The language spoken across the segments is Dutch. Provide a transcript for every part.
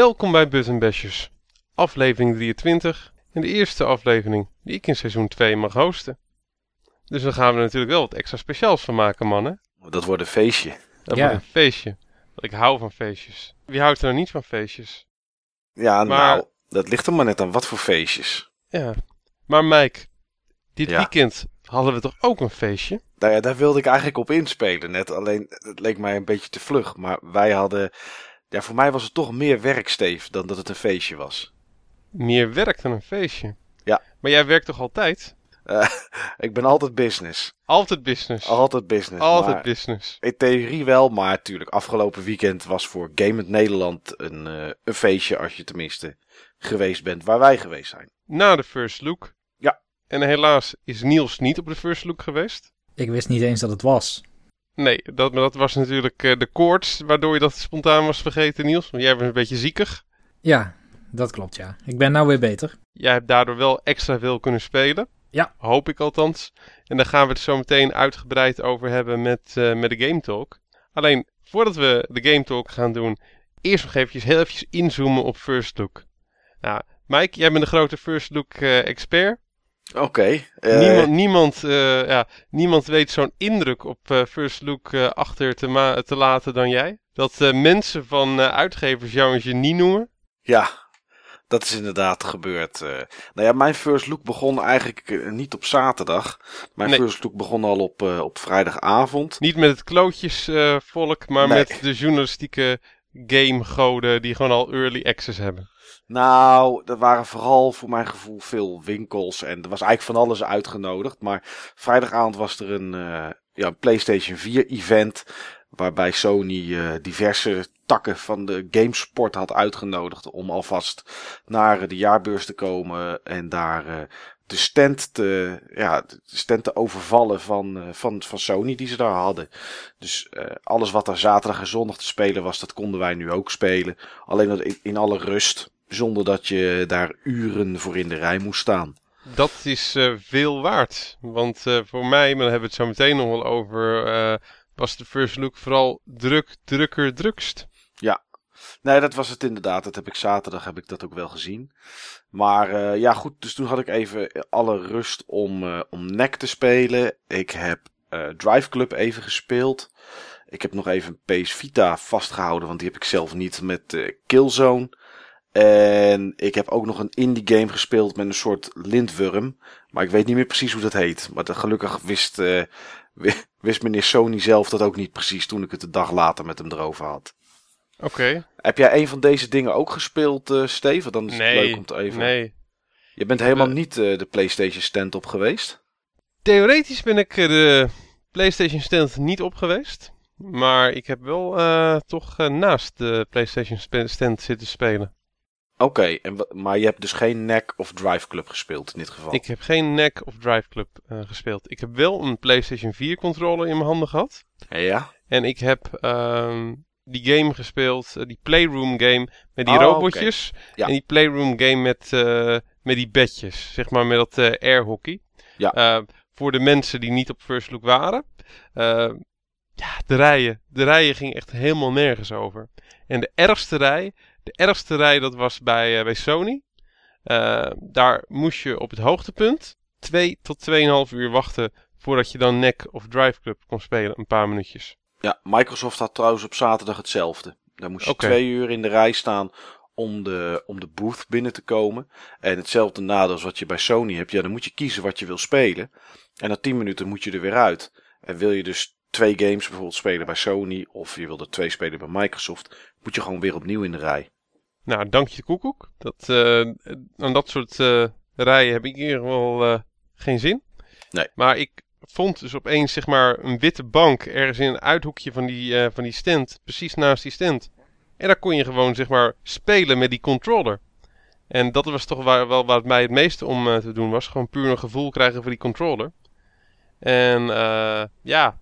Welkom bij Button Bashers, aflevering 23 en de eerste aflevering die ik in seizoen 2 mag hosten. Dus dan gaan we er natuurlijk wel wat extra speciaals van maken, mannen. Dat wordt een feestje. Dat Ja. wordt een feestje. Want ik hou van feestjes. Wie houdt er nou niet van feestjes? Ja, Maar- nou, dat ligt er maar net aan wat voor feestjes. Ja. Maar Mike, dit Ja. weekend hadden we toch ook een feestje? Nou ja, daar wilde ik eigenlijk op inspelen net. Alleen, het leek mij een beetje te vlug. Maar wij hadden... Ja, voor mij was het toch meer werk, Steve, dan dat het een feestje was. Meer werk dan een feestje. Ja. Maar jij werkt toch altijd? Ik ben altijd business. Altijd business. Altijd business. altijd maar business. In theorie wel, maar natuurlijk, afgelopen weekend was voor Gamend Nederland een, eh, een feestje, als je tenminste geweest bent waar wij geweest zijn. Na de first look. Ja. En helaas is Niels niet op de first look geweest. Ik wist niet eens dat het was. Nee, dat, maar dat was natuurlijk eh, de koorts, waardoor je dat spontaan was vergeten, Niels. Want jij was een beetje ziekig. Ja, dat klopt ja. Ik ben nou weer beter. Jij hebt daardoor wel extra veel kunnen spelen. Ja. Hoop ik althans. En daar gaan we het zo meteen uitgebreid over hebben met, eh, met de Game Talk. Alleen, voordat we de Game Talk gaan doen, eerst nog eventjes heel eventjes inzoomen op First Look. Nou, Mike, jij bent de grote First Look eh, expert. Oké. eh, niemand, niemand, eh, ja, niemand weet zo'n indruk op eh, First Look achter te, te laten dan jij. Dat mensen van uitgevers jou een genie noemen. Ja, dat is inderdaad gebeurd. nou ja, mijn first look begon eigenlijk niet op zaterdag. Mijn Nee. first look begon al op, op vrijdagavond. Niet met het klootjesvolk, maar Nee. met de journalistieke gamegoden die gewoon al early access hebben. Nou, er waren vooral voor mijn gevoel veel winkels en er was eigenlijk van alles uitgenodigd. Maar vrijdagavond was er een, eh, ja, PlayStation 4 event waarbij Sony eh, diverse takken van de gamesport had uitgenodigd om alvast naar de jaarbeurs te komen en daar eh, de stand te, ja, de stand te overvallen van, van, van Sony die ze daar hadden. Dus alles wat er zaterdag en zondag te spelen was, dat konden wij nu ook spelen. Alleen in alle rust, zonder dat je daar uren voor in de rij moest staan. Dat is eh, veel waard. Want eh, voor mij, maar daar hebben we het zo meteen nog wel over, eh, was de first look vooral druk, drukker, drukst. Nee, dat was het inderdaad. Dat heb ik zaterdag heb ik dat ook wel gezien. Maar ja, goed. Dus toen had ik even alle rust om, om NEC te spelen. Ik heb Drive Club even gespeeld. Ik heb nog even PS Vita vastgehouden, want die heb ik zelf niet met Killzone. En ik heb ook nog een indie game gespeeld met een soort lintworm. Maar ik weet niet meer precies hoe dat heet. Maar dat- gelukkig wist, eh, wi- wist meneer Sony zelf dat ook niet precies toen ik het de dag later met hem erover had. Oké. Heb jij een van deze dingen ook gespeeld, eh Steven? Dan is Nee, het leuk om te even. nee. Je bent helemaal Eh, niet de PlayStation stand op geweest. Theoretisch ben ik de PlayStation stand niet op geweest. Maar ik heb wel toch naast de PlayStation stand zitten spelen. Oké, maar je hebt dus geen NEC of Drive Club gespeeld in dit geval. Ik heb geen NEC of Drive Club eh, gespeeld. Ik heb wel een PlayStation 4 controller in mijn handen gehad. Ja? En ik heb ehm, die game gespeeld, eh, die Playroom game met die Oh, robotjes. Ja. En die Playroom game met, eh, met die bedjes, zeg maar met dat eh airhockey. Ja. Voor de mensen die niet op First Look waren. Ja, de rijen. De rijen gingen echt helemaal nergens over. En de ergste rij, de ergste rij dat was bij, eh, bij Sony. Eh, daar moest je op het hoogtepunt 2 tot 2,5 uur wachten voordat je dan NEC of Drive Club kon spelen, een paar minuutjes. Ja, Microsoft had trouwens op zaterdag hetzelfde. Daar moest je twee uur in de rij staan om de, om de booth binnen te komen. En hetzelfde nadeel als wat je bij Sony hebt. Ja, dan moet je kiezen wat je wil spelen. En na 10 minuten moet je er weer uit. En wil je dus twee games bijvoorbeeld spelen bij Sony. Of je wil er twee spelen bij Microsoft. Moet je gewoon weer opnieuw in de rij. Nou, dank je koekoek. Dat, eh, aan dat soort eh, rijen heb ik in ieder geval eh, geen zin. Nee. Maar ik vond dus opeens zeg maar een witte bank ergens in een uithoekje van die, van die stand. Precies naast die stand. En daar kon je gewoon zeg maar spelen met die controller. En dat was toch waar, wel waar het mij het meeste om te doen was. Gewoon puur een gevoel krijgen voor die controller. En ja,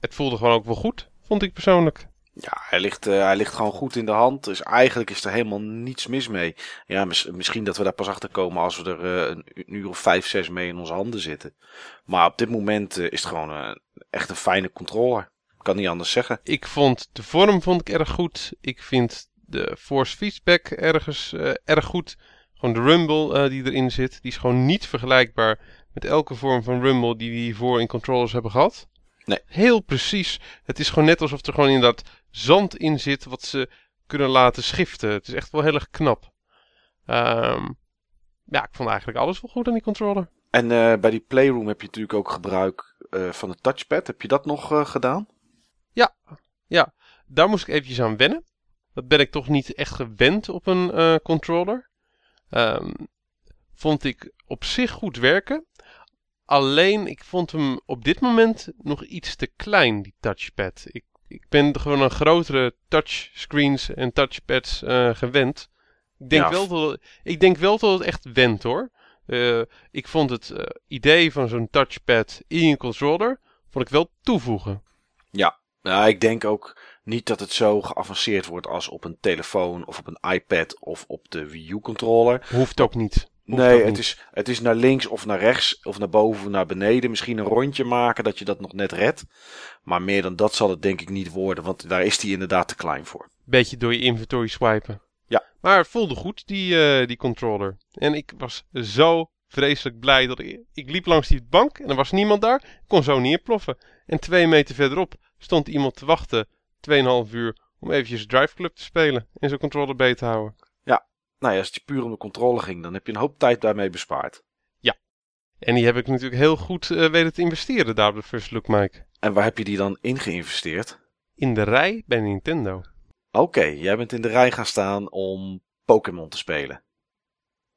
het voelde gewoon ook wel goed, vond ik persoonlijk. Ja, hij ligt, eh, hij ligt gewoon goed in de hand. Dus eigenlijk is er helemaal niets mis mee. Ja, mis- misschien dat we daar pas achter komen als we er eh, een, uur of vijf, zes mee in onze handen zitten. Maar op dit moment eh, is het gewoon echt een fijne controller. Kan niet anders zeggen. Ik vond de vorm vond ik erg goed. Ik vind de force feedback ergens erg goed. Gewoon de rumble die erin zit, die is gewoon niet vergelijkbaar met elke vorm van rumble die we hiervoor in controllers hebben gehad. Nee. Heel precies. Het is gewoon net alsof er gewoon inderdaad zand in zit wat ze kunnen laten schiften. Het is echt wel heel erg knap. Ehm, ja, ik vond eigenlijk alles wel goed aan die controller. En eh, bij die Playroom heb je natuurlijk ook gebruik eh, van het touchpad. Heb je dat nog eh, gedaan? Daar moest ik eventjes aan wennen. Dat ben ik toch niet echt gewend op een controller. Ehm, vond ik op zich goed werken. Alleen, ik vond hem op dit moment nog iets te klein, die touchpad. Ik, ik ben gewoon een grotere touchscreens en touchpads eh, gewend. Ik denk, Ja. wel dat, ik denk wel dat het echt went hoor. Eh, ik vond het eh, idee van zo'n touchpad in je controller vond ik wel toevoegen. Ja, ik denk ook niet dat het zo geavanceerd wordt als op een telefoon of op een iPad of op de Wii U controller. Hoeft ook niet. Nee, het is, het is naar links of naar rechts of naar boven of naar beneden. Misschien een rondje maken dat je dat nog net redt. Maar meer dan dat zal het denk ik niet worden, want daar is die inderdaad te klein voor. beetje door je inventory swipen. Ja. Maar het voelde goed, die, eh, die controller. En ik was zo vreselijk blij dat ik... Ik liep langs die bank en er was niemand daar. Ik kon zo neerploffen. En twee meter verderop stond iemand te wachten, 2,5 uur, om eventjes Drive Club te spelen. En zijn controller beet te houden. Nou ja, als het je puur om de controle ging, dan heb je een hoop tijd daarmee bespaard. En die heb ik natuurlijk heel goed eh, weten te investeren daar op de First Look Mike. En waar heb je die dan in geïnvesteerd? In de rij bij Nintendo. Oké, jij bent in de rij gaan staan om Pokémon te spelen.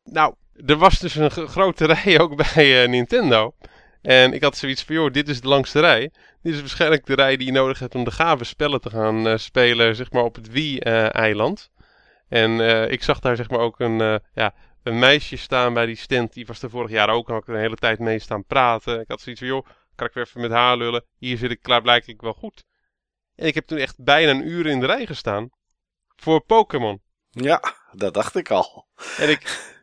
Nou, er was dus een grote rij ook bij eh, Nintendo. En ik had zoiets van, joh, dit is de langste rij. Dit is waarschijnlijk de rij die je nodig hebt om de gave spellen te gaan eh, spelen, zeg maar, op het Wii-eiland. En eh, ik zag daar, zeg maar, ook een, eh, ja, een meisje staan bij die stand. Die was er vorig jaar ook, en had ik er een hele tijd mee staan praten. Ik had zoiets van, joh, kan ik weer even met haar lullen? Hier zit ik klaarblijkelijk wel goed. En ik heb toen echt bijna een uur in de rij gestaan. Voor Pokémon. Ja, dat dacht ik al. En ik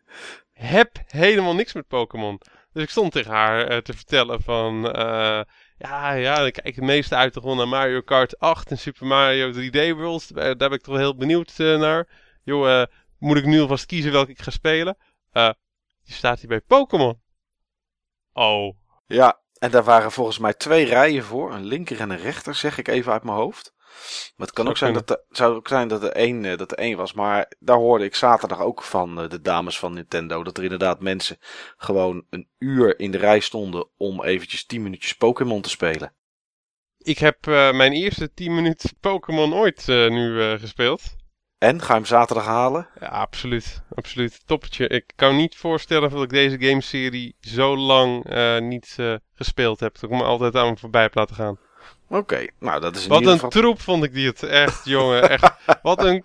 heb helemaal niks met Pokémon. Dus ik stond tegen haar eh, te vertellen van... eh, ja, ja, ik kijk het meeste uit toch wel naar Mario Kart 8 en Super Mario 3D World. Daar ben ik toch wel heel benieuwd naar. Joh, eh, moet ik nu alvast kiezen welke ik ga spelen? Eh, die staat hier bij Pokémon. Oh. Ja, en daar waren volgens mij twee rijen voor. Een linker en een rechter, zeg ik even uit mijn hoofd. Maar het kan Zou ook zijn kunnen. dat, er, zou ook zijn dat er één, eh, dat er één was. Maar daar hoorde ik zaterdag ook van de dames van Nintendo. Dat er inderdaad mensen gewoon een uur in de rij stonden om eventjes 10 minuutjes Pokémon te spelen. Ik heb mijn eerste 10 minuten Pokémon ooit nu gespeeld. En, ga je hem zaterdag halen? Ja, absoluut. Absoluut. Toppetje. Ik kan niet voorstellen dat ik deze gameserie zo lang eh, niet eh, gespeeld heb. Dat ik me altijd aan me voorbij heb laten gaan. Oké, nou dat is in Wat ieder een geval... troep vond ik die het. Echt, jongen. Echt. Wat een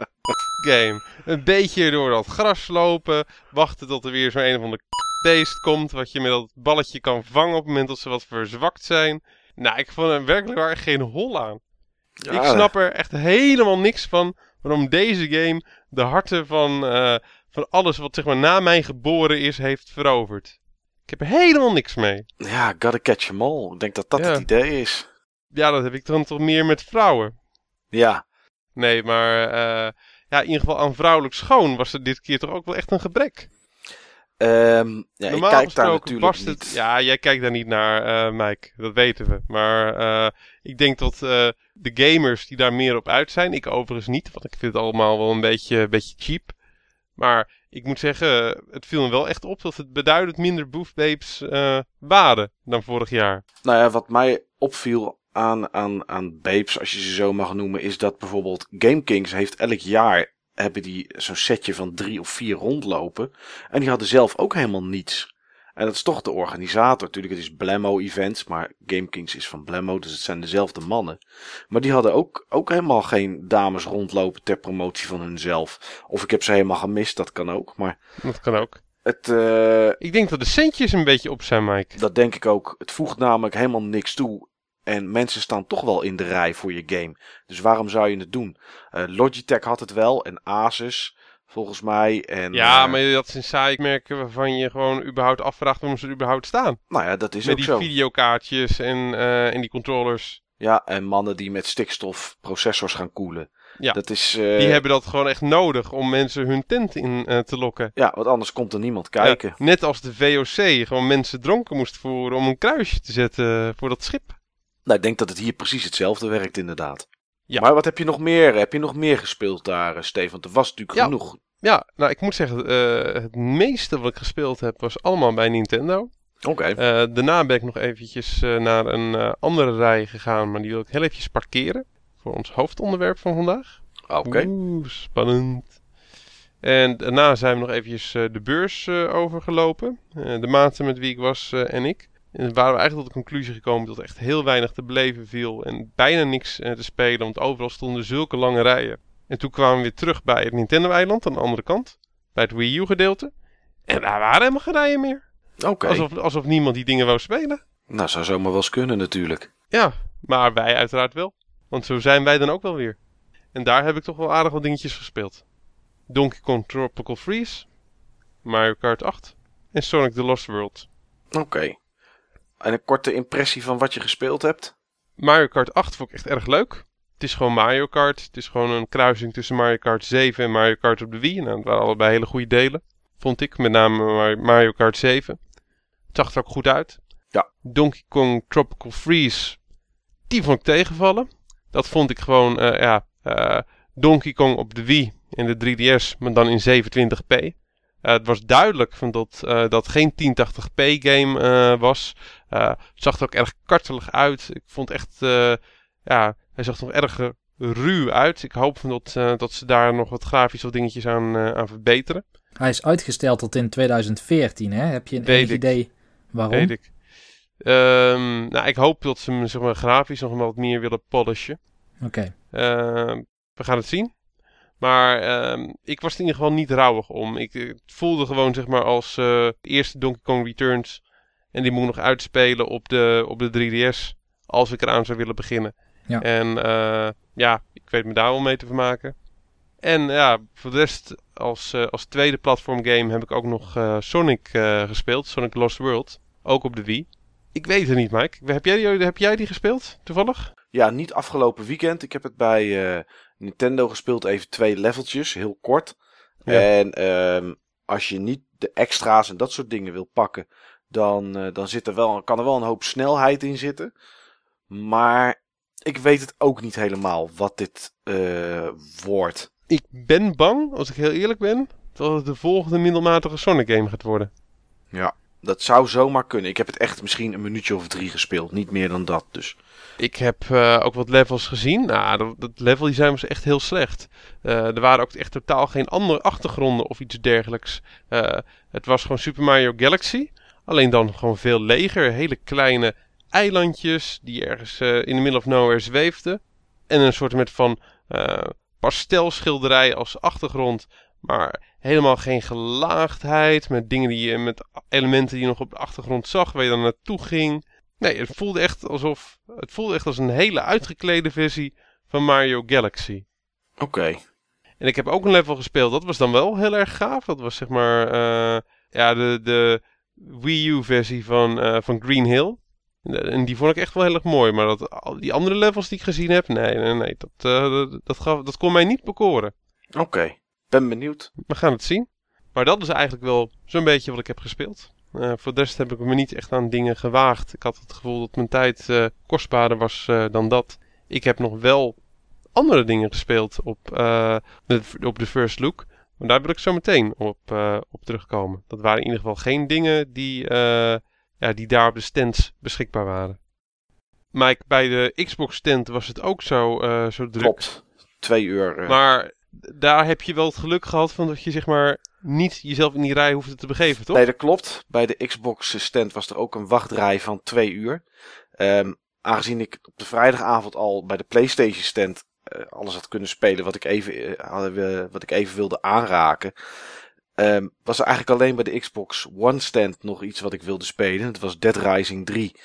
game. Een beetje door dat gras lopen. Wachten tot er weer zo'n een of ander beest komt. Wat je met dat balletje kan vangen op het moment dat ze wat verzwakt zijn. Nou, ik vond er werkelijk waar geen hol aan. Ja, Ik snap er echt helemaal niks van waarom deze game de harten van, eh, van alles wat zeg maar na mij geboren is, heeft veroverd. Ik heb er helemaal niks mee. Ja, gotta catch 'em all. Ik denk dat dat Ja. het idee is. Ja, dat heb ik dan toch meer met vrouwen. Ja, Nee, maar eh, ja, in ieder geval aan vrouwelijk schoon was er dit keer toch ook wel echt een gebrek. Ehm, ja ik Normaal kijk daar natuurlijk niet. het... Ja, jij kijkt daar niet naar, eh Mike. Dat weten we. Maar eh, ik denk dat eh, de gamers die daar meer op uit zijn... Ik overigens niet, want ik vind het allemaal wel een beetje, beetje cheap. Maar ik moet zeggen, het viel me wel echt op dat het beduidend minder boefbabes eh waren dan vorig jaar. Nou ja, wat mij opviel aan, aan, aan babes, als je ze zo mag noemen, is dat bijvoorbeeld GameKings heeft elk jaar hebben die zo'n setje van drie of vier rondlopen. En die hadden zelf ook helemaal niets. En dat is toch de organisator. Natuurlijk, het is Blemmo Events, maar GameKings is van Blemmo, dus het zijn dezelfde mannen. Maar die hadden ook, ook helemaal geen dames rondlopen ter promotie van hunzelf. Of ik heb ze helemaal gemist, dat kan ook. Maar Dat kan ook. het, eh, Ik denk dat de centjes een beetje op zijn, Mike. dat denk ik ook. Het voegt namelijk helemaal niks toe. En mensen staan toch wel in de rij voor je game. Dus waarom zou je het doen? Eh, Logitech had het wel. En Asus, volgens mij. En, Ja, eh, maar dat zijn saaie merken waarvan je gewoon überhaupt afvraagt waarom ze er überhaupt staan. Nou ja, dat is Met ook die zo. videokaartjes en, eh, en die controllers. Ja, en mannen die met stikstof processors gaan koelen. Ja, dat is, uh, die hebben dat gewoon echt nodig om mensen hun tent in uh, te lokken. Ja, want anders komt er niemand kijken. Ja, net als de VOC gewoon mensen dronken moest voeren om een kruisje te zetten voor dat schip. Nou, ik denk dat het hier precies hetzelfde werkt inderdaad. Ja. Maar wat heb je nog meer? Heb je nog meer gespeeld daar, uh, Stefan? Want er was natuurlijk ja. genoeg. Ja, nou ik moet zeggen, het meeste wat ik gespeeld heb was allemaal bij Nintendo. Oké. Okay. daarna ben ik nog eventjes naar een andere rij gegaan, maar die wil ik heel eventjes parkeren voor ons hoofdonderwerp van vandaag. Oké. Okay. Oeh, spannend. En daarna zijn we nog eventjes de beurs overgelopen. De maten met wie ik was en ik. En waren we eigenlijk tot de conclusie gekomen dat er echt heel weinig te beleven viel. En bijna niks te spelen, want overal stonden zulke lange rijen. En toen kwamen we weer terug bij het Nintendo-eiland aan de andere kant. Bij het Wii U-gedeelte. En daar waren helemaal geen rijen meer. Oké. Okay. Alsof, alsof niemand die dingen wou spelen. Nou, zou zomaar wel eens kunnen natuurlijk. Ja, maar wij uiteraard wel. Want zo zijn wij dan ook wel weer. En daar heb ik toch wel aardig wat dingetjes gespeeld. Donkey Kong Tropical Freeze, Mario Kart 8 en Sonic the Lost World. Oké. Okay. En een korte impressie van wat je gespeeld hebt? Mario Kart 8 vond ik echt erg leuk. Het is gewoon Mario Kart. Het is gewoon een kruising tussen Mario Kart 7 en Mario Kart op de Wii. Nou, dat waren allebei hele goede delen. Vond ik, met name Mario Kart 7. Het zag er ook goed uit. Ja. Donkey Kong Tropical Freeze, die vond ik tegenvallen. Dat vond ik gewoon, uh, ja, uh, Donkey Kong op de Wii en de 3DS, maar dan in 27p. Uh, het was duidelijk van dat uh, dat geen 1080p game was. het zag er ook erg kartelig uit. Ik vond echt, ja, hij zag er nog erg ruw uit. Ik hoop van dat, dat ze daar nog wat grafische dingetjes aan, aan verbeteren. Hij is uitgesteld tot in 2014, hè? Heb je een idee waarom? Weet ik. Um, nou, ik hoop dat ze hem zeg maar, grafisch nog wat meer willen polishen. Oké. Okay. Uh, we gaan het zien. Maar uh, ik was er in ieder geval niet rouwig om. Ik, ik voelde gewoon zeg maar als uh, eerste Donkey Kong Returns. En die moet ik nog uitspelen op de, op de 3DS. Als ik eraan zou willen beginnen. Ja. En uh, ja, ik weet me daar wel mee te vermaken. En ja, voor de rest als, uh, als tweede platform game heb ik ook nog uh, Sonic uh, gespeeld. Sonic Lost World. Ook op de Wii. Ik weet het niet, Mike. Heb jij, die, heb jij die gespeeld, toevallig? Ja, niet afgelopen weekend. Ik heb het bij uh, Nintendo gespeeld, even twee leveltjes, heel kort. Ja. En um, als je niet de extra's en dat soort dingen wil pakken, dan, uh, dan zit er wel, kan er wel een hoop snelheid in zitten. Maar ik weet het ook niet helemaal wat dit uh, wordt. Ik ben bang, als ik heel eerlijk ben, dat het de volgende middelmatige Sonic game gaat worden. Ja. Dat zou zomaar kunnen. Ik heb het echt misschien een minuutje of drie gespeeld. Niet meer dan dat dus. Ik heb uh, ook wat levels gezien. Nou, dat, dat level design was echt heel slecht. Uh, er waren ook echt totaal geen andere achtergronden of iets dergelijks. Uh, het was gewoon Super Mario Galaxy. Alleen dan gewoon veel leger. Hele kleine eilandjes die ergens in de middle of nowhere zweefden. En een soort met van pastelschilderij als achtergrond. Maar helemaal geen gelaagdheid. Met dingen die je, met elementen die je nog op de achtergrond zag, waar je dan naartoe ging. Nee, het voelde echt alsof. Het voelde echt als een hele uitgeklede versie van Mario Galaxy. Oké. Okay. En ik heb ook een level gespeeld. Dat was dan wel heel erg gaaf. Dat was zeg maar. Uh, ja, de, de Wii U-versie van, uh, van Green Hill. En die vond ik echt wel heel erg mooi. Maar dat, die andere levels die ik gezien heb. Nee, nee, nee. Dat, uh, dat, dat, gaf, dat kon mij niet bekoren. Oké. Okay. Ben benieuwd. We gaan het zien. Maar dat is eigenlijk wel zo'n beetje wat ik heb gespeeld. Uh, voor de rest heb ik me niet echt aan dingen gewaagd. Ik had het gevoel dat mijn tijd uh, kostbaarder was uh, dan dat. Ik heb nog wel andere dingen gespeeld op, de, op de first look. Maar daar wil ik zo meteen op, op terugkomen. Dat waren in ieder geval geen dingen die, ja, die daar op de stands beschikbaar waren. Mike, bij de Xbox stand was het ook zo, zo druk. Klopt. Twee uur. Maar daar heb je wel het geluk gehad van dat je zeg maar niet jezelf in die rij hoefde te begeven, toch? Nee, dat klopt. Bij de Xbox stand was er ook een wachtrij van twee uur. Um, aangezien ik op de vrijdagavond al bij de PlayStation stand uh, alles had kunnen spelen wat ik even, uh, wat ik even wilde aanraken. Um, was er eigenlijk alleen bij de Xbox One stand nog iets wat ik wilde spelen. Het was Dead Rising 3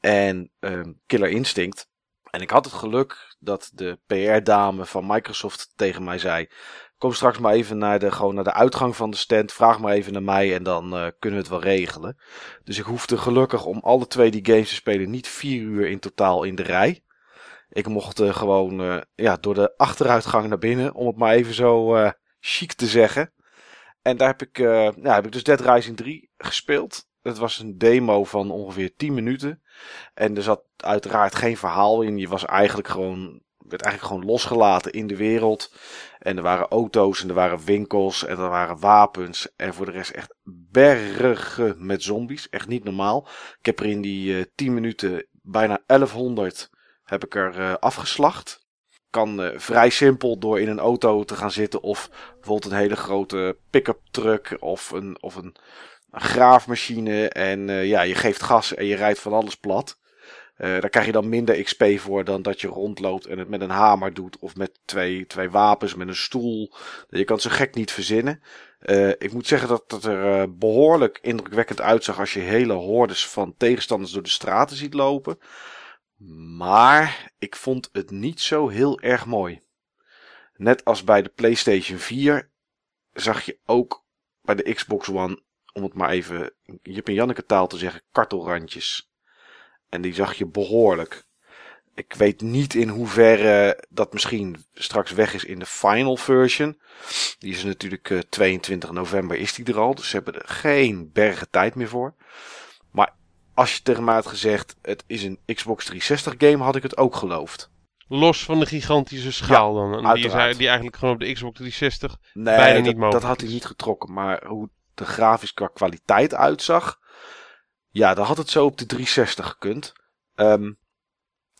en um, Killer Instinct. En ik had het geluk dat de PR-dame van Microsoft tegen mij zei: Kom straks maar even naar de, gewoon naar de uitgang van de stand. Vraag maar even naar mij en dan uh, kunnen we het wel regelen. Dus ik hoefde gelukkig om alle twee die games te spelen niet vier uur in totaal in de rij. Ik mocht uh, gewoon uh, ja, door de achteruitgang naar binnen, om het maar even zo chic te zeggen. En daar heb ik, ja, heb ik dus Dead Rising 3 gespeeld. Het was een demo van ongeveer 10 minuten. En er zat uiteraard geen verhaal in. Je was eigenlijk gewoon, werd eigenlijk gewoon losgelaten in de wereld. En er waren auto's en er waren winkels en er waren wapens. En voor de rest echt bergen met zombies. Echt niet normaal. Ik heb er in die uh, 10 minuten bijna 1100 heb ik er uh, afgeslacht. Kan uh, vrij simpel door in een auto te gaan zitten of bijvoorbeeld een hele grote pick-up truck of een, of een, een graafmachine. En ja, je geeft gas en je rijdt van alles plat. Uh, daar krijg je dan minder XP voor dan dat je rondloopt en het met een hamer doet. Of met twee, twee wapens, met een stoel. Je kan het zo gek niet verzinnen. Uh, ik moet zeggen dat het er uh, behoorlijk indrukwekkend uitzag als je hele hordes van tegenstanders door de straten ziet lopen. Maar ik vond het niet zo heel erg mooi. Net als bij de PlayStation 4 zag je ook bij de Xbox One, om het maar even Jip en Janneke taal te zeggen, kartelrandjes. En die zag je behoorlijk. Ik weet niet in hoeverre dat misschien straks weg is in de final version. Die is natuurlijk uh, 22 november is die er al. Dus ze hebben er geen bergen tijd meer voor. Maar als je tegen mij had gezegd het is een Xbox 360 game had ik het ook geloofd. Los van de gigantische schaal Ja, dan. En die, is, die eigenlijk gewoon op de Xbox 360 Nee, bijna dat, niet mogelijk dat had hij niet getrokken. Maar hoe de grafisch qua kwaliteit uitzag. Ja, dan had het zo op de 360 gekund. Ehm,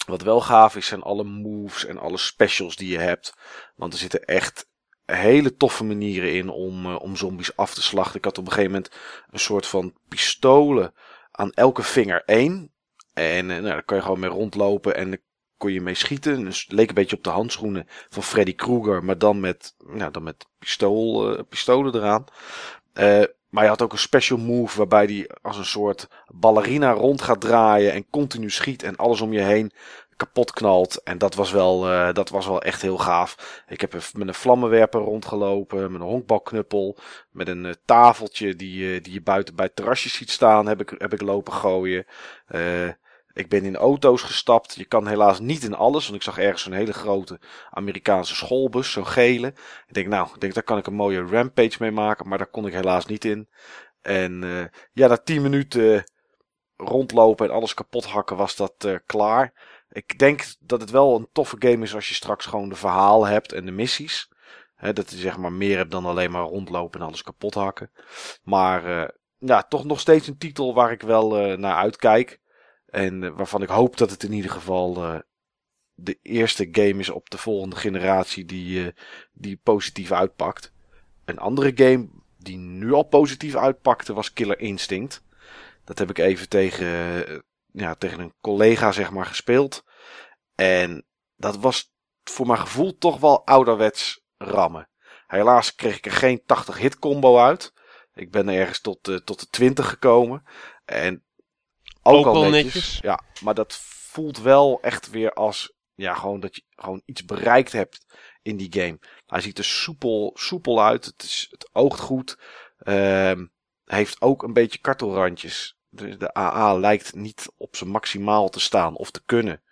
wat wel gaaf is, zijn alle moves en alle specials die je hebt. Want er zitten echt hele toffe manieren in om, eh, om zombies af te slachten. Ik had op een gegeven moment een soort van pistolen aan elke vinger één. En eh, nou, daar kon je gewoon mee rondlopen en dan kon je mee schieten. Dus het leek een beetje op de handschoenen van Freddy Krueger, maar dan met, nou, dan met pistool, eh, pistolen eraan. Maar je had ook een special move waarbij die als een soort ballerina rond gaat draaien en continu schiet en alles om je heen kapot knalt. En dat was wel, eh, dat was wel echt heel gaaf. Ik heb met een vlammenwerper rondgelopen, met een honkbalknuppel, met een eh, tafeltje die, eh, die je buiten bij terrasjes ziet staan, heb ik, heb ik lopen gooien. Eh, ik ben in auto's gestapt. Je kan helaas niet in alles, want ik zag ergens een hele grote Amerikaanse schoolbus, zo'n gele. Ik denk, nou, denk, daar kan ik een mooie rampage mee maken, maar daar kon ik helaas niet in. En eh, ja, na 10 minuten rondlopen en alles kapot hakken was dat eh, klaar. Ik denk dat het wel een toffe game is als je straks gewoon de verhaal hebt en de missies. Dat je zeg maar meer hebt dan alleen maar rondlopen en alles kapot hakken. Maar eh, ja, toch nog steeds een titel waar ik wel eh, naar uitkijk. En eh, waarvan ik hoop dat het in ieder geval eh, de eerste game is op de volgende generatie die, eh, die positief uitpakt. Een andere game die nu al positief uitpakte was Killer Instinct. Dat heb ik even tegen, ja, tegen een collega zeg maar gespeeld. En dat was voor mijn gevoel toch wel ouderwets rammen. Helaas kreeg ik er geen 80 hit combo uit. Ik ben ergens tot, tot de 20 gekomen. En ook, Ook al netjes, netjes. Ja, maar dat voelt wel echt weer als ja, gewoon dat je gewoon iets bereikt hebt in die game. Hij ziet er soepel, soepel uit. Het, is, het oogt goed. Ehm, heeft ook een beetje kartelrandjes. Dus de AA lijkt niet op zijn maximaal te staan of te kunnen.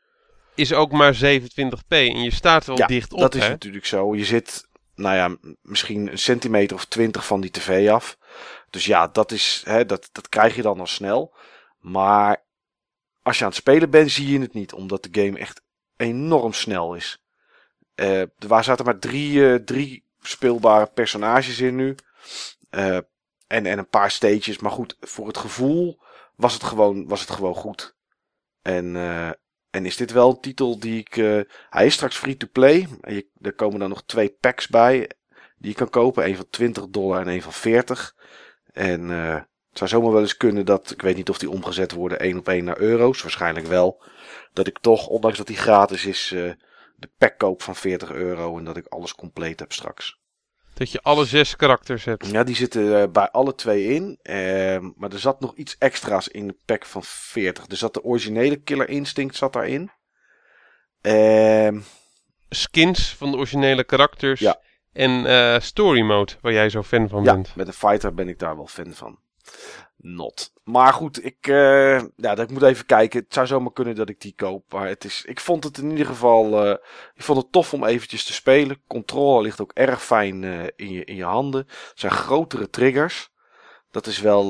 Is ook maar 27p en je staat wel Ja, dicht op, dat is hè? natuurlijk zo. Je zit, nou ja, misschien een centimeter of twintig van die tv af. Dus ja, dat, is, hè, dat, dat krijg je dan al snel. Maar als je aan het spelen bent, zie je het niet. Omdat de game echt enorm snel is. Eh er waren- zaten maar drie, eh, drie speelbare personages in nu. Eh, en, en een paar stages. Maar goed, voor het gevoel was het gewoon, was het gewoon goed. En, en is dit wel een titel die ik... hij is straks free-to-play. En je- Er komen dan nog twee packs bij die je kan kopen. Een van 20 dollar en een van 40. En het zou zomaar wel eens kunnen dat... Ik weet niet of die omgezet worden één op één naar euro's. Waarschijnlijk wel. Dat ik toch, ondanks dat die gratis is... eh, de pack koop van 40 euro. En dat ik alles compleet heb straks. Dat je alle zes karakters hebt. Ja, die zitten eh, bij alle twee in. Ehm, maar er zat nog iets extra's in de pack van 40. Er zat de originele Killer Instinct zat daarin. Ehm Skins van de originele karakters. Ja. En eh, story mode, waar jij zo fan van ja, bent. met een fighter ben ik daar wel fan van. Not. Maar goed, ik, eh, ja, ik moet even kijken. Het zou zomaar kunnen dat ik die koop. Maar het is, ik vond het in ieder geval eh, ik vond het tof om eventjes te spelen. Controle ligt ook erg fijn eh, in, je, in je handen. Het zijn grotere triggers. Dat is wel,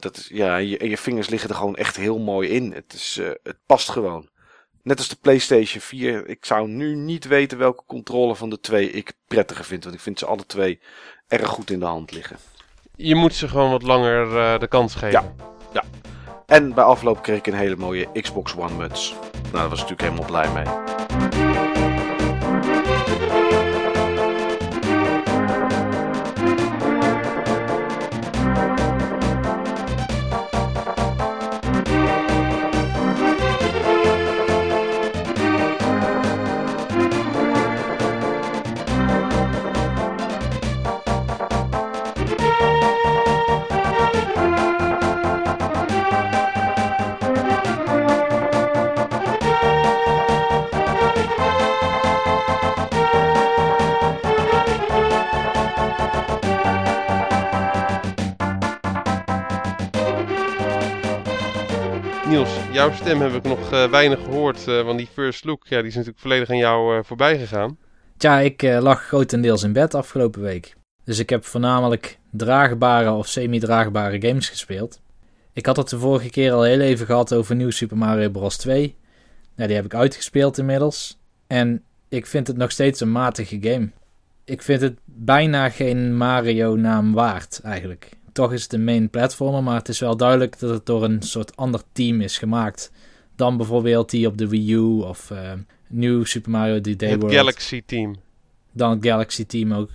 dat is, ja, en je, en je vingers liggen er gewoon echt heel mooi in. Het, is, het past gewoon. Net als de PlayStation 4. Ik zou nu niet weten welke controle van de twee ik prettiger vind. Want ik vind ze alle twee erg goed in de hand liggen. Je moet ze gewoon wat langer uh, de kans geven. Ja, ja. En bij afloop kreeg ik een hele mooie Xbox One muts. Nou, daar was ik natuurlijk helemaal blij mee. Jouw stem heb ik nog uh, weinig gehoord. Uh, want die first look, ja, die is natuurlijk volledig aan jou uh, voorbij gegaan. Tja, ik lag grotendeels in bed afgelopen week. Dus ik heb voornamelijk draagbare of semi-draagbare games gespeeld. Ik had het de vorige keer al heel even gehad over Nieuw Super Mario Bros. 2. Nou, die heb ik uitgespeeld inmiddels. En ik vind het nog steeds een matige game. Ik vind het bijna geen Mario-naam waard, eigenlijk toch is het een main platformer, maar het is wel duidelijk dat het door een soort ander team is gemaakt dan bijvoorbeeld die op de Wii U of uh, New Super Mario 3D het. Galaxy Team. Dan het Galaxy Team ook.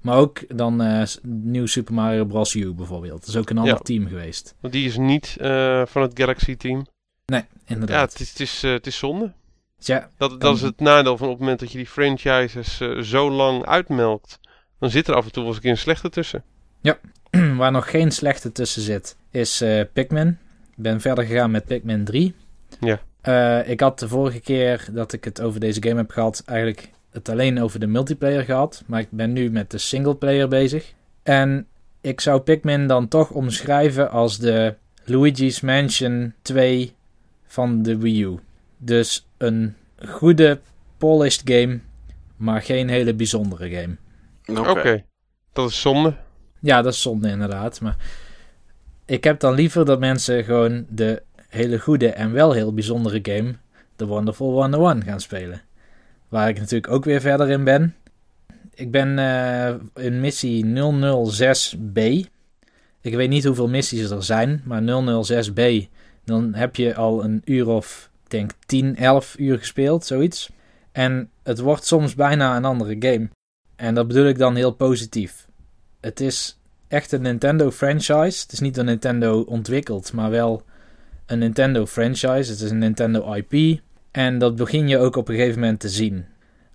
Maar ook dan uh, New Super Mario Bros. U bijvoorbeeld. Dat is ook een ander team geweest. Want die is niet uh, van het Galaxy Team. Nee, inderdaad. Ja, het is, het is, het is zonde. Ja, dat, dat is het nadeel van op het moment dat je die franchises zo lang uitmelkt. Dan zit er af en toe wel eens een keer een slechte tussen. Ja, waar nog geen slechte tussen zit, is uh, Pikmin. Ik ben verder gegaan met Pikmin 3. Ja. Uh, ik had de vorige keer dat ik het over deze game heb gehad, eigenlijk het alleen over de multiplayer gehad. Maar ik ben nu met de singleplayer bezig. En ik zou Pikmin dan toch omschrijven als de Luigi's Mansion 2 van de Wii U. Dus een goede, polished game, maar geen hele bijzondere game. Oké, dat is zonde. Ja, dat is zonde inderdaad. Maar ik heb dan liever dat mensen gewoon de hele goede en wel heel bijzondere game, The Wonderful 101, gaan spelen. Waar ik natuurlijk ook weer verder in ben. Ik ben uh, in missie 006B. Ik weet niet hoeveel missies er zijn, maar 006B. Dan heb je al een uur of, ik denk 10, 11 uur gespeeld, zoiets. En het wordt soms bijna een andere game. En dat bedoel ik dan heel positief het is echt een Nintendo franchise. Het is niet een Nintendo ontwikkeld, maar wel een Nintendo franchise. Het is een Nintendo IP. En dat begin je ook op een gegeven moment te zien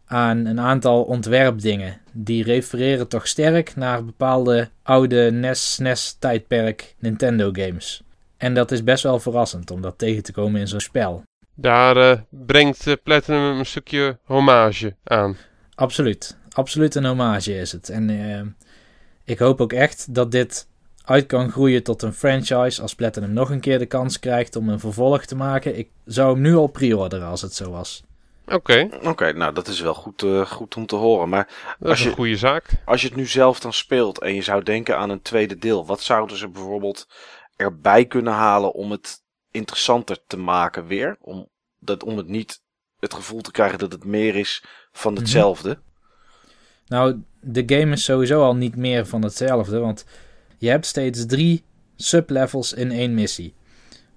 aan een aantal ontwerpdingen. Die refereren toch sterk naar bepaalde oude NES, SNES tijdperk Nintendo games. En dat is best wel verrassend om dat tegen te komen in zo'n spel. Daar uh, brengt uh, Platinum een stukje hommage aan. Absoluut. Absoluut een hommage is het. En uh, ik hoop ook echt dat dit uit kan groeien tot een franchise als Platinum nog een keer de kans krijgt om een vervolg te maken. Ik zou hem nu al pre-orderen als het zo was. Oké. Oké, nou dat is wel goed, uh, goed om te horen. Maar dat als is een je, goede zaak. Als je het nu zelf dan speelt en je zou denken aan een tweede deel, wat zouden ze bijvoorbeeld erbij kunnen halen om het interessanter te maken weer? Om, dat, om het niet het gevoel te krijgen dat het meer is van mhm. hetzelfde. Nou, de game is sowieso al niet meer van hetzelfde, want je hebt steeds drie sublevels in één missie.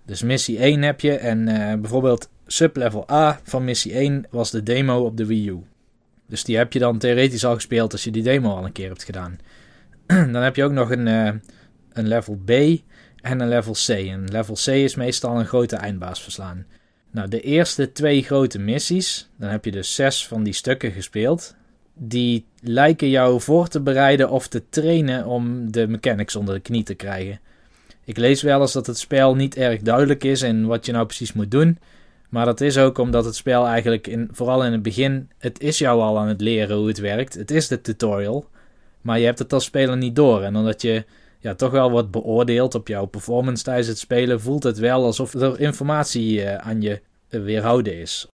Dus missie 1 heb je en uh, bijvoorbeeld sublevel A van missie 1 was de demo op de Wii U. Dus die heb je dan theoretisch al gespeeld als je die demo al een keer hebt gedaan. dan heb je ook nog een, uh, een level B en een level C. En level C is meestal een grote eindbaas verslaan. Nou, de eerste twee grote missies, dan heb je dus zes van die stukken gespeeld die lijken jou voor te bereiden of te trainen om de mechanics onder de knie te krijgen. Ik lees wel eens dat het spel niet erg duidelijk is en wat je nou precies moet doen. Maar dat is ook omdat het spel eigenlijk, in, vooral in het begin, het is jou al aan het leren hoe het werkt. Het is de tutorial. Maar je hebt het als speler niet door. En omdat je, ja, toch wel wordt beoordeeld op jouw performance tijdens het spelen, voelt het wel alsof er informatie eh, aan je weerhouden is.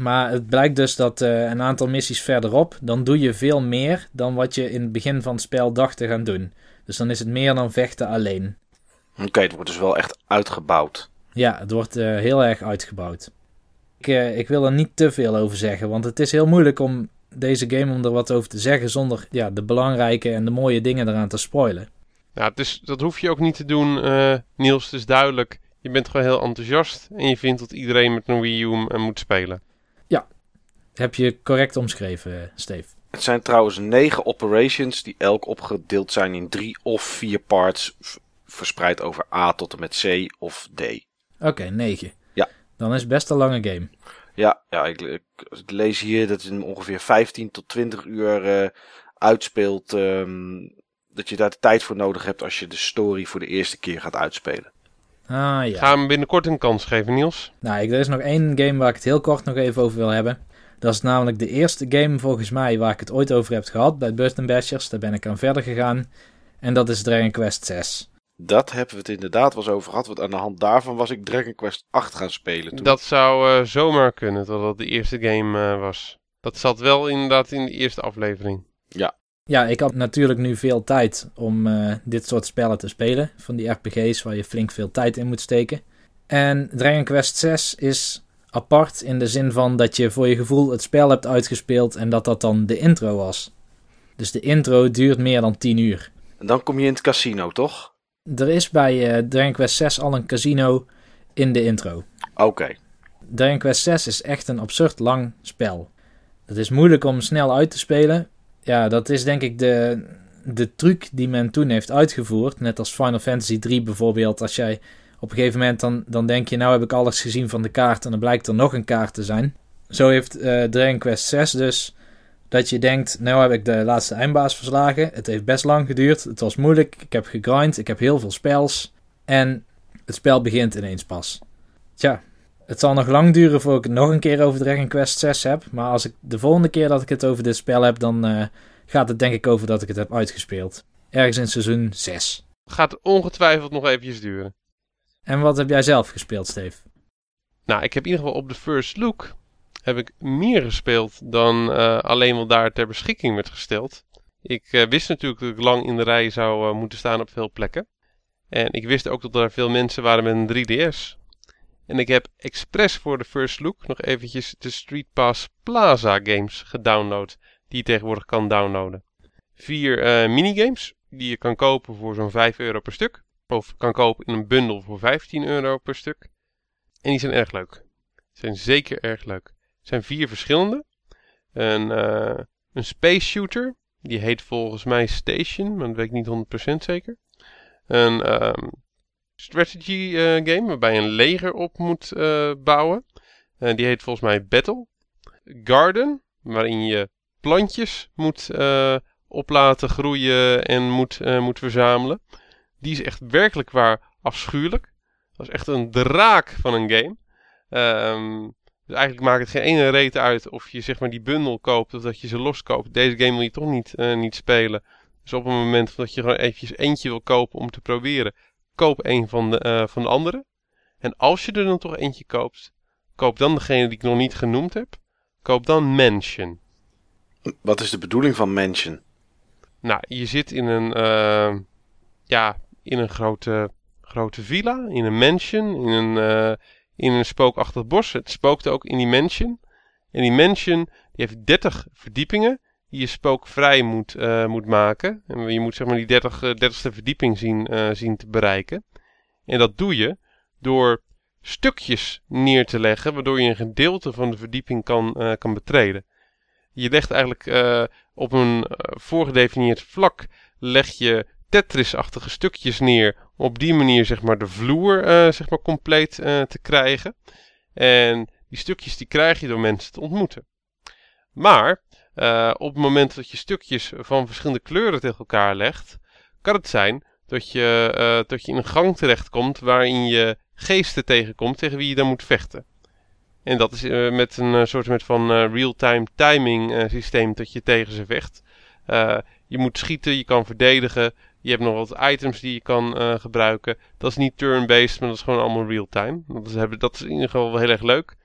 Maar het blijkt dus dat uh, een aantal missies verderop, dan doe je veel meer dan wat je in het begin van het spel dacht te gaan doen. Dus dan is het meer dan vechten alleen. Oké, het wordt dus wel echt uitgebouwd. Ja, het wordt uh, heel erg uitgebouwd. Ik, uh, ik wil er niet te veel over zeggen, want het is heel moeilijk om deze game om er wat over te zeggen zonder ja, de belangrijke en de mooie dingen eraan te spoilen. Ja, dus dat hoef je ook niet te doen, uh, Niels. Het is duidelijk. Je bent gewoon heel enthousiast en je vindt dat iedereen met een Wii U moet spelen. Heb je correct omschreven, Steve. Het zijn trouwens negen operations die elk opgedeeld zijn in drie of vier parts, verspreid over A tot en met C of D. Oké, okay, negen. Ja. Dan is het best een lange game. Ja, ja ik, ik, ik lees hier dat het ongeveer 15 tot 20 uur uh, uitspeelt. Um, dat je daar de tijd voor nodig hebt als je de story voor de eerste keer gaat uitspelen. Ah, ja. Ga hem binnenkort een kans geven, Niels. Nou, er is nog één game waar ik het heel kort nog even over wil hebben. Dat is namelijk de eerste game volgens mij waar ik het ooit over heb gehad bij Burton Bashers. Daar ben ik aan verder gegaan. En dat is Dragon Quest 6. Dat hebben we het inderdaad wel eens over gehad. Want aan de hand daarvan was ik Dragon Quest 8 gaan spelen. Toen. Dat zou uh, zomaar kunnen, dat dat de eerste game uh, was. Dat zat wel inderdaad in de eerste aflevering. Ja. Ja, ik had natuurlijk nu veel tijd om uh, dit soort spellen te spelen. Van die RPG's waar je flink veel tijd in moet steken. En Dragon Quest 6 is apart in de zin van dat je voor je gevoel het spel hebt uitgespeeld en dat dat dan de intro was. Dus de intro duurt meer dan 10 uur. En dan kom je in het casino, toch? Er is bij uh, Dragon Quest 6 al een casino in de intro. Oké. Okay. Dragon Quest 6 is echt een absurd lang spel. Het is moeilijk om snel uit te spelen. Ja, dat is denk ik de, de truc die men toen heeft uitgevoerd. Net als Final Fantasy 3 bijvoorbeeld. Als jij op een gegeven moment dan, dan denk je, nou heb ik alles gezien van de kaart en dan blijkt er nog een kaart te zijn. Zo heeft uh, Dragon Quest 6 dus dat je denkt, nou heb ik de laatste eindbaas verslagen. Het heeft best lang geduurd, het was moeilijk, ik heb gegrind, ik heb heel veel spels. En het spel begint ineens pas. Tja, het zal nog lang duren voor ik het nog een keer over Dragon Quest 6 heb. Maar als ik de volgende keer dat ik het over dit spel heb, dan uh, gaat het denk ik over dat ik het heb uitgespeeld. Ergens in seizoen 6. Gaat ongetwijfeld nog eventjes duren. En wat heb jij zelf gespeeld, Steve? Nou, ik heb in ieder geval op de first look heb ik meer gespeeld dan uh, alleen wat daar ter beschikking werd gesteld. Ik uh, wist natuurlijk dat ik lang in de rij zou uh, moeten staan op veel plekken. En ik wist ook dat er veel mensen waren met een 3DS. En ik heb expres voor de first look nog eventjes de Street Pass Plaza games gedownload. Die je tegenwoordig kan downloaden. Vier minigames die je kan kopen voor zo'n 5 euro per stuk. Kan kopen in een bundel voor 15 euro per stuk. En die zijn erg leuk. Zijn zeker erg leuk. Er zijn vier verschillende. Een, uh, een space shooter. Die heet volgens mij Station, maar dat weet ik niet 100% zeker. Een um, strategy uh, game waarbij je een leger op moet uh, bouwen. die heet volgens mij Battle. Garden, waarin je plantjes moet op laten groeien en moet, moet verzamelen. Die is echt werkelijk waar afschuwelijk. Dat is echt een draak van een game. Um, dus eigenlijk maakt het geen ene reet uit of je zeg maar die bundel koopt of dat je ze loskoopt. Deze game wil je toch niet, uh, niet spelen. Dus op het moment dat je gewoon eventjes eentje wil kopen om te proberen, koop een van de, uh, van de andere. En als je er dan toch eentje koopt, koop dan degene die ik nog niet genoemd heb. Koop dan Mansion. Wat is de bedoeling van Mansion? Nou, je zit in een, uh, ja, in een grote, grote villa, in een mansion, in een, uh, in een spookachtig bos. Het spookte ook in die mansion. En die mansion die heeft 30 verdiepingen die je spookvrij moet, uh, moet maken. En je moet zeg maar die 30, uh, 30ste verdieping zien, uh, zien te bereiken. En dat doe je door stukjes neer te leggen, waardoor je een gedeelte van de verdieping kan, kan betreden. Je legt eigenlijk op een voorgedefinieerd vlak leg je Tetris-achtige stukjes neer. Om op die manier zeg maar de vloer uh, zeg maar compleet uh, te krijgen. En die stukjes die krijg je door mensen te ontmoeten. Maar uh, op het moment dat je stukjes van verschillende kleuren tegen elkaar legt, kan het zijn dat je, dat je in een gang terechtkomt waarin je geesten tegenkomt tegen wie je dan moet vechten. En dat is met een soort van real-time timing systeem dat je tegen ze vecht. je moet schieten, je kan verdedigen Je hebt nog wat items die je kan eh, gebruiken. Dat is niet turn-based, maar dat is gewoon allemaal real-time. Dat, dat is in ieder geval wel heel erg leuk.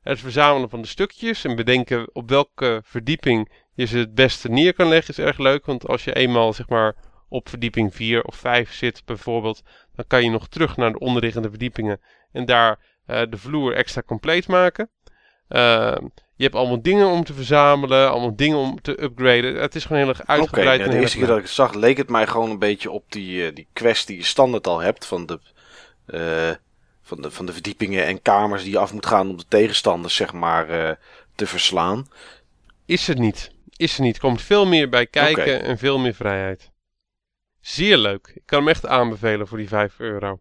Het verzamelen van de stukjes en bedenken op welke verdieping je ze het beste neer kan leggen is erg leuk. Want als je eenmaal zeg maar op verdieping 4 of 5 zit bijvoorbeeld, dan kan je nog terug naar de onderliggende verdiepingen en daar eh, de vloer extra compleet maken. Eh, je hebt allemaal dingen om te verzamelen, allemaal dingen om te upgraden. Het is gewoon heel erg Oké, uitgebreid. en de eerste keer dat ik het zag, leek het mij gewoon een beetje op die, eh, die quest die je standaard al hebt. Van de, eh, van, de, van de verdiepingen en kamers die je af moet gaan om de tegenstanders, zeg maar, eh, te verslaan. Is het niet. Is er niet. Er komt veel meer bij kijken Oké. en veel meer vrijheid. Zeer leuk. Ik kan hem echt aanbevelen voor die 5 euro.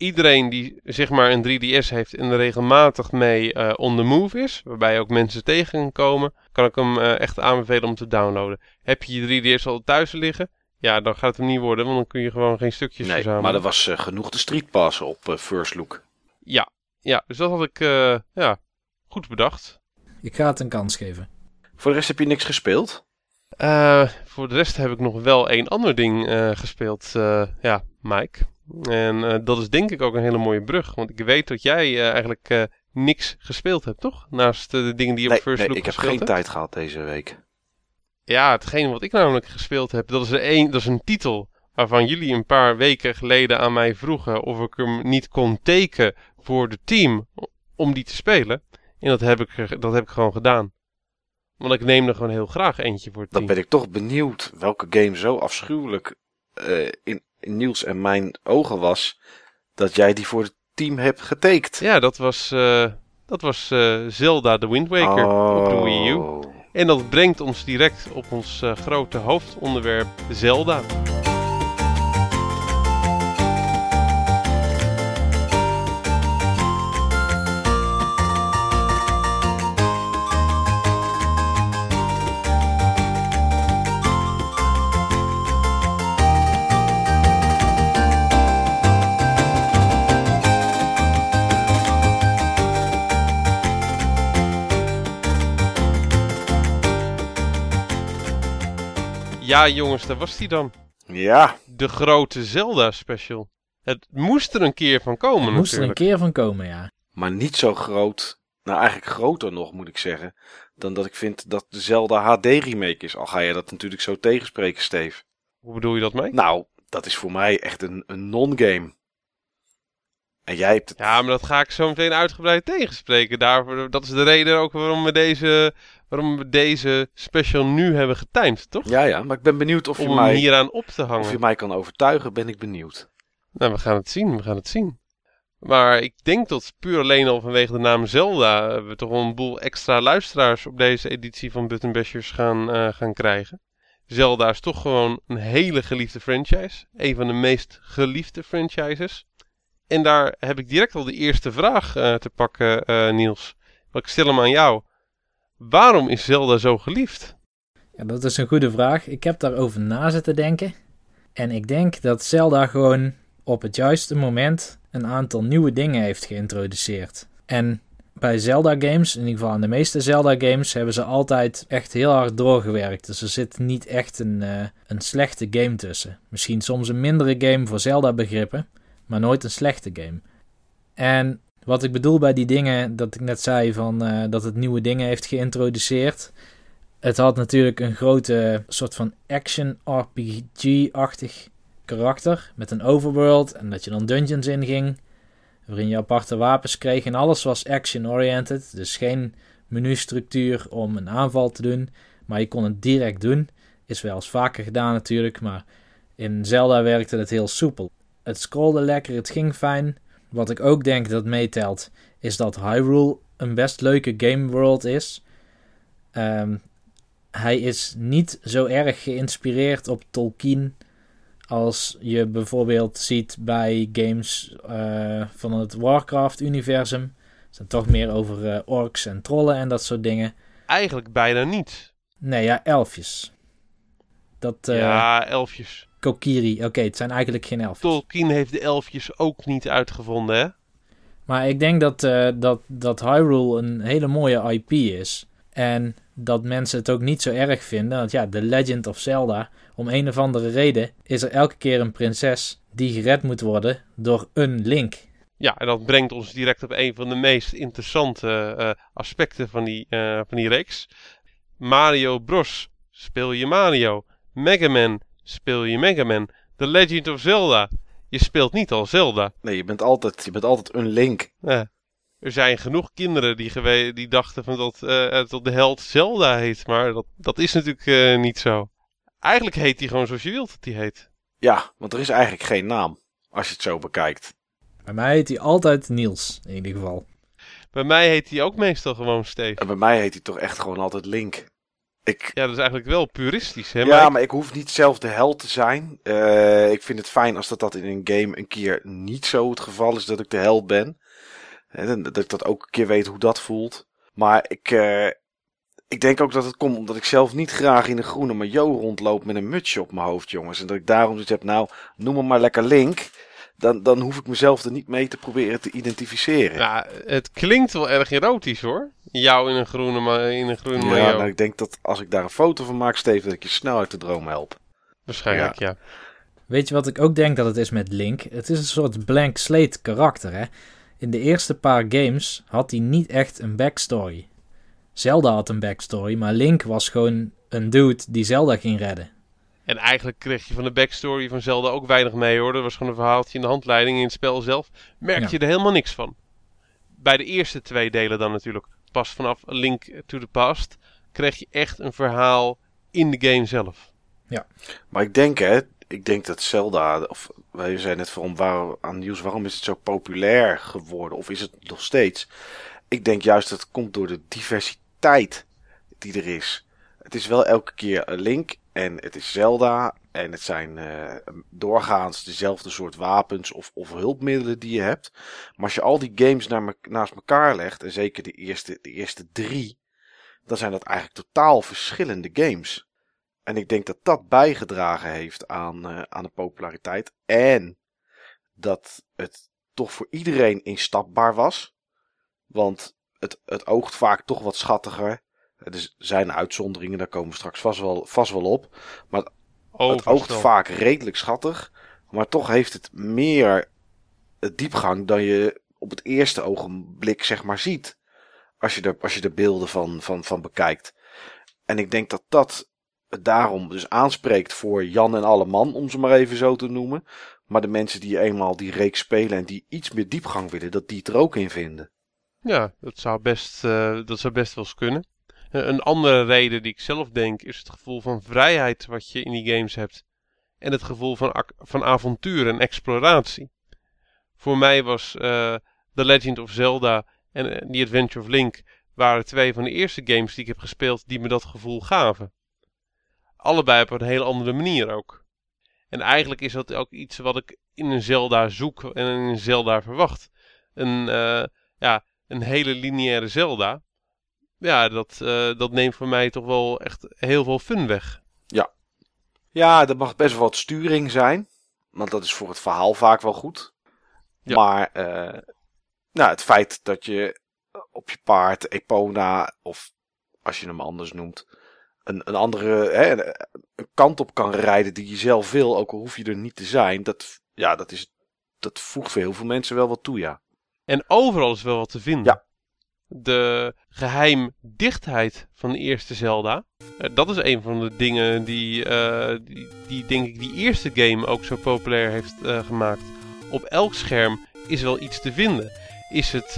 Iedereen die zeg maar een 3DS heeft en er regelmatig mee eh, on the move is, waarbij ook mensen tegenkomen, kan ik hem eh, echt aanbevelen om te downloaden. Heb je je 3DS al thuis liggen? Ja, dan gaat het hem niet worden, want dan kun je gewoon geen stukjes Nee, verzamelen. maar er was eh, genoeg de street pass op eh, First Look. Ja, ja, dus dat had ik eh, ja, goed bedacht. Ik ga het een kans geven. Voor de rest heb je niks gespeeld? Eh, voor de rest heb ik nog wel één ander ding eh, gespeeld, eh, ja, Mike. En eh, dat is denk ik ook een hele mooie brug. Want ik weet dat jij eh, eigenlijk eh, niks gespeeld hebt, toch? Naast de dingen die je Nee, op First nee Look ik heb geen hebt. tijd gehad deze week. Ja, hetgeen wat ik namelijk gespeeld heb, dat is, één, dat is een titel waarvan jullie een paar weken geleden aan mij vroegen of ik hem niet kon tekenen voor de team om die te spelen. En dat heb ik, dat heb ik gewoon gedaan. Want ik neem er gewoon heel graag eentje voor het Dan team. ben ik toch benieuwd welke game zo afschuwelijk in, in Niels en mijn ogen was, dat jij die voor het team hebt getekend. Ja, dat was, eh, dat was eh, Zelda The Wind Waker op de Wii U. Oh. En dat brengt ons direct op ons eh, grote hoofdonderwerp Zelda. Ja jongens, daar was die dan. Ja, De grote Zelda special. Het moest er een keer van komen moest er een keer van komen, ja. maar niet zo groot. Nou, eigenlijk groter nog, moet ik zeggen. Dan dat ik vind dat de Zelda HD remake is. Al ga je dat natuurlijk zo tegenspreken, Steve. Hoe bedoel je dat mee? Nou, dat is voor mij echt een, een non-game. En jij hebt het... Ja, maar dat ga ik zo meteen uitgebreid tegenspreken. Daarvoor, dat is de reden ook waarom we deze, waarom we deze special nu hebben getimed, toch? Ja, ja, maar ik ben benieuwd of je, Om mij, hieraan op te hangen. of je mij kan overtuigen, ben ik benieuwd. Nou, we gaan het zien, we gaan het zien. Maar ik denk dat puur alleen al vanwege de naam Zelda eh, we toch een boel extra luisteraars op deze editie van Button Bashers gaan, eh, gaan krijgen. Zelda is toch gewoon een hele geliefde franchise. Een van de meest geliefde franchises. En daar heb ik direct al de eerste vraag eh, te pakken, Niels. Want ik stel hem aan jou. Waarom is Zelda zo geliefd? ja. Dat is een goede vraag. Ik heb daarover na zitten denken. En ik denk dat Zelda gewoon op het juiste moment een aantal nieuwe dingen heeft geïntroduceerd. En bij Zelda games, in ieder geval aan de meeste Zelda games, hebben ze altijd echt heel hard doorgewerkt. Dus er zit niet echt een, eh, een slechte game tussen. Misschien soms een mindere game voor Zelda begrippen, maar nooit een slechte game. En wat ik bedoel bij die dingen, dat ik net zei van eh, dat het nieuwe dingen heeft geïntroduceerd. Het had natuurlijk een grote soort van action RPG-achtig karakter met een overworld en dat je dan dungeons inging, waarin je aparte wapens kreeg en alles was action-oriented, dus geen menustructuur om een aanval te doen, maar je kon het direct doen. Is wel eens vaker gedaan natuurlijk, maar in Zelda werkte het heel soepel. Het scrolde lekker, het ging fijn. Wat ik ook denk dat meetelt, is dat Hyrule een best leuke game world is. Ehm, hij is niet zo erg geïnspireerd op Tolkien als je bijvoorbeeld ziet bij games eh, van het Warcraft-universum. Het zijn toch meer over eh, orks en trollen en dat soort dingen. Eigenlijk bijna niet. Nee, ja, elfjes. Dat, eh ja, elfjes. Kokiri, oké, het zijn eigenlijk geen elfjes. Tolkien heeft de elfjes ook niet uitgevonden, hè? Maar ik denk dat, eh, dat, dat Hyrule een hele mooie IP is. En dat mensen het ook niet zo erg vinden. Want ja, The Legend of Zelda, om een of andere reden, is er elke keer een prinses die gered moet worden door een Link. Ja, en dat brengt ons direct op een van de meest interessante uh, aspecten van die, uh, van die reeks. Mario Bros. Speel je Mario. Mega Man. Speel je Mega Man. The Legend of Zelda. Je speelt niet al Zelda. Nee, je bent altijd, je bent altijd een Link. Ja. Er zijn genoeg kinderen die, gewe die dachten van dat, uh, dat de held Zelda heet. Maar dat, dat is natuurlijk niet zo. Eigenlijk heet hij gewoon zoals je wilt dat hij heet. Ja, want er is eigenlijk geen naam. Als je het zo bekijkt. Bij mij heet hij altijd Niels, in ieder geval. Bij mij heet hij ook meestal gewoon Steve. En bij mij heet hij toch echt gewoon altijd Link. Ik... Ja, dat is eigenlijk wel puristisch. Hè? Ja, maar ik... maar ik hoef niet zelf de held te zijn. Uh, ik vind het fijn als dat, dat in een game een keer niet zo het geval is dat ik de held ben. En dat ik dat ook een keer weet hoe dat voelt. Maar ik, uh, ik denk ook dat het komt omdat ik zelf niet graag in een groene maillot rondloop met een mutsje op mijn hoofd, jongens. En dat ik daarom zoiets heb, nou, noem me maar lekker Link dan, dan hoef ik mezelf er niet mee te proberen te identificeren. Ja, het klinkt wel erg erotisch hoor. Jou in een groene, ma in een groene Ja, nou, ik denk dat als ik daar een foto van maak, Steven, dat ik je snel uit de droom help. Waarschijnlijk, ja. ja. Weet je wat ik ook denk dat het is met Link? Het is een soort blank slate karakter, hè. In de eerste paar games had hij niet echt een backstory. Zelda had een backstory, maar Link was gewoon een dude die Zelda ging redden. En eigenlijk kreeg je van de backstory van Zelda ook weinig mee hoor. Dat was gewoon een verhaaltje in de handleiding in het spel zelf. Merk je er helemaal niks van. Bij de eerste twee delen dan natuurlijk. Pas vanaf A Link to the Past kreeg je echt een verhaal in de game zelf. Ja. Maar ik denk hè, ik denk dat Zelda, of wij zijn net van waar, aan nieuws, waarom is het zo populair geworden? Of is het nog steeds? Ik denk juist dat het komt door de diversiteit die er is. Het is wel elke keer een link en het is Zelda. En het zijn uh, doorgaans dezelfde soort wapens of, of hulpmiddelen die je hebt. Maar als je al die games naast elkaar legt, en zeker de eerste, de eerste drie, dan zijn dat eigenlijk totaal verschillende games. En ik denk dat dat bijgedragen heeft aan, uh, aan de populariteit. En dat het toch voor iedereen instapbaar was. Want het, het oogt vaak toch wat schattiger. Er zijn uitzonderingen, daar komen we straks vast wel, vast wel op. Maar oh, het oogt vaak redelijk schattig. Maar toch heeft het meer diepgang dan je op het eerste ogenblik zeg maar ziet. Als je er, als je de beelden van, van, van bekijkt. En ik denk dat dat het daarom dus aanspreekt voor Jan en alle man, om ze maar even zo te noemen. Maar de mensen die eenmaal die reeks spelen en die iets meer diepgang willen, dat die het er ook in vinden. Ja, dat zou best, uh, dat zou best wel eens kunnen. Eh, een andere reden die ik zelf denk is het gevoel van vrijheid wat je in die games hebt. En het gevoel van, van avontuur en exploratie. Voor mij was uh, The Legend of Zelda en uh, The Adventure of Link waren twee van de eerste games die ik heb gespeeld die me dat gevoel gaven. Allebei op een hele andere manier ook. En eigenlijk is dat ook iets wat ik in een Zelda zoek en in een Zelda verwacht. Een, ja, een hele lineaire Zelda ja, dat, uh, dat neemt voor mij toch wel echt heel veel fun weg. Ja. Ja, er mag best wel wat sturing zijn. Want dat is voor het verhaal vaak wel goed. Ja. Maar uh, nou, het feit dat je op je paard, Epona, of als je hem anders noemt, een, een andere hè, een kant op kan rijden die je zelf wil, ook al hoef je er niet te zijn, dat, ja, dat, is, dat voegt voor heel veel mensen wel wat toe, ja. En overal is wel wat te vinden. Ja, de geheimdichtheid van de eerste Zelda. Uh, dat is een van de dingen die, uh, die, die, denk ik die eerste game ook zo populair heeft uh, gemaakt. Op elk scherm is wel iets te vinden. Is het,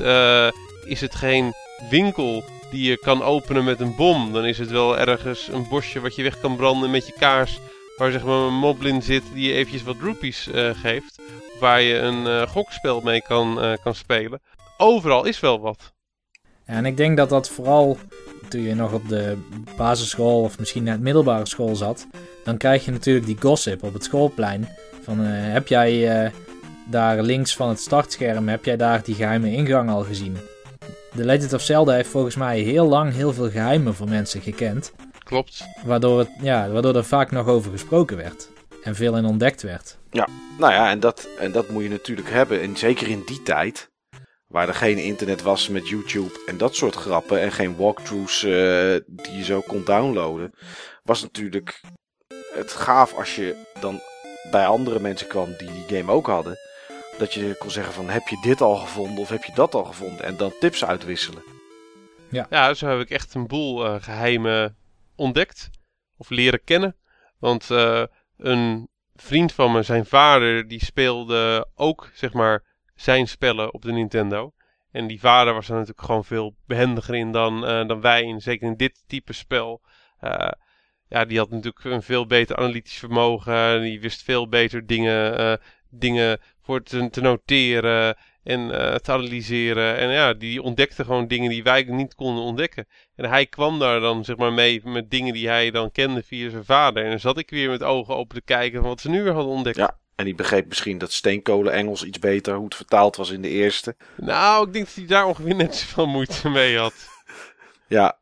is het geen winkel die je kan openen met een bom, dan is het wel ergens een bosje wat je weg kan branden met je kaars. Waar zeg maar een moblin zit die je eventjes wat rupees geeft. Waar je een gokspel mee kan, kan spelen. Overal is wel wat. En ik denk dat dat vooral toen je nog op de basisschool of misschien net middelbare school zat, dan krijg je natuurlijk die gossip op het schoolplein. Van uh, heb jij uh, daar links van het startscherm, heb jij daar die geheime ingang al gezien? The Legend of Zelda heeft volgens mij heel lang heel veel geheimen voor mensen gekend. Klopt. Waardoor, het, ja, waardoor er vaak nog over gesproken werd. En veel in ontdekt werd. Ja, nou ja, en dat, en dat moet je natuurlijk hebben. En zeker in die tijd Waar er geen internet was met YouTube en dat soort grappen. En geen walkthroughs eh, die je zo kon downloaden. Was natuurlijk het gaaf als je dan bij andere mensen kwam die die game ook hadden. Dat je kon zeggen van heb je dit al gevonden of heb je dat al gevonden. En dan tips uitwisselen. Ja, zo heb ik echt een boel eh, geheimen ontdekt. Of leren kennen. Want eh, een vriend van me, zijn vader, die speelde ook, zeg maar, zijn spellen op de Nintendo. En die vader was er natuurlijk gewoon veel behendiger in dan, eh, dan wij. En zeker in dit type spel. Eh, ja, die had natuurlijk een veel beter analytisch vermogen. Die wist veel beter dingen, eh, dingen voor te, te noteren en te analyseren. En ja, die ontdekte gewoon dingen die wij niet konden ontdekken. En hij kwam daar dan zeg maar mee met dingen die hij dan kende via zijn vader. En dan zat ik weer met ogen open te kijken van wat ze nu weer hadden ontdekt. En die begreep misschien dat steenkolen Engels iets beter hoe het vertaald was in de eerste. Nou, ik denk dat hij daar ongeveer net zoveel moeite mee had. Ja,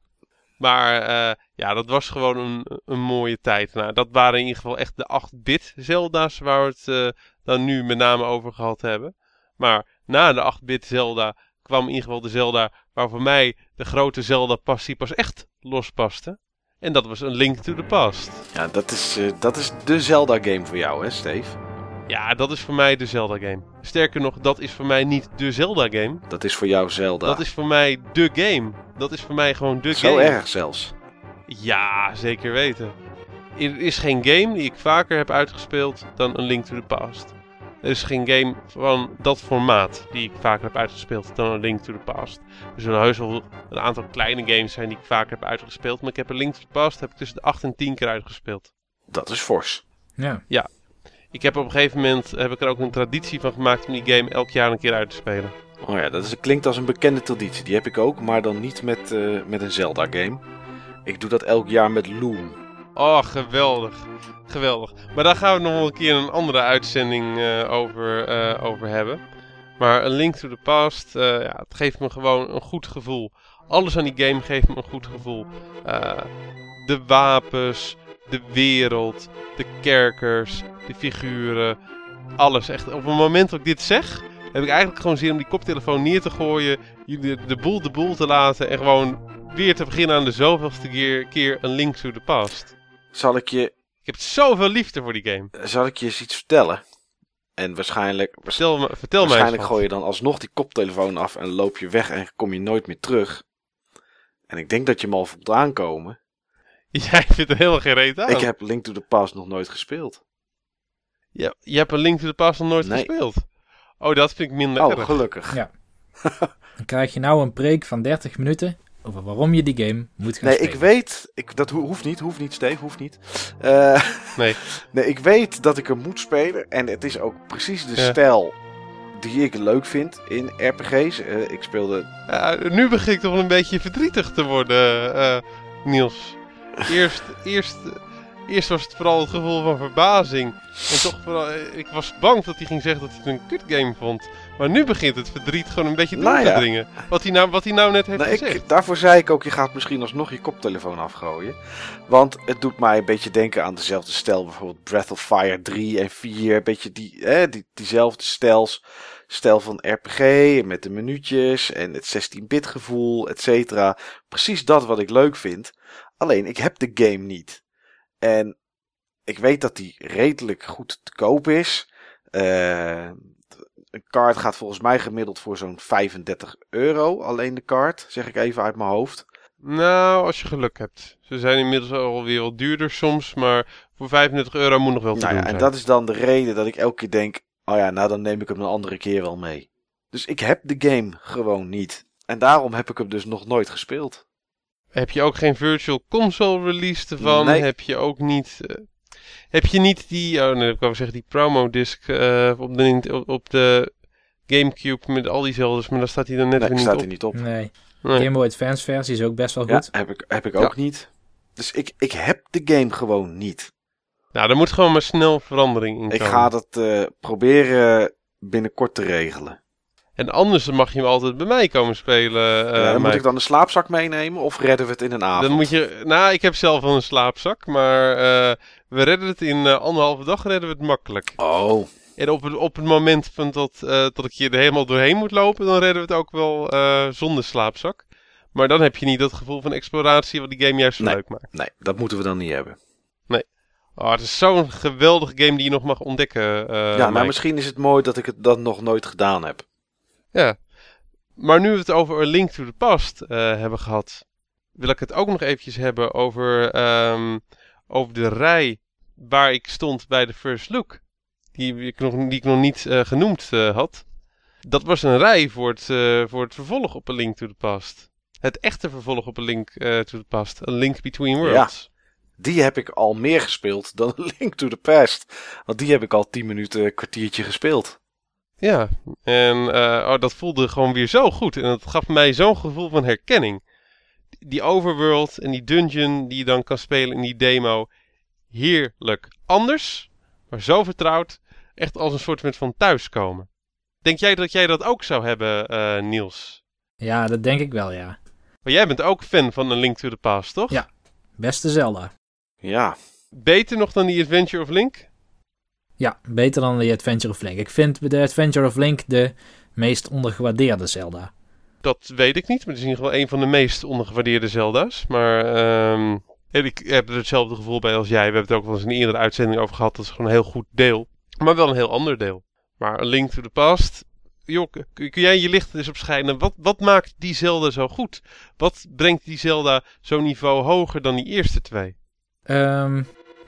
Maar eh, ja, dat was gewoon een, een mooie tijd. Nou, dat waren in ieder geval echt de 8-bit Zelda's waar we het eh, dan nu met name over gehad hebben. Maar na de 8-bit Zelda kwam in ieder geval de Zelda waar voor mij de grote Zelda-passie pas echt lospaste. En dat was een Link to the Past. ja dat, is, eh, dat is de Zelda-game voor jou, hè, Steve? Ja, dat is voor mij de Zelda-game. Sterker nog, dat is voor mij niet de Zelda-game. Dat is voor jou Zelda. Dat is voor mij de game. Dat is voor mij gewoon de Zo game. erg zelfs. Ja, zeker weten. Er is geen game die ik vaker heb uitgespeeld dan een Link to the Past. Er is geen game van dat formaat die ik vaker heb uitgespeeld dan een Link to the Past. Er zullen heus wel een aantal kleine games zijn die ik vaker heb uitgespeeld. Maar ik heb een Link to the Past heb ik tussen de 8 en 10 keer uitgespeeld. Dat is fors. Ja. Ik heb op een gegeven moment heb ik er ook een traditie van gemaakt om die game elk jaar een keer uit te spelen. Oh ja, dat is, klinkt als een bekende traditie. Die heb ik ook, maar dan niet met, eh, met een Zelda-game. Ik doe dat elk jaar met Loom. Oh, geweldig. Geweldig. Maar daar gaan we nog wel een keer een andere uitzending eh, over, eh, over hebben. Maar een Link to the Past, ja, het geeft me gewoon een goed gevoel. Alles aan die game geeft me een goed gevoel. De wapens, de wereld, de kerkers, de figuren. Alles echt. Op het moment dat ik dit zeg, heb ik eigenlijk gewoon zin om die koptelefoon neer te gooien. jullie De boel de boel te laten en gewoon weer te beginnen aan de zoveelste keer, keer een Link to the Past. Zal ik je, Ik heb zoveel liefde voor die game. zal ik je eens iets vertellen? En waarschijnlijk, waars- Vertel, me, vertel mij waarschijnlijk gooi je dan alsnog die koptelefoon af en loop je weg en kom je nooit meer terug. En ik denk dat je hem al voelt aankomen. Jij vindt er helemaal geen reet aan. Ik heb Link to the Past nog nooit gespeeld. je, je hebt een Link to the Past nog nooit Nee. gespeeld. Oh, dat vind ik minder Oh, erg. gelukkig. Ja. Dan krijg je nou een preek van 30 minuten over waarom je die game moet gaan Nee, spelen. ik weet, ik, dat ho- hoeft niet, hoeft niet, Steve, hoeft niet. Eh, Nee. nee, ik weet dat ik hem moet spelen en het is ook precies de Ja. stijl die ik leuk vind in RPG's. Eh, ik speelde Ja, nu begin ik toch wel een beetje verdrietig te worden, eh, Niels. Eerst, eerst, eerst was het vooral het gevoel van verbazing. En toch vooral, eh, ik was bang dat hij ging zeggen dat hij het een kut game vond. Maar nu begint het verdriet gewoon een beetje door Nou te dringen. Wat hij nou, wat hij nou net heeft Nou, gezegd. ik, daarvoor zei ik ook, je gaat misschien alsnog je koptelefoon afgooien. Want het doet mij een beetje denken aan dezelfde stijl. Bijvoorbeeld Breath of Fire 3 en 4. Een beetje die, hè, die, diezelfde stijls. Stijl van RPG met de minuutjes en het 16-bit gevoel, et cetera. Precies dat wat ik leuk vind. Alleen, ik heb de game niet. En ik weet dat die redelijk goed te koop is. Eh, een kaart gaat volgens mij gemiddeld voor zo'n 35 euro. Alleen de kaart, zeg ik even uit mijn hoofd. Nou, als je geluk hebt. Ze zijn inmiddels alweer wat duurder soms, maar voor 35 euro moet nog wel te Nou doen ja, en zijn. dat is dan de reden dat ik elke keer denk: oh ja, nou dan neem ik hem een andere keer wel mee. Dus ik heb de game gewoon niet. En daarom heb ik hem dus nog nooit gespeeld. Heb je ook geen virtual console release ervan? Nee. Heb je ook niet... eh, heb je niet die... Oh nee, ik wou zeggen die promo disc eh, op, de, op, de Gamecube met al die zeldes, maar daar staat hij dan net Nee, weer niet staat op. er niet op. Nee. Nee. Game Boy Advance versie is ook best wel Ja, goed. heb ik, heb ik ook niet. Dus ik, ik heb de game gewoon niet. Nou, er moet gewoon maar snel verandering in Ik komen. ga dat eh, proberen binnenkort te regelen. En anders mag je hem altijd bij mij komen spelen. eh, Ja, dan moet ik dan de slaapzak meenemen of redden we het in een avond? Dan moet je... Nou, ik heb zelf wel een slaapzak, maar eh, we redden het in eh, anderhalve dag redden we het makkelijk. Oh, En op het, op het moment van dat, eh, dat ik je er helemaal doorheen moet lopen, dan redden we het ook wel eh, zonder slaapzak. Maar dan heb je niet dat gevoel van exploratie wat die game juist zo Nee. leuk maakt. Nee, dat moeten we dan niet hebben. Oh, het is zo'n geweldige game die je nog mag ontdekken. eh, ja, maar Mike. misschien is het mooi dat ik het dan nog nooit gedaan heb. Ja. Maar nu we het over A Link to the Past eh, hebben gehad, wil ik het ook nog eventjes hebben over, ehm, over de rij waar ik stond bij de First Look. Die ik nog, die ik nog niet eh, genoemd eh, had. Dat was een rij voor het, voor het vervolg op A Link to the Past. Het echte vervolg op A Link to the Past. A Link Between Worlds. Die heb ik al meer gespeeld dan A Link to the Past. Want die heb ik al 10 minuten, kwartiertje gespeeld. Ja, en eh, oh, dat voelde gewoon weer zo goed. En dat gaf mij zo'n gevoel van herkenning. Die overworld en die dungeon die je dan kan spelen in die demo. Heerlijk. Anders, maar zo vertrouwd. Echt als een soort van thuiskomen. Denk jij dat jij dat ook zou hebben, eh, Niels? Ja, dat denk ik wel, ja. Maar jij bent ook fan van A Link to the Past, toch? Ja. Beste Zelda. Ja, Beter nog dan die Adventure of Link? Ja, beter dan de Adventure of Link. Ik vind de Adventure of Link de meest ondergewaardeerde Zelda. Dat weet ik niet, maar het is in ieder geval een van de meest ondergewaardeerde Zelda's. Maar en ik heb er hetzelfde gevoel bij als jij. We hebben het ook wel eens in een eerdere uitzending over gehad. Dat is gewoon een heel goed deel. Maar wel een heel ander deel. Maar A Link to the Past. Joh, kun, jij je licht eens op schijnen? Wat, wat maakt die Zelda zo goed? Wat brengt die Zelda zo'n niveau hoger dan die eerste twee? Ehm,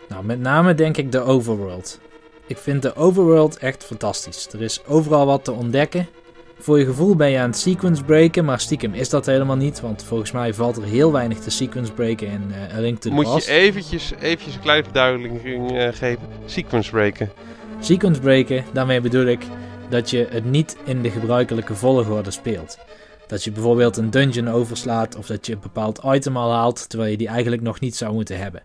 nou, met name denk ik de overworld. Ik vind de overworld echt fantastisch. Er is overal wat te ontdekken. Voor je gevoel ben je aan het sequence breken, maar stiekem is dat helemaal niet. Want volgens mij valt er heel weinig te sequence breken in eh, A Link to the Moet Past. je eventjes, eventjes een kleine verduidelijking eh, geven? Sequence breken. Sequence breken, daarmee bedoel ik dat je het niet in de gebruikelijke volgorde speelt. Dat je bijvoorbeeld een dungeon overslaat of dat je een bepaald item al haalt terwijl je die eigenlijk nog niet zou moeten hebben.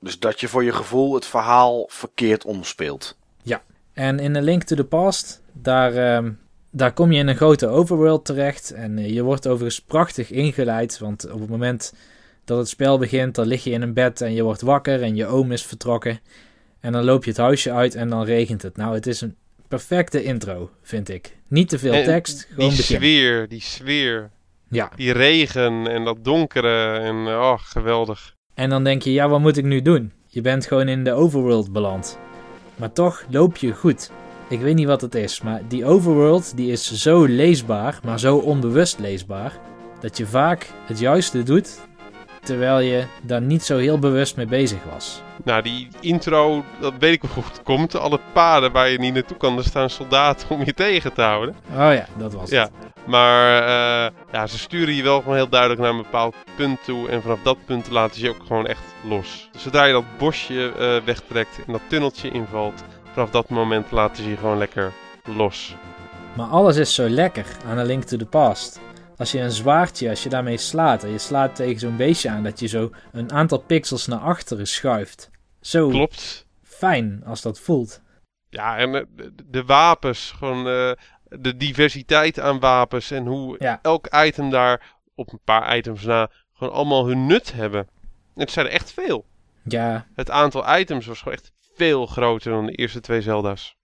Dus dat je voor je gevoel het verhaal verkeerd omspeelt. En in A Link to the Past, daar, ehm, daar kom je in een grote overworld terecht. En eh, je wordt overigens prachtig ingeleid. Want op het moment dat het spel begint, dan lig je in een bed en je wordt wakker en je oom is vertrokken. En dan loop je het huisje uit en dan regent het. Nou, het is een perfecte intro, vind ik. Niet te veel En tekst, gewoon Die beginnen. sfeer, die sfeer. Ja, Die regen en dat donkere en oh, geweldig. En dan denk je, ja, wat moet ik nu doen? Je bent gewoon in de overworld beland. Maar toch loop je goed. Ik weet niet wat het is, maar die overworld die is zo leesbaar, maar zo onbewust leesbaar, dat je vaak het juiste doet, terwijl je daar niet zo heel bewust mee bezig was. Nou, die intro, dat weet ik hoe het komt. Alle paden waar je niet naartoe kan, er staan soldaten om je tegen te houden. Oh ja, dat was Ja, het. Maar eh, ja, ze sturen je wel gewoon heel duidelijk naar een bepaald punt toe. En vanaf dat punt laten ze je ook gewoon echt los. Dus zodra je dat bosje eh, wegtrekt en dat tunneltje invalt, vanaf dat moment laten ze je gewoon lekker los. Maar alles is zo lekker aan A Link to the Past. Als je een zwaardje, als je daarmee slaat en je slaat tegen zo'n beestje aan, dat je zo een aantal pixels naar achteren schuift. Zo Klopt. fijn als dat voelt. Ja, en eh, de, de wapens, gewoon de diversiteit aan wapens en hoe Ja. elk item daar op een paar items na gewoon allemaal hun nut hebben. Het zijn er echt veel. Ja, Het aantal items was gewoon echt veel groter dan de eerste twee Zelda's.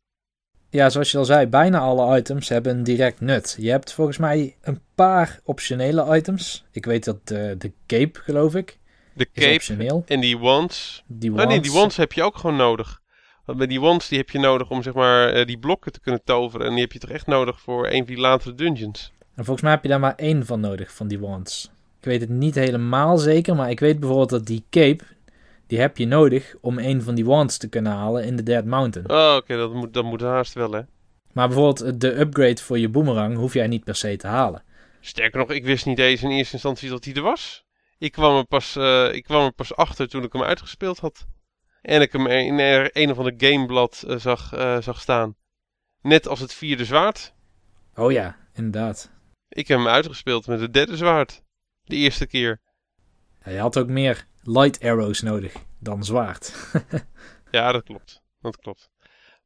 Ja, zoals je al zei, bijna alle items hebben een direct nut. Je hebt volgens mij een paar optionele items. Ik weet dat de, de cape, geloof ik, De is cape optioneel. en die wands. Die Oh nee, die wands- wands heb je ook gewoon nodig. Want met die wands die heb je nodig om zeg maar eh, die blokken te kunnen toveren. En die heb je toch echt nodig voor een van die latere dungeons. En volgens mij heb je daar maar één van nodig, van die wands. Ik weet het niet helemaal zeker, maar ik weet bijvoorbeeld dat die cape, die heb je nodig om een van die wands te kunnen halen in de Dead Mountain. Oh, oké, dat, moet, dat moet haast wel hè. Maar bijvoorbeeld de upgrade voor je boomerang hoef jij niet per se te halen. Sterker nog, ik wist niet eens in eerste instantie dat hij er was. Ik kwam er pas, eh, ik kwam er pas achter toen ik hem uitgespeeld had. En ik hem in een of ander gameblad eh, zag, eh, zag staan. Net als het vierde zwaard. Oh ja, inderdaad. Ik heb hem uitgespeeld met het derde zwaard. De eerste keer. Ja, je had ook meer light arrows nodig dan zwaard. Ja, dat klopt. Dat klopt.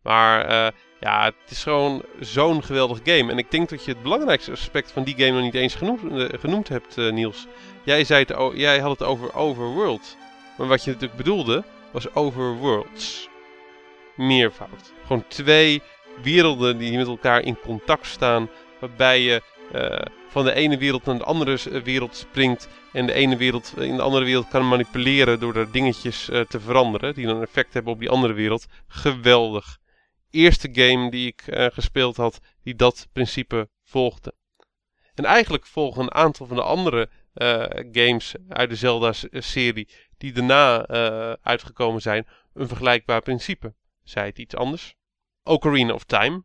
Maar eh, ja, het is gewoon zo'n geweldig game. En ik denk dat je het belangrijkste aspect van die game nog niet eens genoemd, genoemd hebt, Niels. Jij, zei het, jij had het over overworld. Maar wat je natuurlijk bedoelde, was overworlds. Meervoud. Gewoon twee werelden die met elkaar in contact staan. Waarbij je eh, van de ene wereld naar de andere eh, wereld springt. En de ene wereld in de andere wereld kan manipuleren door er dingetjes eh, te veranderen. Die dan effect hebben op die andere wereld. Geweldig. Eerste game die ik gespeeld had die dat principe volgde. En eigenlijk volgen een aantal van de andere games uit de Zelda-serie die daarna uitgekomen zijn een vergelijkbaar principe. Zij het iets anders. Ocarina of Time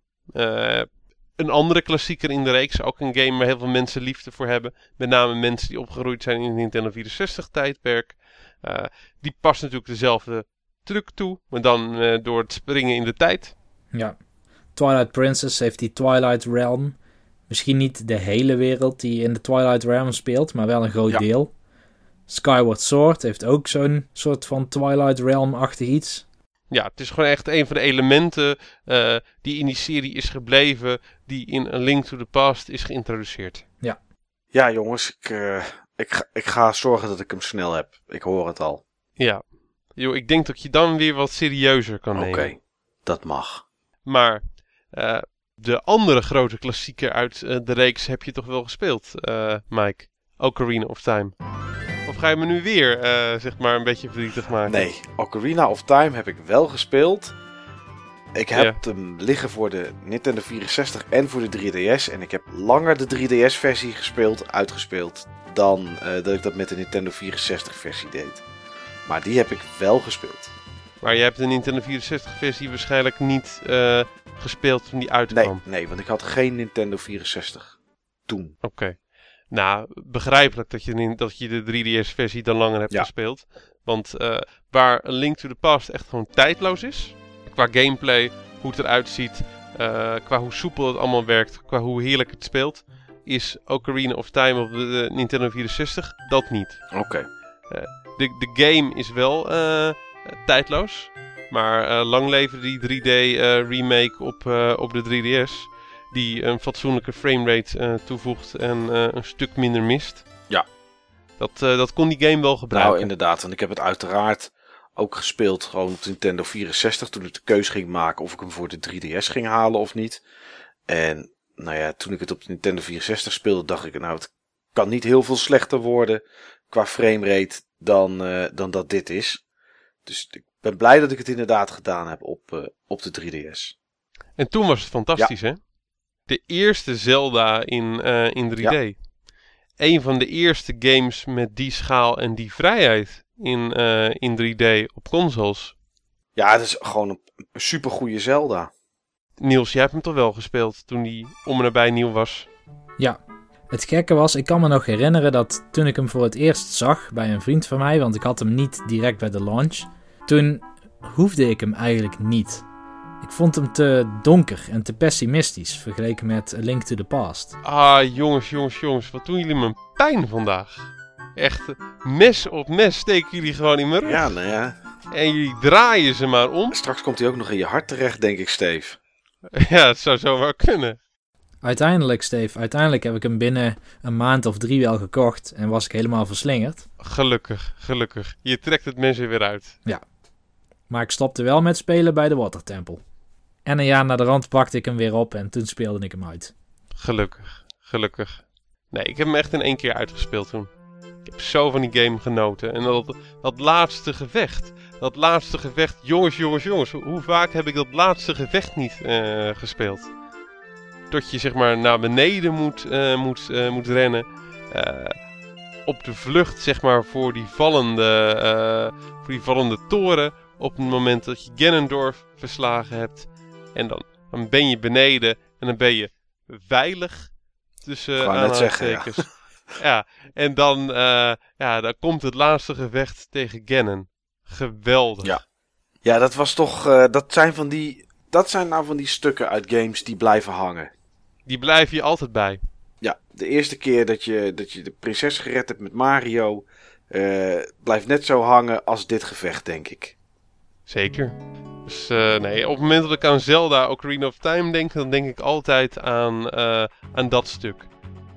een andere klassieker in de reeks. Ook een game waar heel veel mensen liefde voor hebben. Met name mensen die opgegroeid zijn in het Nintendo 64 tijdperk. Uh, die past natuurlijk dezelfde truc toe. Maar dan door het springen in de tijd. Ja. Twilight Princess heeft die Twilight Realm. Misschien niet de hele wereld die in de Twilight Realm speelt. Maar wel een groot deel. Skyward Sword heeft ook zo'n soort van Twilight Realm-achtig iets. Ja, het is gewoon echt een van de elementen uh, die in die serie is gebleven, die in A Link to the Past is geïntroduceerd. Ja. Ja, jongens, ik, uh, ik, ga, ik ga zorgen dat ik hem snel heb. Ik hoor het al. Ja. Yo, ik denk dat je dan weer wat serieuzer kan nemen. Oké, dat mag. Maar uh, de andere grote klassieker uit de reeks heb je toch wel gespeeld, Mike? Ocarina of Time. Of ga je me nu weer, uh, zeg maar, een beetje verdrietig maken? Nee, Ocarina of Time heb ik wel gespeeld. Ik heb hem liggen voor de Nintendo 64 en voor de 3DS. En ik heb langer de 3DS-versie gespeeld, uitgespeeld, dan uh, dat ik dat met de Nintendo 64-versie deed. Maar die heb ik wel gespeeld. Maar je hebt de Nintendo 64-versie waarschijnlijk niet uh, gespeeld toen die uitkwam? Nee, nee, want ik had geen Nintendo 64 toen. Oké. Nou, begrijpelijk dat je, dat je de 3DS-versie dan langer hebt gespeeld. Want uh, waar Link to the Past echt gewoon tijdloos is. Qua gameplay, hoe het eruit ziet. Uh, qua hoe soepel het allemaal werkt. Qua hoe heerlijk het speelt. Is Ocarina of Time op de, Nintendo 64 dat niet. Oké. Uh, de, de game is wel tijdloos. Maar lang leven die 3D remake op, op de 3DS die een fatsoenlijke framerate uh, toevoegt en uh, een stuk minder mist. Ja. Dat, uh, dat kon die game wel gebruiken. Nou, inderdaad. En ik heb het uiteraard ook gespeeld gewoon op Nintendo 64 toen ik de keuze ging maken of ik hem voor de 3DS ging halen of niet. En nou ja, toen ik het op de Nintendo 64 speelde, dacht ik, nou, het kan niet heel veel slechter worden qua framerate dan, dan dat dit is. Dus ik ben blij dat ik het inderdaad gedaan heb op, op de 3DS. En toen was het fantastisch, hè? De eerste Zelda in, uh, in 3D. Ja. Een van de eerste games met die schaal en die vrijheid in, uh, in 3D op consoles. Ja, het is gewoon een, een supergoeie Zelda. Niels, jij hebt hem toch wel gespeeld toen hij om en nabij nieuw was? Ja. Het gekke was, ik kan me nog herinneren dat toen ik hem voor het eerst zag bij een vriend van mij, want ik had hem niet direct bij de launch, toen hoefde ik hem eigenlijk niet. Ik vond hem te donker en te pessimistisch vergeleken met A Link to the Past. Ah, jongens, jongens, jongens, wat doen jullie me pijn vandaag? Echt, mes op mes steken jullie gewoon in mijn rug. Ja, nou ja. En jullie draaien ze maar om. Straks komt hij ook nog in je hart terecht, denk ik, Steve. Ja, het zou zo wel kunnen. Uiteindelijk, Steve, uiteindelijk heb ik hem binnen een maand of drie wel gekocht en was ik helemaal verslingerd. Gelukkig, gelukkig. Je trekt het mensen weer uit. Ja. Maar ik stopte wel met spelen bij de Watertempel. En een jaar na de rand pakte ik hem weer op en toen speelde ik hem uit. Gelukkig, gelukkig. Nee, ik heb hem echt in één keer uitgespeeld toen. Ik heb zo van die game genoten. En dat, dat laatste gevecht. Dat laatste gevecht, jongens, jongens, jongens. Hoe vaak heb ik dat laatste gevecht niet uh, gespeeld? Tot je zeg maar naar beneden moet, uh, moet, uh, moet rennen. op de vlucht zeg maar voor die vallende, voor die vallende toren. Op het moment dat je Ganondorf verslagen hebt. En dan, dan ben je beneden en dan ben je veilig tussen uh, aanhalingstekens. Ja. ja. en dan, uh, ja, dan komt het laatste gevecht tegen Ganon. Geweldig. Ja, ja dat was toch, uh, dat zijn van die, dat zijn nou van die stukken uit games die blijven hangen. Die blijven je altijd bij. Ja, de eerste keer dat je, dat je de prinses gered hebt met Mario, uh, blijft net zo hangen als dit gevecht, denk ik. Zeker. Dus uh, nee, op het moment dat ik aan Zelda Ocarina of Time denk, dan denk ik altijd aan, uh, aan dat stuk.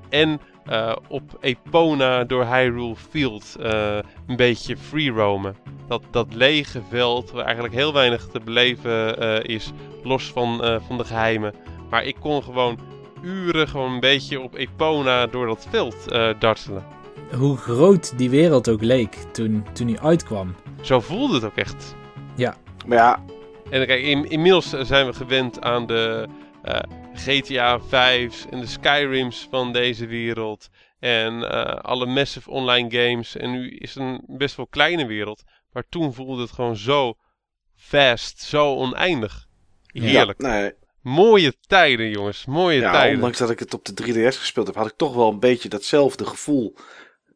En eh, op Epona door Hyrule Field eh, een beetje free roamen. Dat, dat lege veld waar eigenlijk heel weinig te beleven eh, is, los van, eh, van de geheimen. Maar ik kon gewoon uren gewoon een beetje op Epona door dat veld eh, dartelen. Hoe groot die wereld ook leek toen, toen hij uitkwam. Zo voelde het ook echt. Maar ja, En kijk, in, inmiddels zijn we gewend aan de eh, GTA 5's en de Skyrims van deze wereld. En eh, alle massive online games. En nu is het een best wel kleine wereld. Maar toen voelde het gewoon zo vast, zo oneindig. Heerlijk. Ja, nee, Mooie tijden, jongens. Mooie ja, tijden. ondanks dat ik het op de 3DS gespeeld heb, had ik toch wel een beetje datzelfde gevoel.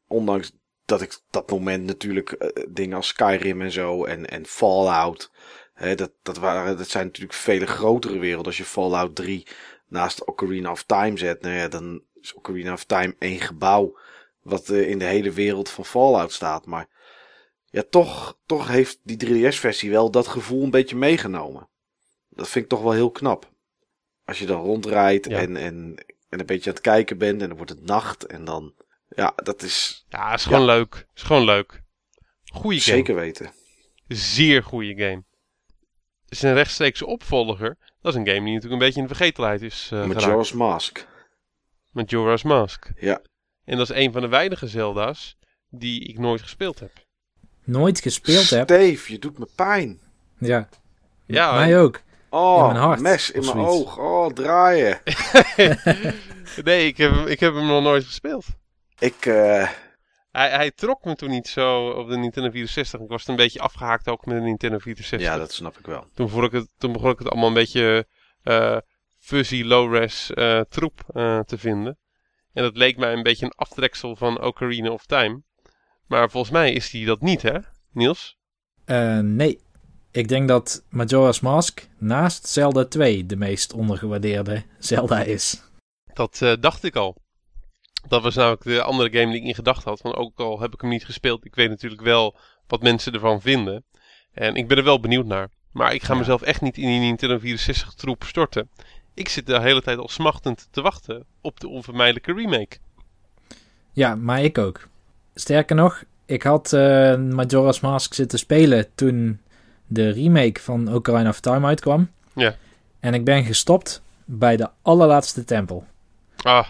Ondanks dat ik dat moment natuurlijk eh, dingen als Skyrim en zo en, en Fallout. Hè, dat, dat, waren, dat zijn natuurlijk vele grotere werelden. Als je Fallout 3 naast Ocarina of Time zet, nou ja, dan is Ocarina of Time één gebouw wat eh, in de hele wereld van Fallout staat. Maar ja, toch, toch heeft die 3DS-versie wel dat gevoel een beetje meegenomen. Dat vind ik toch wel heel knap. Als je dan rondrijdt Ja. en, en, en een beetje aan het kijken bent en dan wordt het nacht en dan... Ja, dat is Ja, is gewoon leuk. Is gewoon leuk. Goeie game. zeker weten. Zeer goede game. Het is een rechtstreekse opvolger. Dat is een game die natuurlijk een beetje in de vergetelheid is eh geraakt. Majora's Mask. Majora's Mask. Ja. En dat is een van de weinige Zelda's die ik nooit gespeeld heb. Nooit gespeeld heb. Steve, je doet me pijn. Ja, Ja, mij ook. Oh, In mijn hart, mes in mijn oog. Oh, draaien. nee, ik heb, ik heb hem nog nooit gespeeld. Ik, eh, Hij, hij trok me toen niet zo op de Nintendo 64. Ik was een beetje afgehaakt ook met de Nintendo 64. ja, dat snap ik wel. toen, vond ik het, toen begon ik het allemaal een beetje eh, fuzzy, low-res eh, troep eh, te vinden. En dat leek mij een beetje een aftreksel van Ocarina of Time. Maar volgens mij is die dat niet, hè, Niels? Eh, nee. Ik denk dat Majora's Mask naast Zelda 2 de meest ondergewaardeerde Zelda is. Dat eh, dacht ik al. Dat was namelijk de andere game die ik in gedachten had. Want ook al heb ik hem niet gespeeld, ik weet natuurlijk wel wat mensen ervan vinden. En ik ben er wel benieuwd naar. Maar ik ga Ja. mezelf echt niet in die Nintendo 64 troep storten. Ik zit de hele tijd al smachtend te wachten op de onvermijdelijke remake. Ja, maar ik ook. Sterker nog, ik had eh, Majora's Mask zitten spelen toen de remake van Ocarina of Time uitkwam. Ja. En ik ben gestopt bij de allerlaatste tempel. Ah,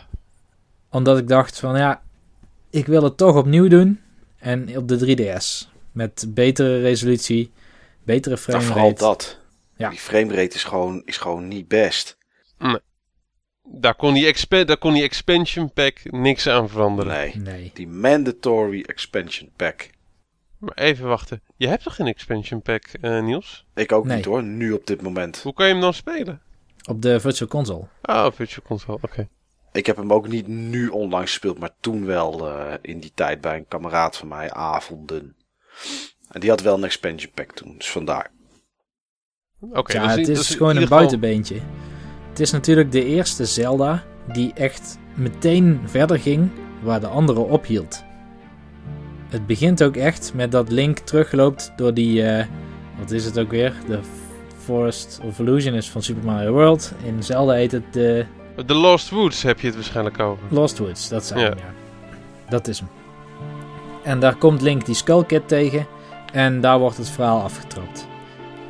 Omdat ik dacht van ja, ik wil het toch opnieuw doen. En op de 3DS. Met betere resolutie, betere Maar frame vooral rate. dat. Ja. Die framerate is gewoon, is gewoon niet best. daar kon, die expa- daar kon die expansion pack niks aan veranderen. Nee. Nee. Die mandatory expansion pack. Maar even wachten. Je hebt toch geen expansion pack, eh, Niels? Ik ook Nee. niet hoor, nu op dit moment. Hoe kan je hem dan spelen? Op de Virtual Console. Ah, Virtual Console, oké. Ik heb hem ook niet nu onlangs gespeeld, maar toen wel eh, in die tijd bij een kameraad van mij, avonden. En die had wel een expansion pack toen, dus vandaar. Oké, ja, dus het is dus gewoon een geval- buitenbeentje. Het is natuurlijk de eerste Zelda die echt meteen verder ging waar de andere ophield. Het begint ook echt met dat Link terugloopt door die, eh, wat is het ook weer? De Forest of Illusion is van Super Mario World. In Zelda heet het de The Lost Woods heb je het waarschijnlijk over. Lost Woods, dat zijn Ja. hem, ja. Dat is hem. En daar komt Link die Skull Kid tegen en daar wordt het verhaal afgetrapt.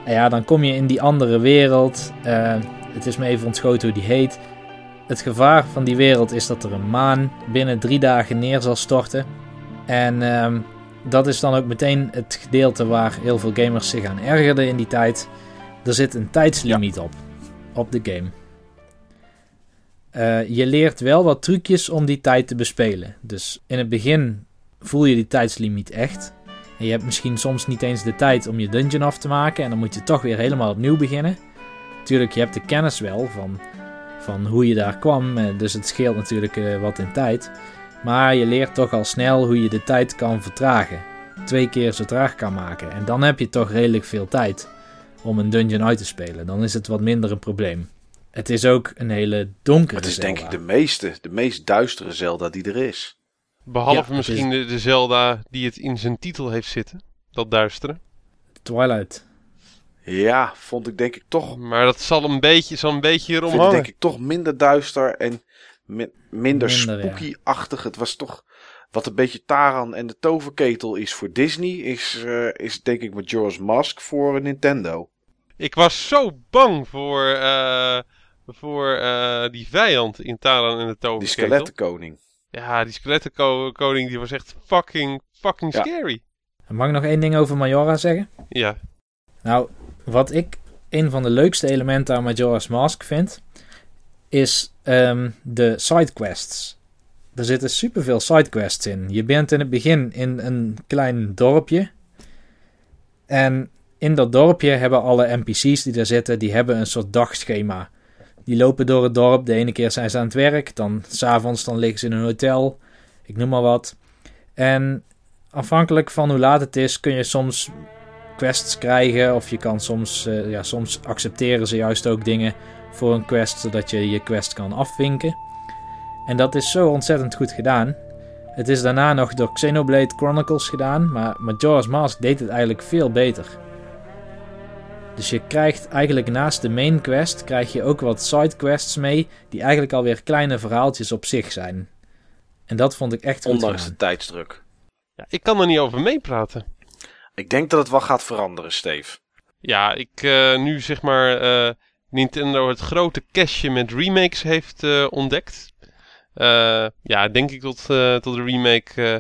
En ja, dan kom je in die andere wereld. eh, het is me even ontschoten hoe die heet. Het gevaar van die wereld is dat er een maan binnen drie dagen neer zal storten. En ehm, dat is dan ook meteen het gedeelte waar heel veel gamers zich aan ergerden in die tijd. Er zit een tijdslimiet op, op de game. Eh, je leert wel wat trucjes om die tijd te bespelen. Dus in het begin voel je die tijdslimiet echt. En je hebt misschien soms niet eens de tijd om je dungeon af te maken. En dan moet je toch weer helemaal opnieuw beginnen. Tuurlijk, je hebt de kennis wel van, van hoe je daar kwam. eh, Dus het scheelt natuurlijk eh, wat in tijd. Maar je leert toch al snel hoe je de tijd kan vertragen. Twee keer zo traag kan maken. En dan heb je toch redelijk veel tijd om een dungeon uit te spelen. Dan is het wat minder een probleem. Het is ook een hele donkere Het is Zelda. denk ik de meeste, de meest duistere Zelda die er is. Behalve Ja, misschien de, de Zelda die het in zijn titel heeft zitten. Dat duistere. Twilight. Ja, vond ik denk ik toch, Maar dat zal een beetje, zal een beetje erom vind ik hangen. denk ik toch minder duister en minder, Minder, ja. spooky-achtig. Het was toch wat een beetje Taran en de toverketel is voor Disney, is, eh, is denk ik Majora's Mask voor Nintendo. Ik was zo bang voor, eh, voor eh, die vijand in Taran en de Die Toverketel. skelettenkoning. Ja, die skelettenkoning die was echt fucking, fucking Ja. scary. Mag ik nog één ding over Majora zeggen? Ja, Nou, wat ik een van de leukste elementen aan Majora's Mask vind, is ehm, de sidequests. Er zitten superveel sidequests in. Je bent in het begin in een klein dorpje. En in dat dorpje hebben alle NPC's die daar zitten, die hebben een soort dagschema. Die lopen door het dorp. De ene keer zijn ze aan het werk, dan s'avonds dan liggen ze in een hotel. Ik noem maar wat. En afhankelijk van hoe laat het is, kun je soms quests krijgen. Of je kan soms, eh, ja, soms accepteren ze juist ook dingen voor een quest, zodat je je quest kan afvinken. En dat is zo ontzettend goed gedaan. Het is daarna nog door Xenoblade Chronicles gedaan, maar Majora's Mask deed het eigenlijk veel beter. Dus je krijgt eigenlijk naast de main quest, krijg je ook wat side quests mee, die eigenlijk alweer kleine verhaaltjes op zich zijn. En dat vond ik echt goed Ondanks gedaan. de tijdsdruk. ja ik kan er niet over meepraten. Ik denk dat het wel gaat veranderen, Steve. Ja, ik eh, nu zeg maar eh, Nintendo het grote cashje met remakes heeft eh, ontdekt. eh, ja, denk ik dat, eh, dat de remake eh,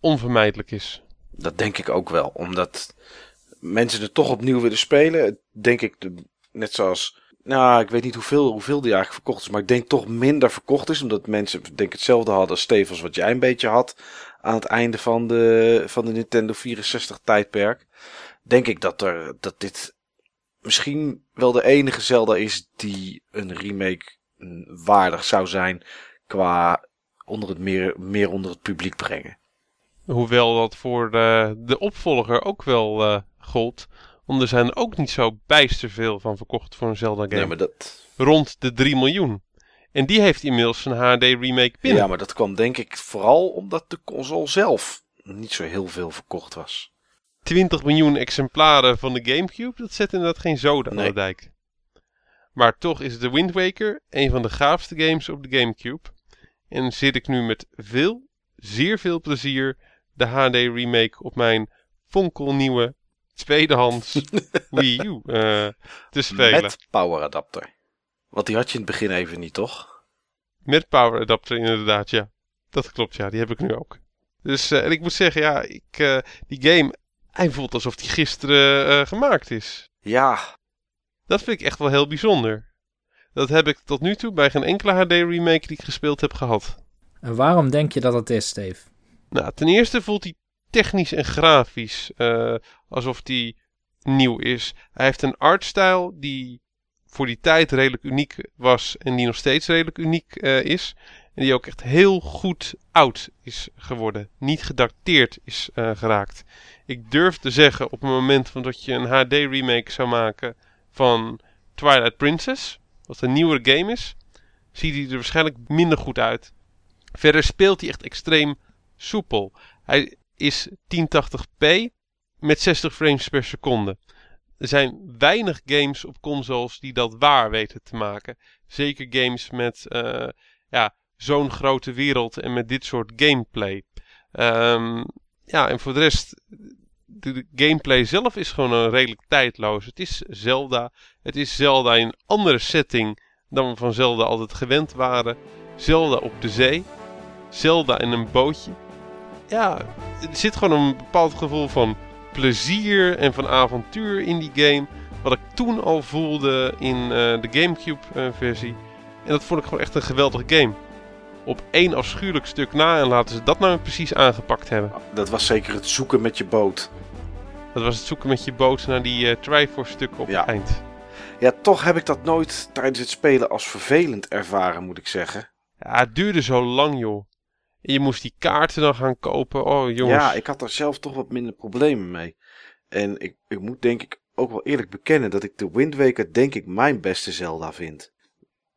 onvermijdelijk is. Dat denk ik ook wel. Omdat mensen het toch opnieuw willen spelen. Denk ik, net zoals... Nou, ik weet niet hoeveel, hoeveel die eigenlijk verkocht is. Maar ik denk toch minder verkocht is. Omdat mensen denk hetzelfde hadden als Steve als wat jij een beetje had. Aan het einde van de, van de Nintendo 64 tijdperk. Denk ik dat, er, dat dit misschien wel de enige Zelda is die een remake waardig zou zijn. Qua onder het meer, meer onder het publiek brengen. Hoewel dat voor de, de opvolger ook wel eh gold. Want er zijn ook niet zo bijster veel van verkocht voor een Zelda game. Nee, maar dat, Rond de 3 miljoen. En die heeft inmiddels een HD remake binnen. Ja, maar dat kwam denk ik vooral omdat de console zelf niet zo heel veel verkocht was. 20 miljoen exemplaren van de Gamecube, dat zet inderdaad geen zoden aan de dijk. Maar toch is de Wind Waker een van de gaafste games op de Gamecube. En zit ik nu met veel, zeer veel plezier de HD remake op mijn fonkelnieuwe tweedehands Wii U eh, te spelen. Met, Met power adapter. Want die had je in het begin even niet, toch? power adapter inderdaad, ja. Dat klopt, ja. Die heb ik nu ook. Dus eh, en ik moet zeggen, ja, ik, eh, die game, hij voelt alsof die gisteren eh, gemaakt is. Ja, Dat vind ik echt wel heel bijzonder. Dat heb ik tot nu toe bij geen enkele HD remake die ik gespeeld heb gehad. En waarom denk je dat het is, Steve? Nou, ten eerste voelt hij technisch en grafisch eh, alsof hij nieuw is. Hij heeft een artstyle die voor die tijd redelijk uniek was en die nog steeds redelijk uniek eh, is. En die ook echt heel goed oud is geworden. Niet gedateerd is eh, geraakt. Ik durf te zeggen op het moment van dat je een HD remake zou maken van Twilight Princess, wat een nieuwere game is, ziet hij er waarschijnlijk minder goed uit. Verder speelt hij echt extreem soepel. Hij is 1080p met 60 frames per seconde. Er zijn weinig games op consoles die dat waar weten te maken. Zeker games met eh, ja, zo'n grote wereld en met dit soort gameplay. Ehm, ja, en voor de rest, de, de gameplay zelf is gewoon een redelijk tijdloos. Het is Zelda. Het is Zelda in een andere setting dan we van Zelda altijd gewend waren. Zelda op de zee. Zelda in een bootje. Ja, er zit gewoon een bepaald gevoel van plezier en van avontuur in die game. Wat ik toen al voelde in eh, de Gamecube-versie. en dat vond ik gewoon echt een geweldige game. Op één afschuwelijk stuk na en laten ze dat nou precies aangepakt hebben. dat was zeker het zoeken met je boot. Dat was het zoeken met je boot naar die eh Triforce-stukken op Ja. het eind. Ja, toch heb ik dat nooit tijdens het spelen als vervelend ervaren, moet ik zeggen. Ja, het duurde zo lang, joh. En je moest die kaarten dan gaan kopen. Oh, jongens. Ja, ik had daar zelf toch wat minder problemen mee. En ik, ik moet denk ik ook wel eerlijk bekennen dat ik de Wind Waker denk ik mijn beste Zelda vind.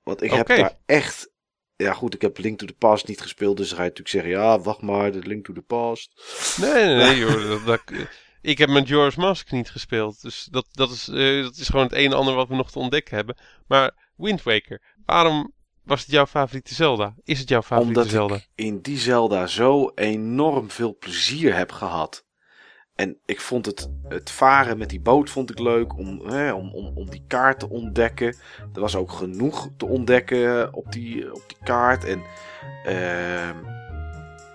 Want ik heb daar echt... Ja goed, ik heb Link to the Past niet gespeeld, dus dan ga je natuurlijk zeggen... Ja, wacht maar, de Link to the Past. Nee, nee, nee, joh. Dat, dat- ik heb met George Mask niet gespeeld. Dus dat, dat, is, eh, dat is gewoon het een en ander wat we nog te ontdekken hebben. Maar Wind Waker, waarom was het jouw favoriete Zelda? Is het jouw favoriete Omdat Zelda? ik in die Zelda zo enorm veel plezier heb gehad. En ik vond het, het varen met die boot vond ik leuk om, hè, om, om, om die kaart te ontdekken. Er was ook genoeg te ontdekken op die, op die kaart. En ehm,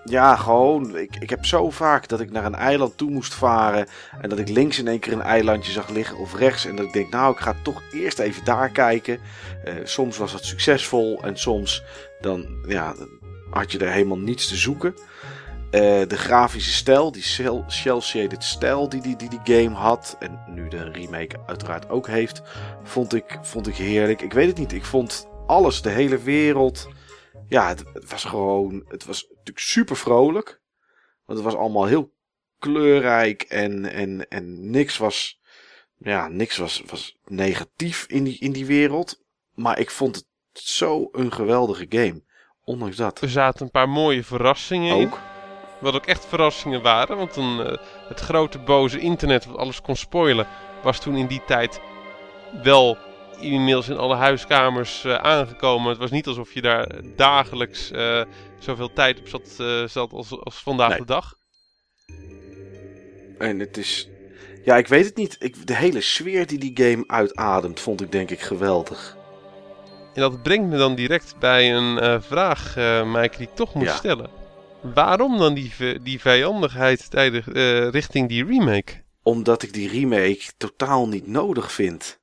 ja, gewoon, ik, ik heb zo vaak dat ik naar een eiland toe moest varen. En dat ik links in één keer een eilandje zag liggen of rechts. En dat ik denk, nou, ik ga toch eerst even daar kijken. Eh, soms was dat succesvol en soms dan ja, had je er helemaal niets te zoeken. Eh, de grafische stijl, die cel-shaded stijl die die, die die game had. En nu de remake uiteraard ook heeft. Vond ik, vond ik heerlijk. Ik weet het niet. Ik vond alles, de hele wereld. Ja, het, het was gewoon. Het was natuurlijk super vrolijk. Want het was allemaal heel kleurrijk. En, en, en niks was. Ja, niks was, was negatief in die, in die wereld. Maar ik vond het zo een geweldige game. Ondanks dat. Er zaten een paar mooie verrassingen in. Ook. Wat ook echt verrassingen waren. Want een, eh, het grote boze internet wat alles kon spoilen. Was toen in die tijd wel inmiddels in alle huiskamers eh, aangekomen. Het was niet alsof je daar dagelijks eh, zoveel tijd op zat, eh, zat als, als vandaag Nee. de dag. En het is. Ja, ik weet het niet. Ik, de hele sfeer die die game uitademt, vond ik denk ik geweldig. En dat brengt me dan direct bij een vraag, Mike, die ik toch moet Ja. stellen. Waarom dan die, die vijandigheid tijdig, eh, richting die remake? Omdat ik die remake totaal niet nodig vind.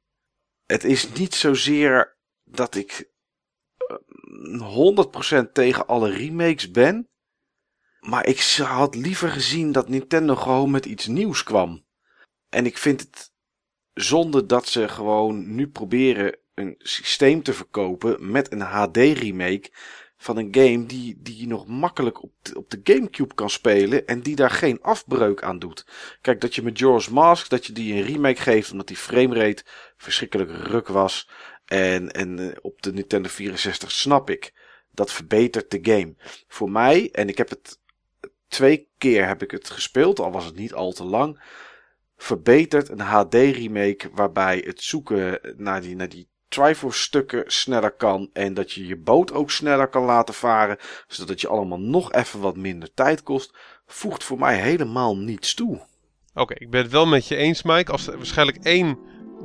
Het is niet zozeer dat ik eh, 100% tegen alle remakes ben. Maar ik had liever gezien dat Nintendo gewoon met iets nieuws kwam. En ik vind het zonde dat ze gewoon nu proberen een systeem te verkopen met een HD-remake van een game die, die je nog makkelijk op de, op de Gamecube kan spelen en die daar geen afbreuk aan doet. Kijk, dat je met George Mask, dat je die een remake geeft omdat die framerate verschrikkelijk ruk was. En, en eh, op de Nintendo 64 snap ik. Dat verbetert de game. Voor mij, en ik heb het twee keer heb ik het gespeeld, al was het niet al te lang. Verbetert een HD remake waarbij het zoeken naar die, naar die Triforce stukken sneller kan. En dat je je boot ook sneller kan laten varen. Zodat je allemaal nog even wat minder tijd kost. Voegt voor mij helemaal niets toe. Oké, ik ben het wel met je eens, Mike. Als er waarschijnlijk één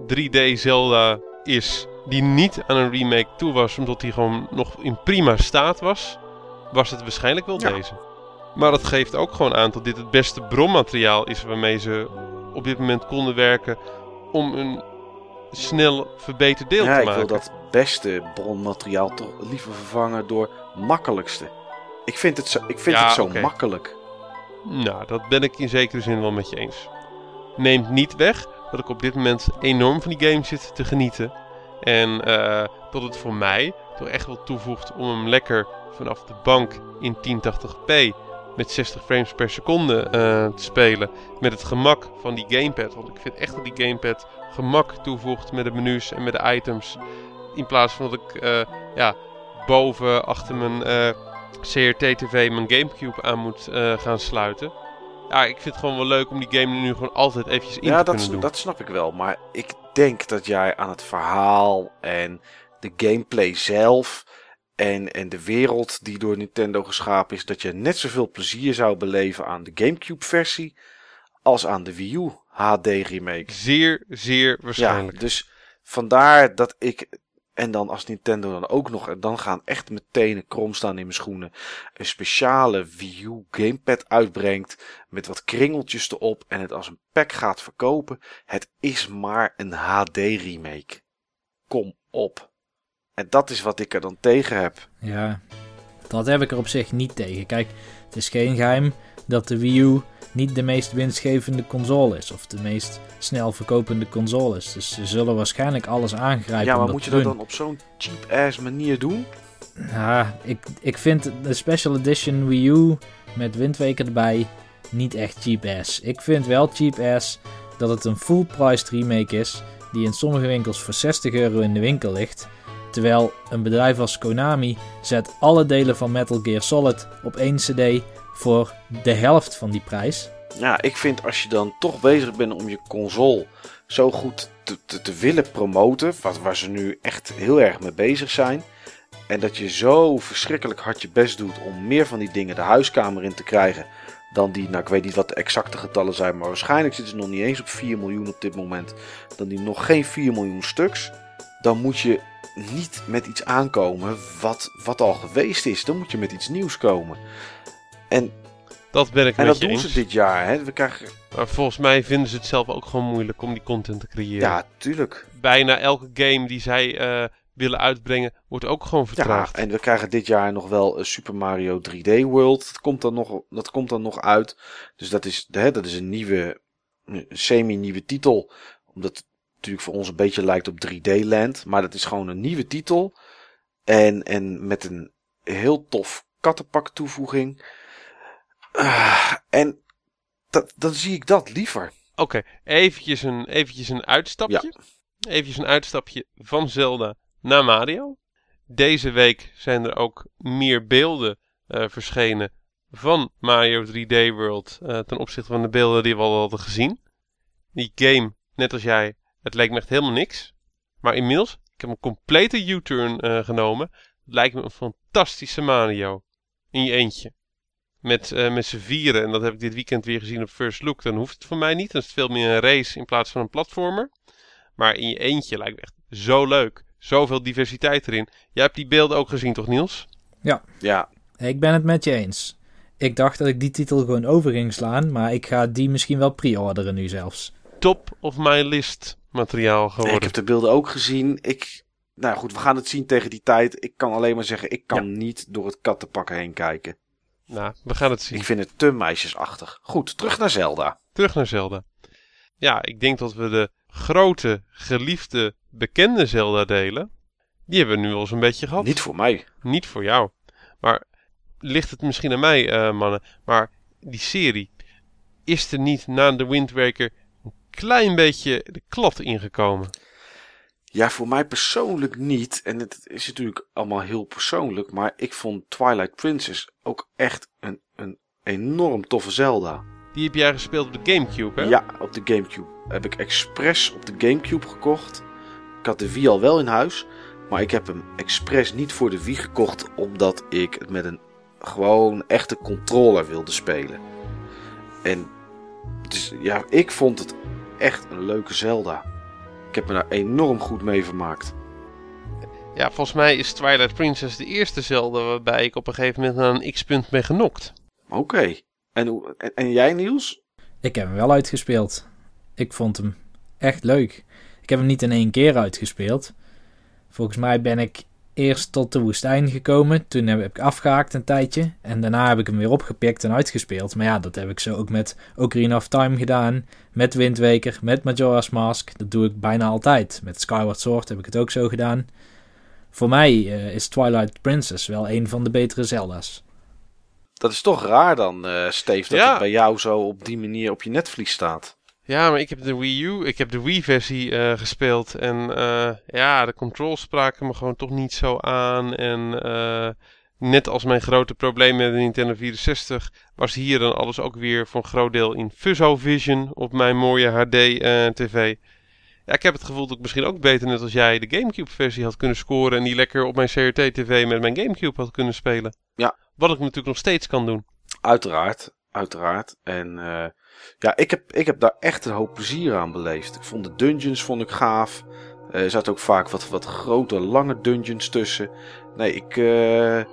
3D Zelda is die niet aan een remake toe was, omdat die gewoon nog in prima staat was, was het waarschijnlijk wel Ja. deze. Maar dat geeft ook gewoon aan dat dit het beste bronmateriaal is waarmee ze op dit moment konden werken om een snel verbeterd deel ja, te ik maken. wil dat beste bronmateriaal toch liever vervangen door makkelijkste. Ik vind het zo, ik vind Ja, het zo makkelijk. Nou, dat ben ik in zekere zin wel met je eens. Neemt niet weg dat ik op dit moment enorm van die game zit te genieten. En eh, dat het voor mij toch echt wel toevoegt om hem lekker vanaf de bank in 1080p met 60 frames per seconde eh, te spelen. Met het gemak van die gamepad. Want ik vind echt dat die gamepad gemak toevoegt met de menus en met de items. In plaats van dat ik eh, ja, boven achter mijn eh, CRT-TV mijn Gamecube aan moet eh, gaan sluiten. Ja, ik vind het gewoon wel leuk om die game nu gewoon altijd eventjes in Ja, te dat, kunnen doen. dat snap ik wel. Maar ik denk dat jij aan het verhaal en de gameplay zelf en, en de wereld die door Nintendo geschapen is, dat je net zoveel plezier zou beleven aan de Gamecube versie als aan de Wii U HD remake. Zeer, zeer waarschijnlijk. Ja, dus vandaar dat ik. En dan als Nintendo dan ook nog. En dan gaan echt mijn tenen krom staan in mijn schoenen. Een speciale Wii U gamepad uitbrengt. Met wat kringeltjes erop. En het als een pack gaat verkopen. Het is maar een HD remake. Kom op. En dat is wat ik er dan tegen heb. Ja, dat heb ik er op zich niet tegen. Kijk, het is geen geheim dat de Wii U niet de meest winstgevende console is. Of de meest snel verkopende console is. Dus ze zullen waarschijnlijk alles aangrijpen Ja, maar moet je dat dan op zo'n cheap ass manier doen? Ja, ik, ik vind de Special Edition Wii U met windweken erbij niet echt cheap ass. Ik vind wel cheap ass dat het een full priced remake is die in sommige winkels voor 60 euro in de winkel ligt. Terwijl een bedrijf als Konami zet alle delen van Metal Gear Solid op één cd voor de helft van die prijs. Ja, ik vind als je dan toch bezig bent om je console zo goed te, te, willen promoten, wat, waar ze nu echt heel erg mee bezig zijn. En dat je zo verschrikkelijk hard je best doet om meer van die dingen de huiskamer in te krijgen. Dan die, nou ik weet niet wat de exacte getallen zijn, maar waarschijnlijk zitten ze nog niet eens op 4 miljoen op dit moment. Dan die nog geen 4 miljoen stuks. Dan moet je niet met iets aankomen wat, wat al geweest is. Dan moet je met iets nieuws komen. En, Dat ben ik en met dat je doen eens. ze dit jaar. Hè? We krijgen, Maar volgens mij vinden ze het zelf ook gewoon moeilijk om die content te creëren. ja, tuurlijk. Bijna elke game die zij eh, willen uitbrengen, wordt ook gewoon Ja, vertraagd. en we krijgen dit jaar nog wel een Super Mario 3D World. Dat komt dan nog, dat komt dan nog uit. Dus dat is, hè, dat is een nieuwe, semi-nieuwe titel. Omdat het natuurlijk voor ons een beetje lijkt op 3D Land. Maar dat is gewoon een nieuwe titel. En, en met een heel tof kattenpak toevoeging. Ah, en dat, dan zie ik dat liever. Oké, eventjes, een, eventjes een uitstapje. Eventjes een uitstapje van Zelda naar Mario. Deze week zijn er ook meer beelden eh, verschenen van Mario 3D World eh, ten opzichte van de beelden die we al hadden gezien. Die game, net als jij, het leek me echt helemaal niks. Maar inmiddels, ik heb een complete U-turn eh, genomen. Het lijkt me een fantastische Mario. In je eentje. Met, eh, met z'n vieren, en dat heb ik dit weekend weer gezien op First Look. Dan hoeft het voor mij niet. Dan is het veel meer een race in plaats van een platformer. Maar in je eentje lijkt me echt zo leuk. Zoveel diversiteit erin. Jij hebt die beelden ook gezien, toch Niels? Ja, Ik ben het met je eens. Ik dacht dat ik die titel gewoon over ging slaan, maar ik ga die misschien wel pre-orderen nu zelfs. Top of my list materiaal Nee, geworden. ik heb de beelden ook gezien. Ik, nou goed, we gaan het zien tegen die tijd. Ik kan alleen maar zeggen, ik kan niet door het kattenpak heen kijken. Nou, we gaan het zien. Ik vind het te meisjesachtig. Goed, terug naar Zelda. Terug naar Zelda. Ja, ik denk dat we de grote, geliefde, bekende Zelda delen. Die hebben we nu al zo'n beetje gehad. Niet voor mij. Niet voor jou. Maar ligt het misschien aan mij, eh, mannen. Maar die serie, is er niet na de Wind Waker een klein beetje de klad ingekomen? Ja, voor mij persoonlijk niet. En het is natuurlijk allemaal heel persoonlijk. Maar ik vond Twilight Princess ook echt een, een enorm toffe Zelda. Die heb jij gespeeld op de Gamecube, hè? Ja, op de Gamecube. Heb ik expres op de Gamecube gekocht. Ik had de Wii al wel in huis. Maar ik heb hem expres niet voor de Wii gekocht. Omdat ik het met een gewoon echte controller wilde spelen. En dus, ja, ik vond het echt een leuke Zelda. Ik heb me daar enorm goed mee vermaakt. Ja, volgens mij is Twilight Princess de eerste Zelda waarbij ik op een gegeven moment aan een x-punt ben genokt. Oké. En, en jij Niels? Ik heb hem wel uitgespeeld. Ik vond hem echt leuk. Ik heb hem niet in één keer uitgespeeld. Volgens mij ben ik eerst tot de woestijn gekomen. Toen heb ik afgehaakt een tijdje. En daarna heb ik hem weer opgepikt en uitgespeeld. Maar ja, dat heb ik zo ook met Ocarina of Time gedaan. Met Wind Waker, met Majora's Mask. Dat doe ik bijna altijd. Met Skyward Sword heb ik het ook zo gedaan. Voor mij eh, is Twilight Princess wel een van de betere Zelda's. Dat is toch raar dan, eh Steve, dat Ja. het bij jou zo op die manier op je netvlies staat. Ja, maar ik heb de Wii U, ik heb de Wii-versie eh, gespeeld. En eh, ja, de controls spraken me gewoon toch niet zo aan. En eh, net als mijn grote probleem met de Nintendo 64, was hier dan alles ook weer voor een groot deel in Fuzzo Vision op mijn mooie HD-TV. ja, ik heb het gevoel dat ik misschien ook beter net als jij de Gamecube-versie had kunnen scoren. En die lekker op mijn CRT-TV met mijn Gamecube had kunnen spelen. Ja. Wat ik natuurlijk nog steeds kan doen. Uiteraard, uiteraard. En eh, ja, ik heb, ik heb daar echt een hoop plezier aan beleefd. Ik vond de dungeons vond ik gaaf. Eh, er zaten ook vaak wat, wat grote, lange dungeons tussen. Nee, ik, eh,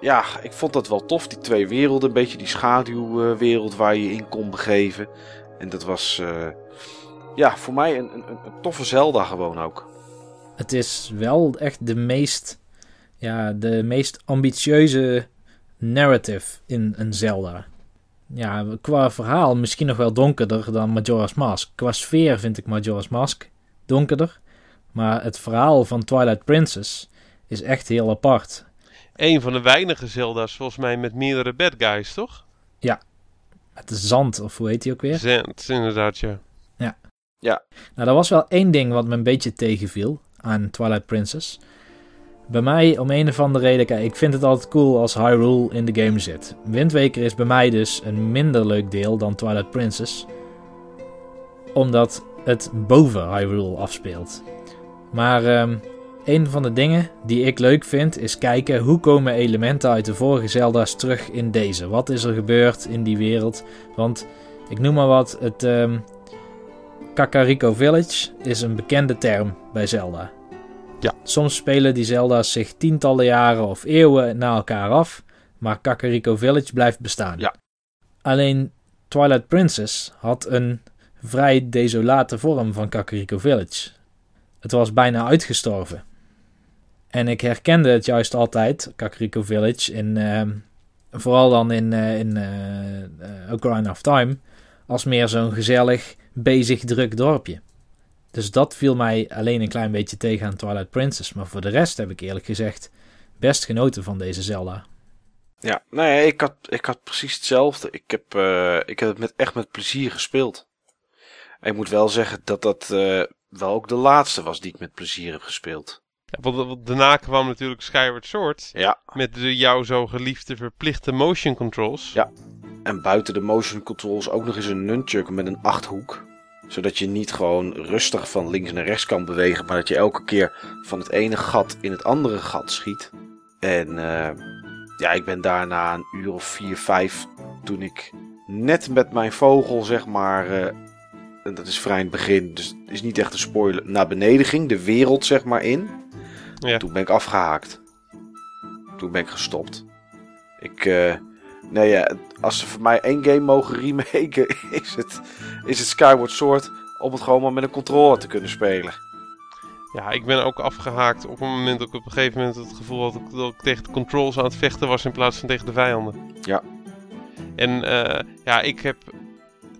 ja, ik vond dat wel tof. Die twee werelden, een beetje die schaduwwereld waar je in kon begeven. En dat was, eh, ja, voor mij een, een, een toffe Zelda gewoon ook. Het is wel echt de meest, ja, de meest ambitieuze narrative in een Zelda. Ja, qua verhaal misschien nog wel donkerder dan Majora's Mask. Qua sfeer vind ik Majora's Mask donkerder. Maar het verhaal van Twilight Princess is echt heel apart. Een van de weinige Zelda's volgens mij met meerdere bad guys, toch? Met de zand, of hoe heet die ook weer? Zend, inderdaad, ja. Nou, er was wel één ding wat me een beetje tegenviel aan Twilight Princess. Bij mij, om een of andere reden, ik vind het altijd cool als Hyrule in de game zit. Wind Waker is bij mij dus een minder leuk deel dan Twilight Princess. Omdat het boven Hyrule afspeelt. Maar ehm, een van de dingen die ik leuk vind is kijken hoe komen elementen uit de vorige Zelda's terug in deze. Wat is er gebeurd in die wereld? Want ik noem maar wat, het um, Kakariko Village is een bekende term bij Zelda. Ja. Soms spelen die Zelda's zich tientallen jaren of eeuwen na elkaar af, maar Kakariko Village blijft bestaan. Ja. Alleen Twilight Princess had een vrij desolate vorm van Kakariko Village. Het was bijna uitgestorven. En ik herkende het juist altijd, Kakariko Village, in, uh, vooral dan in, uh, in uh, Ocarina of Time, als meer zo'n gezellig, bezig, druk dorpje. Dus dat viel mij alleen een klein beetje tegen aan Twilight Princess. Maar voor de rest heb ik eerlijk gezegd best genoten van deze Zelda. Ja, nee, ik had, ik had precies hetzelfde. Ik heb, uh, ik heb het met, echt met plezier gespeeld. En ik moet wel zeggen dat dat uh, wel ook de laatste was die ik met plezier heb gespeeld. Ja, want daarna kwam natuurlijk Skyward Sword. Ja. Met de jou zo geliefde verplichte motion controls. Ja. En buiten de motion controls ook nog eens een nunchuk met een achthoek. Zodat je niet gewoon rustig van links naar rechts kan bewegen. Maar dat je elke keer van het ene gat in het andere gat schiet. En uh, ja, ik ben daarna een uur of vier, vijf. Toen ik net met mijn vogel, zeg maar. Uh, en dat is vrij in het begin, dus het is niet echt een spoiler. Naar beneden ging, de wereld zeg maar in. Ja. Toen ben ik afgehaakt. Toen ben ik gestopt. Ik, uh, nee ja, als ze voor mij één game mogen remaken, is het, is het Skyward Sword om het gewoon maar met een controller te kunnen spelen. Ja, ik ben ook afgehaakt op een moment dat ik op een gegeven moment het gevoel had dat ik tegen de controls aan het vechten was in plaats van tegen de vijanden. Ja. En uh, ja, ik heb,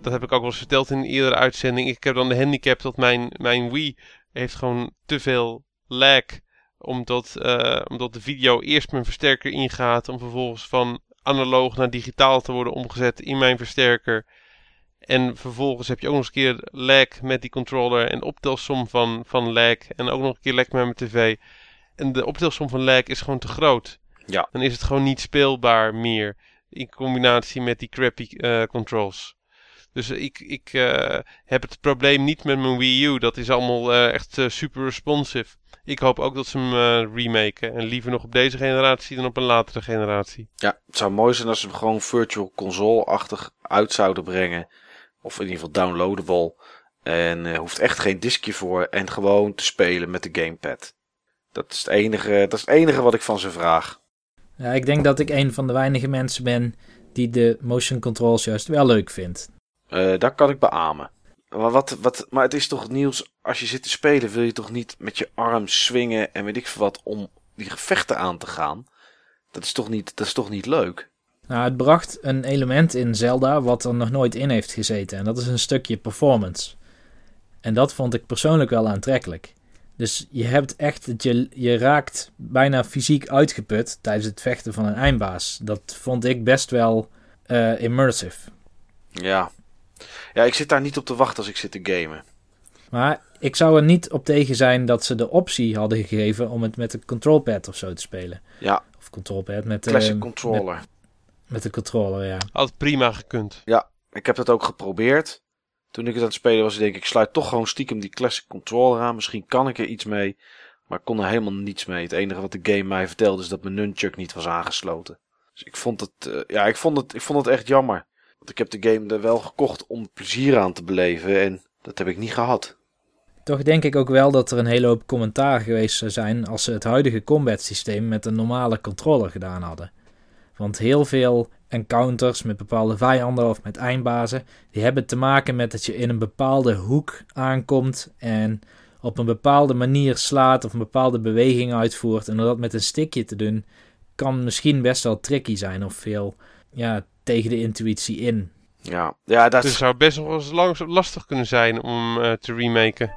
dat heb ik ook wel eens verteld in een eerdere uitzending, ik heb dan de handicap dat mijn, mijn Wii heeft gewoon te veel lag omdat, uh, omdat de video eerst mijn versterker ingaat om vervolgens van analoog naar digitaal te worden omgezet in mijn versterker. En vervolgens heb je ook nog eens een keer lag met die controller en optelsom van, van lag en ook nog een keer lag met mijn tv. En de optelsom van lag is gewoon te groot. Ja. Dan is het gewoon niet speelbaar meer in combinatie met die crappy uh, controls. Dus ik, ik uh, heb het probleem niet met mijn Wii U. Dat is allemaal uh, echt uh, super responsive. Ik hoop ook dat ze hem remaken. En liever nog op deze generatie dan op een latere generatie. Ja, het zou mooi zijn als ze hem gewoon virtual console-achtig uit zouden brengen. Of in ieder geval downloadable. En er hoeft echt geen diskje voor. En gewoon te spelen met de gamepad. Dat is het enige, dat is het enige wat ik van ze vraag. Ja, ik denk dat ik een van de weinige mensen ben die de motion controls juist wel leuk vindt. Uh, dat kan ik beamen. Maar, wat, wat, maar het is toch nieuws, als je zit te spelen wil je toch niet met je arm swingen en weet ik veel wat om die gevechten aan te gaan. Dat is toch niet, dat is toch niet leuk? Nou, het bracht een element in Zelda wat er nog nooit in heeft gezeten. En dat is een stukje performance. En dat vond ik persoonlijk wel aantrekkelijk. Dus je hebt echt, je, je raakt bijna fysiek uitgeput tijdens het vechten van een eindbaas. Dat vond ik best wel uh, immersive. Ja. Ja, ik zit daar niet op te wachten als ik zit te gamen. Maar ik zou er niet op tegen zijn dat ze de optie hadden gegeven om het met de controlpad of zo te spelen. Ja. Of controlpad met de... Classic controller. Met, met, de controller, ja. Had prima gekund. Ja, ik heb dat ook geprobeerd. Toen ik het aan het spelen was, denk ik, ik sluit toch gewoon stiekem die classic controller aan. Misschien kan ik er iets mee. Maar ik kon er helemaal niets mee. Het enige wat de game mij vertelde is dat mijn nunchuk niet was aangesloten. Dus ik vond het, uh, ja, ik vond het, ik vond het echt jammer. Want ik heb de game er wel gekocht om plezier aan te beleven en dat heb ik niet gehad. Toch denk ik ook wel dat er een hele hoop commentaar geweest zou zijn als ze het huidige combat systeem met een normale controller gedaan hadden. Want heel veel encounters met bepaalde vijanden of met eindbazen, die hebben te maken met dat je in een bepaalde hoek aankomt en op een bepaalde manier slaat of een bepaalde beweging uitvoert. En door dat met een stickje te doen, kan misschien best wel tricky zijn of veel ja, tegen de intuïtie in. Ja, ja dat Dus het zou best wel eens lang, lastig kunnen zijn om uh, te remaken.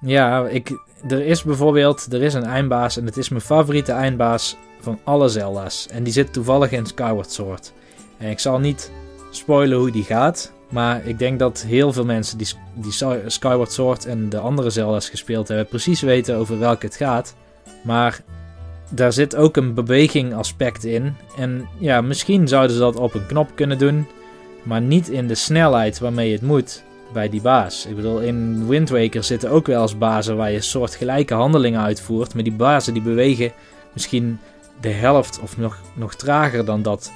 Ja, ik, er is bijvoorbeeld er is een eindbaas en het is mijn favoriete eindbaas van alle Zelda's. En die zit toevallig in Skyward Sword. En ik zal niet spoilen hoe die gaat. Maar ik denk dat heel veel mensen die, die Skyward Sword en de andere Zelda's gespeeld hebben, precies weten over welke het gaat. Maar daar zit ook een beweging aspect in. En ja, misschien zouden ze dat op een knop kunnen doen. Maar niet in de snelheid waarmee het moet. bij die baas. Ik bedoel, in Wind Waker zitten ook wel eens bazen waar je soortgelijke handelingen uitvoert. Maar die bazen die bewegen misschien de helft of nog, nog trager dan dat.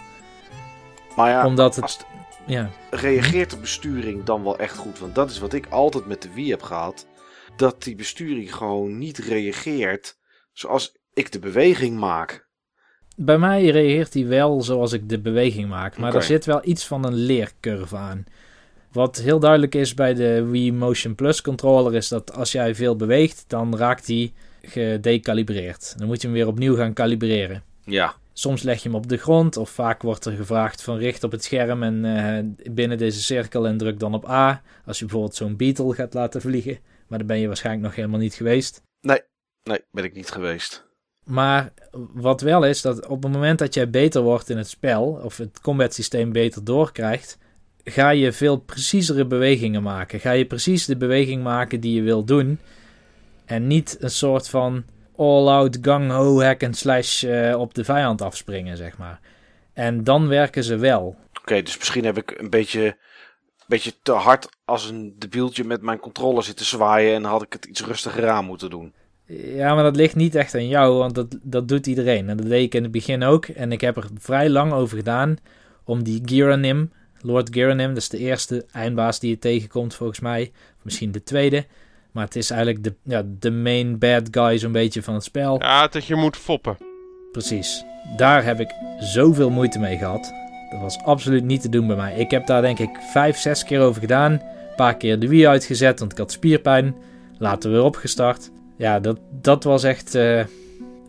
Maar ja, Omdat het- het- Ja, reageert de besturing dan wel echt goed? Want dat is wat ik altijd met de Wii heb gehad. Dat die besturing gewoon niet reageert zoals ik de beweging maak. bij mij reageert hij wel zoals ik de beweging maak. Maar er zit wel iets van een leercurve aan. Wat heel duidelijk is bij de Wii Motion Plus controller is dat als jij veel beweegt, dan raakt hij gedecalibreerd. Dan moet je hem weer opnieuw gaan kalibreren. Ja, Soms leg je hem op de grond of vaak wordt er gevraagd van richt op het scherm en eh, binnen deze cirkel en druk dan op A. Als je bijvoorbeeld zo'n Beetle gaat laten vliegen. Maar dan ben je waarschijnlijk nog helemaal niet geweest. nee, ben ik niet geweest. Maar wat wel is, dat op het moment dat jij beter wordt in het spel, of het combat systeem beter doorkrijgt, ga je veel preciezere bewegingen maken. Ga je precies de beweging maken die je wil doen. En niet een soort van all-out gang-ho hack and slash eh, op de vijand afspringen, zeg maar. En dan werken ze wel. Oké, dus misschien heb ik een beetje, beetje te hard als een debieltje met mijn controller zitten zwaaien en had ik het iets rustiger aan moeten doen. Ja, maar dat ligt niet echt aan jou, want dat, dat doet iedereen. En dat deed ik in het begin ook. En ik heb er vrij lang over gedaan om die Giranim, Lord Giranim, dat is de eerste eindbaas die je tegenkomt volgens mij. Misschien de tweede. Maar het is eigenlijk de, ja, de main bad guy zo'n beetje van het spel. Ja, dat je moet foppen. Precies. Daar heb ik zoveel moeite mee gehad. Dat was absoluut niet te doen bij mij. Ik heb daar denk ik vijf, zes keer over gedaan. Een paar keer de Wii uitgezet, want ik had spierpijn. Later weer opgestart. Ja, dat, dat was echt... eh,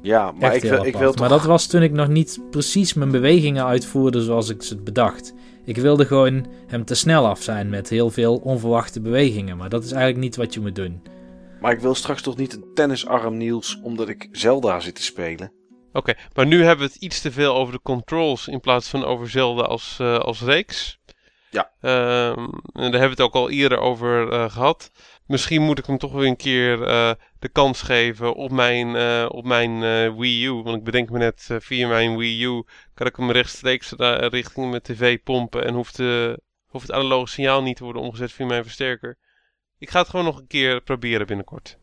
Ja, maar Echt ik heel wil, ik wil toch... Maar dat was toen ik nog niet precies mijn bewegingen uitvoerde zoals ik ze bedacht. Ik wilde gewoon hem te snel af zijn met heel veel onverwachte bewegingen. Maar dat is eigenlijk niet wat je moet doen. Maar ik wil straks toch niet een tennisarm, Niels, omdat ik Zelda zit te spelen. Oké, maar nu hebben we het iets te veel over de controls in plaats van over Zelda als, eh, als reeks. Ja. Ehm, en daar hebben we het ook al eerder over eh, gehad. Misschien moet ik hem toch weer een keer eh, de kans geven op mijn, eh, op mijn eh, Wii U. Want ik bedenk me net, via mijn Wii U kan ik hem rechtstreeks richting mijn tv pompen. En hoeft, hoeft het analoge signaal niet te worden omgezet via mijn versterker. Ik ga het gewoon nog een keer proberen binnenkort.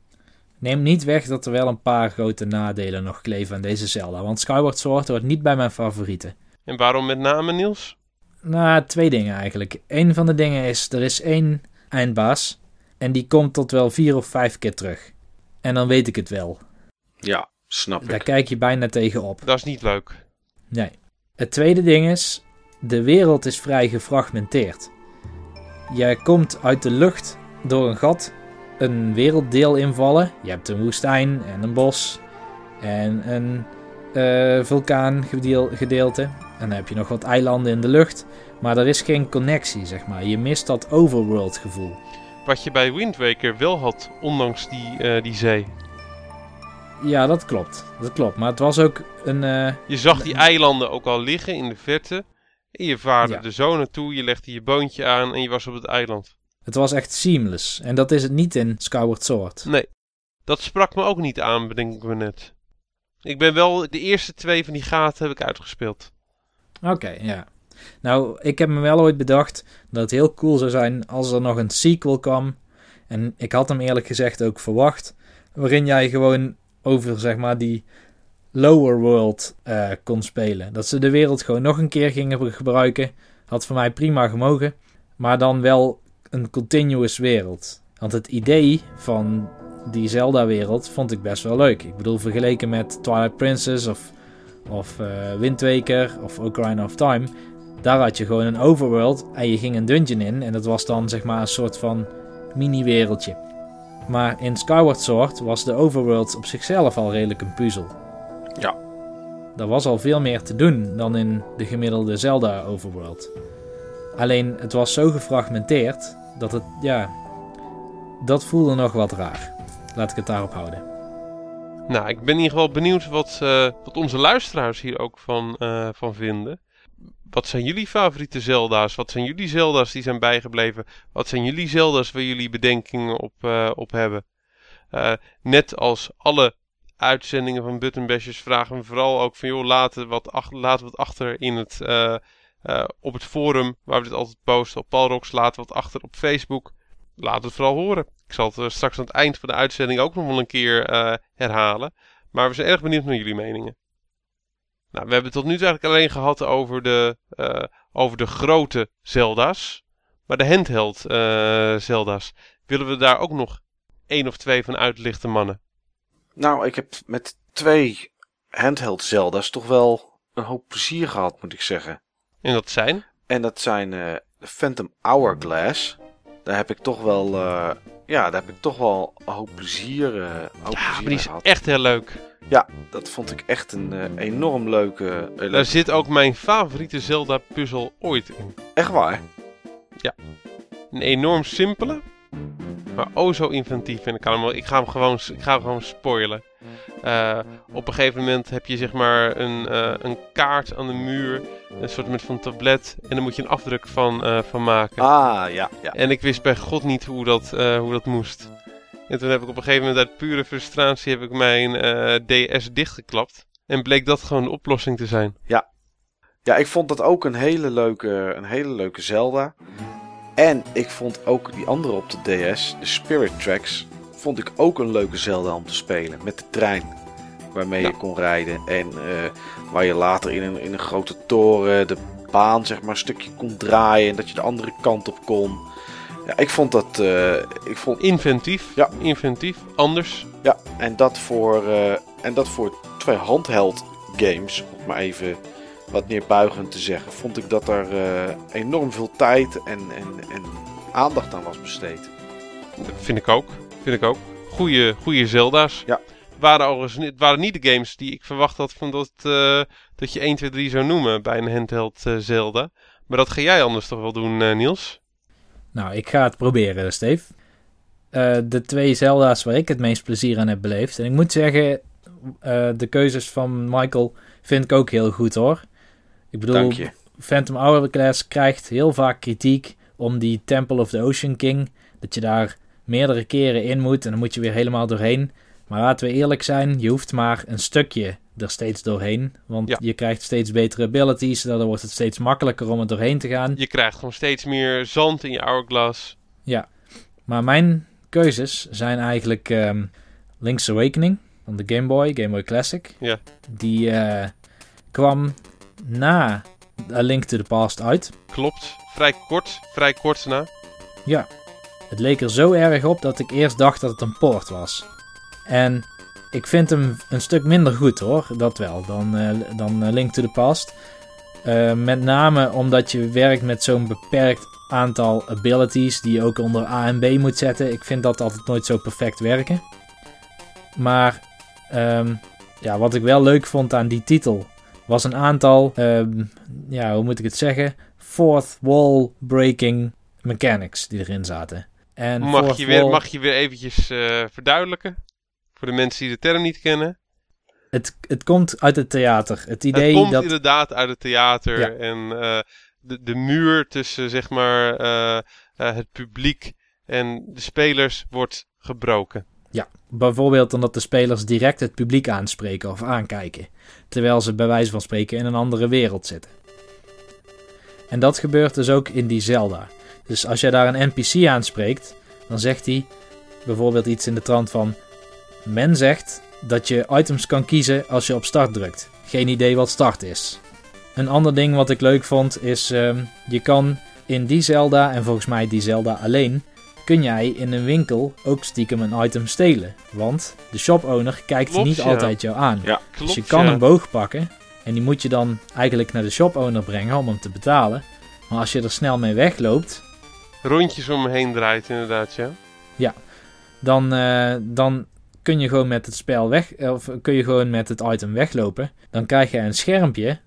Neem niet weg dat er wel een paar grote nadelen nog kleven aan deze Zelda. Want Skyward Sword hoort niet bij mijn favorieten. En waarom met name, Niels? Nou, twee dingen eigenlijk. Eén van de dingen is, er is één eindbaas. En die komt tot wel vier of vijf keer terug. En dan weet ik het wel. Ja, snap Daar ik. kijk je bijna tegen op. Dat is niet leuk. Nee. Het tweede ding is, de wereld is vrij gefragmenteerd. Jij komt uit de lucht door een gat een werelddeel invallen. Je hebt een woestijn en een bos en een eh vulkaangedeelte. En dan heb je nog wat eilanden in de lucht. Maar er is geen connectie, zeg maar. Je mist dat overworld gevoel. Wat je bij Wind Waker wel had, ondanks die, eh, die zee. Ja, dat klopt. Dat klopt. Maar het was ook een... eh, Je zag die eilanden ook al liggen in de verte. En je vaarde Ja. er zo naartoe, je legde je boontje aan en je was op het eiland. het was echt seamless. En dat is het niet in Skyward Sword. Nee, dat sprak me ook niet aan, bedenk ik me net. Ik ben wel, de eerste twee van die gaten heb ik uitgespeeld. Oké, ja. Nou, ik heb me wel ooit bedacht dat het heel cool zou zijn als er nog een sequel kwam. En ik had hem eerlijk gezegd ook verwacht. Waarin jij gewoon over, zeg maar, die lower world eh, kon spelen. Dat ze de wereld gewoon nog een keer gingen gebruiken. Had voor mij prima gemogen. Maar dan wel een continuous wereld. Want het idee van die Zelda-wereld vond ik best wel leuk. Ik bedoel, vergeleken met Twilight Princess of of eh Wind Waker of Ocarina of Time. Daar had je gewoon een overworld en je ging een dungeon in en dat was dan zeg maar een soort van mini-wereldje. Maar in Skyward Sword was de overworld op zichzelf al redelijk een puzzel. Ja. Daar was al veel meer te doen dan in de gemiddelde Zelda overworld. Alleen het was zo gefragmenteerd dat het, ja, dat voelde nog wat raar. Laat ik het daarop houden. Nou, ik ben in ieder geval benieuwd wat, eh, wat onze luisteraars hier ook van, eh, van vinden. Wat zijn jullie favoriete Zelda's? Wat zijn jullie Zelda's die zijn bijgebleven? Wat zijn jullie Zelda's waar jullie bedenkingen op, eh, op hebben? Eh, net als alle uitzendingen van Button Bashers vragen we vooral ook van... joh, laten wat, ach- laten wat achter in het, eh, op het forum waar we dit altijd posten. Op Palrox laten wat achter op Facebook. laat het vooral horen. Ik zal het straks aan het eind van de uitzending ook nog wel een keer herhalen. Maar we zijn erg benieuwd naar jullie meningen. Nou, we hebben het tot nu toe eigenlijk alleen gehad over de, over de grote Zelda's. Maar de handheld Zelda's, willen we daar ook nog één of twee van uitlichten, mannen? Nou, ik heb met twee handheld Zelda's toch wel een hoop plezier gehad, moet ik zeggen. En dat zijn? En dat zijn uh, de Phantom Hourglass. Daar heb ik toch wel, ja, daar heb ik toch wel een hoop plezier, uh, hoop ja, plezier maar die is gehad. echt heel leuk. Ja, dat vond ik echt een enorm leuke, leuke... Daar zit ook mijn favoriete Zelda puzzel ooit in. Echt waar? Ja. Een enorm simpele, maar oh zo inventief. En ik, kan hem, ik, ga hem gewoon, ik ga hem gewoon spoilen. Uh, op een gegeven moment heb je zeg maar een, uh, een kaart aan de muur. Een soort met van tablet. En daar moet je een afdruk van, uh, van maken. Ah, ja, ja. En ik wist bij god niet hoe dat, hoe dat moest. En toen heb ik op een gegeven moment uit pure frustratie heb ik mijn DS dichtgeklapt. En bleek dat gewoon de oplossing te zijn. Ja. Ja, ik vond dat ook een hele leuke, een hele leuke Zelda. En ik vond ook die andere op de DS, de Spirit Tracks, vond ik ook een leuke Zelda om te spelen. Met de trein waarmee je kon rijden. En uh, waar je later in een, in een grote toren de baan zeg maar een stukje kon draaien. En dat je de andere kant op kon. Ja, ik vond dat... Uh, ik vond... Inventief. Ja. Inventief. Anders. Ja, en dat voor, uh, en dat voor twee handheld games. Om maar even wat neerbuigend te zeggen. Vond ik dat er enorm veel tijd en, en, en aandacht aan was besteed. Dat vind ik ook. Vind ik ook. Goeie, goede Zelda's. Ja. Waren overigens, het waren niet de games die ik verwacht had van dat, uh, dat je 1, 2, 3 zou noemen bij een handheld uh, Zelda. Maar dat ga jij anders toch wel doen, Niels? Nou, ik ga het proberen, Steve. de twee Zelda's waar ik het meest plezier aan heb beleefd. En ik moet zeggen, de keuzes van Michael vind ik ook heel goed hoor. Ik bedoel, Phantom Hourglass krijgt heel vaak kritiek om die Temple of the Ocean King. Dat je daar meerdere keren in moet en dan moet je weer helemaal doorheen. Maar laten we eerlijk zijn, je hoeft maar een stukje er steeds doorheen. Want ja. je krijgt steeds betere abilities, daardoor wordt het steeds makkelijker om er doorheen te gaan. Je krijgt gewoon steeds meer zand in je hourglass. Ja, maar mijn keuzes zijn eigenlijk um, Link's Awakening van de Game Boy, Game Boy Classic. Ja. Die uh, kwam na A Link to the Past uit. Klopt, vrij kort, vrij kort na. Ja, het leek er zo erg op dat ik eerst dacht dat het een poort was. En ik vind hem een stuk minder goed hoor, dat wel, dan, uh, dan Link to the Past. Uh, met name omdat je werkt met zo'n beperkt aantal abilities die je ook onder A en B moet zetten. Ik vind dat altijd nooit zo perfect werken. Maar um, ja, wat ik wel leuk vond aan die titel was een aantal, um, ja, hoe moet ik het zeggen? Fourth wall breaking mechanics die erin zaten. En mag, je weer, wall... mag je weer eventjes uh, verduidelijken? Voor de mensen die de term niet kennen. Het, het komt uit het theater. Het idee het komt dat... inderdaad uit het theater. Ja. En uh, de, de muur tussen zeg maar uh, het publiek en de spelers wordt gebroken. Ja, bijvoorbeeld omdat de spelers direct het publiek aanspreken of aankijken. Terwijl ze bij wijze van spreken in een andere wereld zitten. En dat gebeurt dus ook in die Zelda. Dus als jij daar een NPC aanspreekt, dan zegt hij bijvoorbeeld iets in de trant van: Men zegt dat je items kan kiezen als je op start drukt. Geen idee wat start is. Een ander ding wat ik leuk vond is: um, je kan in die Zelda, en volgens mij die Zelda alleen, kun jij in een winkel ook stiekem een item stelen. Want de shop-owner kijkt klopt, niet ja. altijd jou aan. Ja, dus je kan ja. een boog pakken en die moet je dan eigenlijk naar de shop-owner brengen om hem te betalen. Maar als je er snel mee wegloopt, Rondjes om me heen draait, inderdaad, ja. dan, uh, dan kun je gewoon met het spel weg, of kun je gewoon met het item weglopen. Dan krijg je een schermpje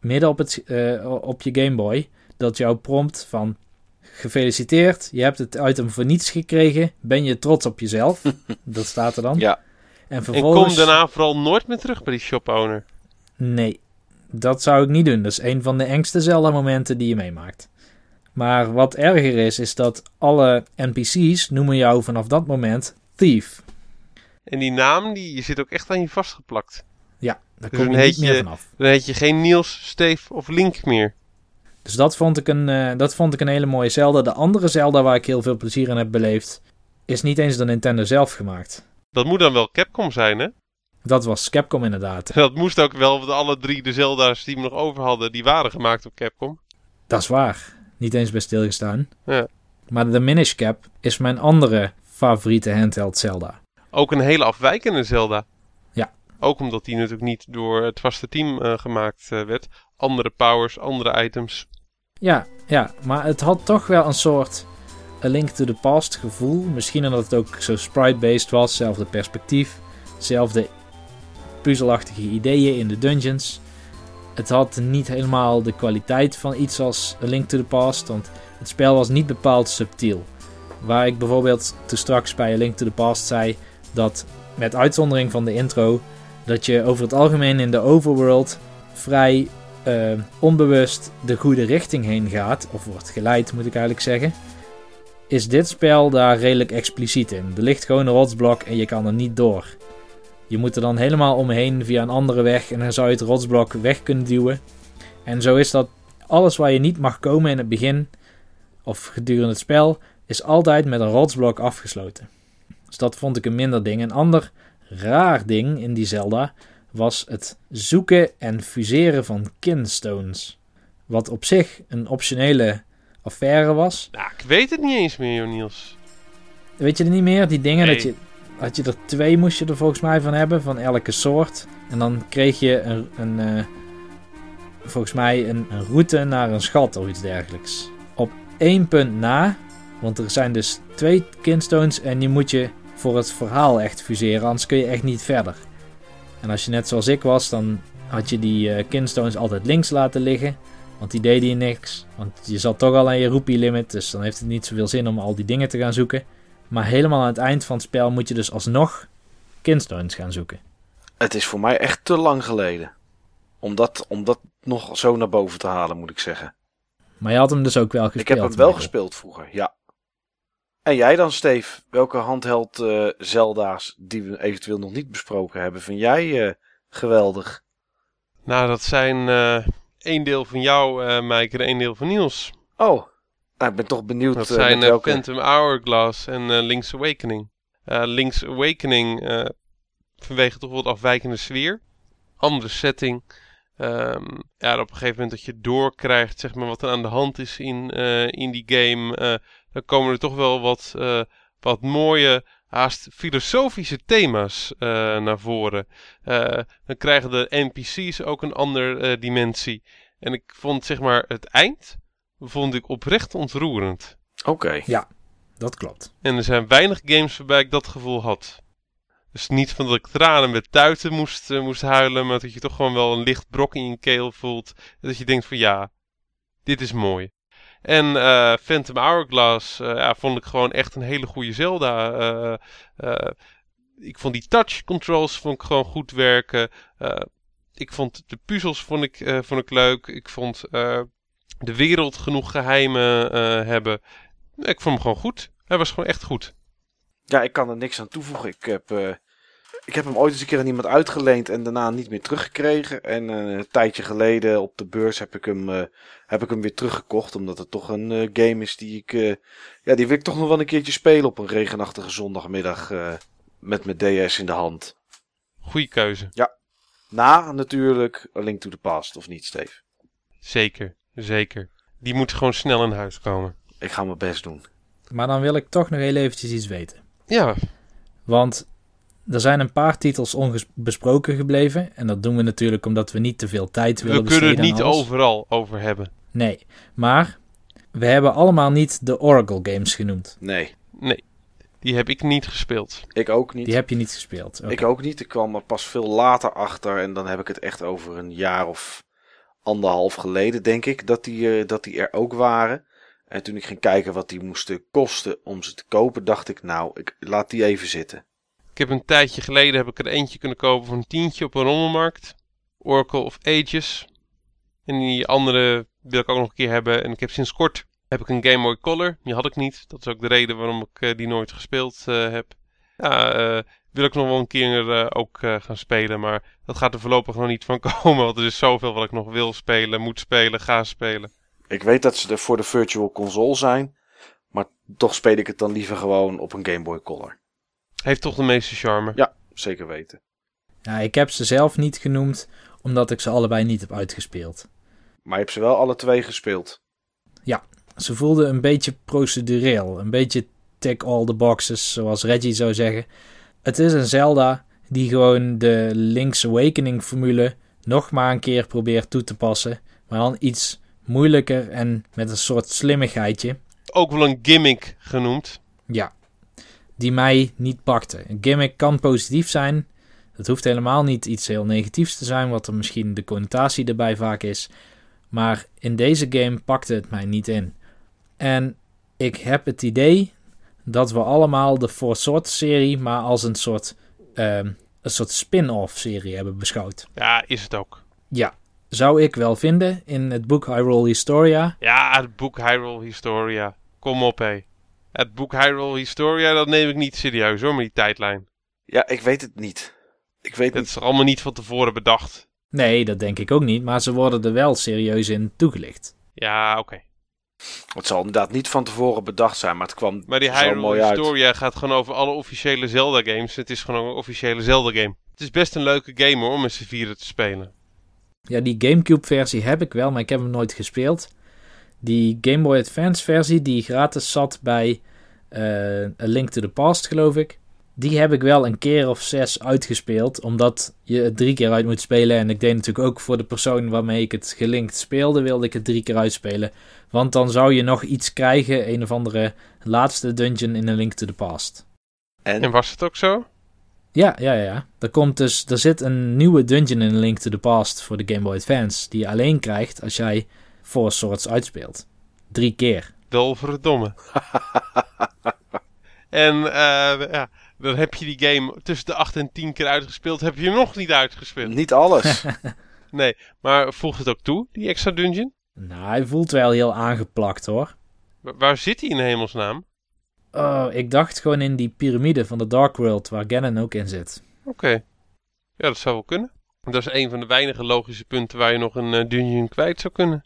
midden op, het, uh, op je Game Boy dat jou prompt van gefeliciteerd, je hebt het item voor niets gekregen, ben je trots op jezelf? dat staat er dan. Ja. En En vervolgens... kom daarna vooral nooit meer terug bij die shop-owner. Nee, dat zou ik niet doen. Dat is een van de engste Zelda-momenten die je meemaakt. Maar wat erger is, is dat alle NPC's noemen jou vanaf dat moment Thief. En die naam, die zit ook echt aan je vastgeplakt. Ja, daar Dus kom je niet meer je- vanaf. Dan heet je geen Niels, Steve of Link meer. Dus dat vond, ik een, eh, dat vond ik een hele mooie Zelda. De andere Zelda waar ik heel veel plezier in heb beleefd, is niet eens door Nintendo zelf gemaakt. Dat moet dan wel Capcom zijn, hè? Dat was Capcom inderdaad. Dat moest ook wel, want alle drie de Zelda's die we nog over hadden, die waren gemaakt op Capcom. Dat is waar. Niet eens bij stilgestaan. Ja. Maar de Minish Cap is mijn andere favoriete handheld Zelda. Ook een hele afwijkende Zelda. Ja. Ook omdat die natuurlijk niet door het vaste team eh, gemaakt eh, werd. Andere powers, andere items. Ja, ja, maar het had toch wel een soort A Link to the Past gevoel. Misschien omdat het ook zo sprite-based was, zelfde perspectief, zelfde puzzelachtige ideeën in de dungeons. Het had niet helemaal de kwaliteit van iets als A Link to the Past, want het spel was niet bepaald subtiel. Waar ik bijvoorbeeld toen straks bij A Link to the Past zei dat, met uitzondering van de intro, dat je over het algemeen in de overworld vrij uh, onbewust de goede richting heen gaat, of wordt geleid moet ik eigenlijk zeggen, is dit spel daar redelijk expliciet in. Er ligt gewoon een rotsblok en je kan er niet door. Je moet er dan helemaal omheen via een andere weg en dan zou je het rotsblok weg kunnen duwen. En zo is dat alles waar je niet mag komen in het begin of gedurende het spel, is altijd met een rotsblok afgesloten. Dus dat vond ik een minder ding. Een ander raar ding in die Zelda was het zoeken en fuseren van kinstones. Wat op zich een optionele affaire was. Nou, ik weet het niet eens meer, Niels. Weet je er niet meer? Die dingen Nee. dat je... Had je er twee moest je er volgens mij van hebben, van elke soort. En dan kreeg je een, een eh, volgens mij een, een route naar een schat of iets dergelijks. Op één punt na, want er zijn dus twee kinstones en die moet je voor het verhaal echt fuseren, anders kun je echt niet verder. En als je net zoals ik was, dan had je die kinstones altijd links laten liggen. Want die deden je niks. Want je zat toch al aan je rupee limit. Dus dan heeft het niet zoveel zin om al die dingen te gaan zoeken. Maar helemaal aan het eind van het spel moet je dus alsnog kinstones gaan zoeken. Het is voor mij echt te lang geleden. Om dat, om dat nog zo naar boven te halen, moet ik zeggen. Maar je had hem dus ook wel gespeeld. ik heb hem wel Michael. gespeeld vroeger, ja. En jij dan, Steve? Welke handheld eh, Zelda's die we eventueel nog niet besproken hebben, vind jij eh, geweldig? Nou, dat zijn eh één deel van jou, eh Mike, en één deel van Niels. Oh, nou, ik ben toch benieuwd Dat zijn welke... Phantom Hourglass en Link's Awakening. Link's Awakening vanwege toch wat afwijkende sfeer. Andere setting. Ehm, ja, op een gegeven moment dat je doorkrijgt zeg maar, wat er aan de hand is in, in die game. Dan komen er toch wel wat, eh, wat mooie, haast filosofische thema's eh, naar voren. Eh, dan krijgen de NPC's ook een andere dimensie. En ik vond zeg maar het eind vond ik oprecht ontroerend. Oké, Dat klopt. En er zijn weinig games waarbij ik dat gevoel had. Dus niet van dat ik tranen met tuiten moest, moest huilen, maar dat je toch gewoon wel een licht brok in je keel voelt. En dat je denkt van ja, dit is mooi. En eh, Phantom Hourglass eh, ja, vond ik gewoon echt een hele goede Zelda. Eh, ik vond die touch controls vond ik gewoon goed werken. Ik vond de puzzels vond ik, vond ik leuk. Ik vond de wereld genoeg geheimen eh, hebben. Ik vond hem gewoon goed. Hij was gewoon echt goed. ja, ik kan er niks aan toevoegen. Ik heb, ik heb hem ooit eens een keer aan iemand uitgeleend en daarna niet meer teruggekregen. En eh, een tijdje geleden op de beurs heb ik hem, eh, heb ik hem weer teruggekocht. Omdat het toch een eh, game is die ik, eh, ja, die wil ik toch nog wel een keertje spelen op een regenachtige zondagmiddag eh, met mijn DS in de hand. Goeie keuze. Na natuurlijk A Link to the Past, of niet, Steve? Zeker, zeker. Die moet gewoon snel in huis komen. Ik ga mijn best doen. Maar dan wil ik toch nog heel eventjes iets weten. Ja, Want er zijn een paar titels onbesproken gebleven. En dat doen we natuurlijk omdat we niet te veel tijd willen we kunnen het besteden niet overal over hebben. Nee, maar we hebben allemaal niet de Oracle games genoemd. Nee, Nee, die heb ik niet gespeeld. ik ook niet. Die heb je niet gespeeld. Ik ook niet. Ik kwam er pas veel later achter. En dan heb ik het echt over een jaar of anderhalf geleden, denk ik, dat die, eh, dat die er ook waren. En toen ik ging kijken wat die moesten kosten om ze te kopen, dacht ik, nou, ik laat die even zitten. Ik heb een tijdje geleden heb ik er eentje kunnen kopen voor een tientje op een rommelmarkt. Oracle of Ages. En die andere wil ik ook nog een keer hebben. En ik heb sinds kort heb ik een Game Boy Color. Die had ik niet. Dat is ook de reden waarom ik eh, die nooit gespeeld eh, heb. Ja, eh, wil ik nog wel een keer ook gaan spelen. Maar dat gaat er voorlopig nog niet van komen. Want er is zoveel wat ik nog wil spelen, moet spelen, ga spelen. Ik weet dat ze er voor de Virtual Console zijn. Maar toch speel ik het dan liever gewoon op een Game Boy Color. Heeft toch de meeste charme. Ja, zeker weten. Ja, ik heb ze zelf niet genoemd, omdat ik ze allebei niet heb uitgespeeld. Maar je hebt ze wel alle twee gespeeld. Ze voelden een beetje procedureel, een beetje tick all the boxes, zoals Reggie zou zeggen. Het is een Zelda die gewoon de Link's Awakening formule nog maar een keer probeert toe te passen, maar dan iets moeilijker en met een soort slimmigheidje. Ook wel een gimmick genoemd. Ja, die mij niet pakte. Een gimmick kan positief zijn. Het hoeft helemaal niet iets heel negatiefs te zijn, wat er misschien de connotatie erbij vaak is. Maar in deze game pakte het mij niet in. En ik heb het idee dat we allemaal de Four Swords serie maar als een soort, ehm, een soort spin-off serie hebben beschouwd. Ja, is het ook. Ja, zou ik wel vinden in het boek Hyrule Historia. Ja, het boek Hyrule Historia. Kom op, hé. Het boek Hyrule Historia, dat neem ik niet serieus hoor, met die tijdlijn. Ja, ik weet het niet. Ik weet Dat niet. is allemaal niet van tevoren bedacht. Nee, dat denk ik ook niet, maar ze worden er wel serieus in toegelicht. Ja, oké. Het zal inderdaad niet van tevoren bedacht zijn, maar het kwam Maar die zo Hyrule uit. Historia gaat gewoon over alle officiële Zelda-games. Het is gewoon een officiële Zelda-game. Het is best een leuke game hoor, om met z'n vieren te spelen. Ja, die GameCube-versie heb ik wel, maar ik heb hem nooit gespeeld. Die Game Boy Advance-versie, die gratis zat bij eh, A Link to the Past, geloof ik. Die heb ik wel een keer of zes uitgespeeld, omdat je het drie keer uit moet spelen. En ik deed natuurlijk ook voor de persoon waarmee ik het gelinkt speelde, wilde ik het drie keer uitspelen. Want dan zou je nog iets krijgen, een of andere laatste dungeon in A Link to the Past. En, En was het ook zo? Ja, ja, ja. Er, komt dus, er zit een nieuwe dungeon in A Link to the Past voor de Game Boy Advance. Die je alleen krijgt als jij Four Swords uitspeelt. Drie keer. Dolverdomme. en eh, ja, dan heb je die game tussen de 8 en 10 keer uitgespeeld. Heb je hem nog niet uitgespeeld? niet alles. Nee, maar voegt het ook toe, die extra dungeon? Nou, hij voelt wel heel aangeplakt hoor. Wa- waar zit hij in hemelsnaam? Oh, ik dacht gewoon in die piramide van de Dark World waar Ganon ook in zit. Oké. Ja, dat zou wel kunnen. Dat is een van de weinige logische punten waar je nog een eh, dungeon kwijt zou kunnen.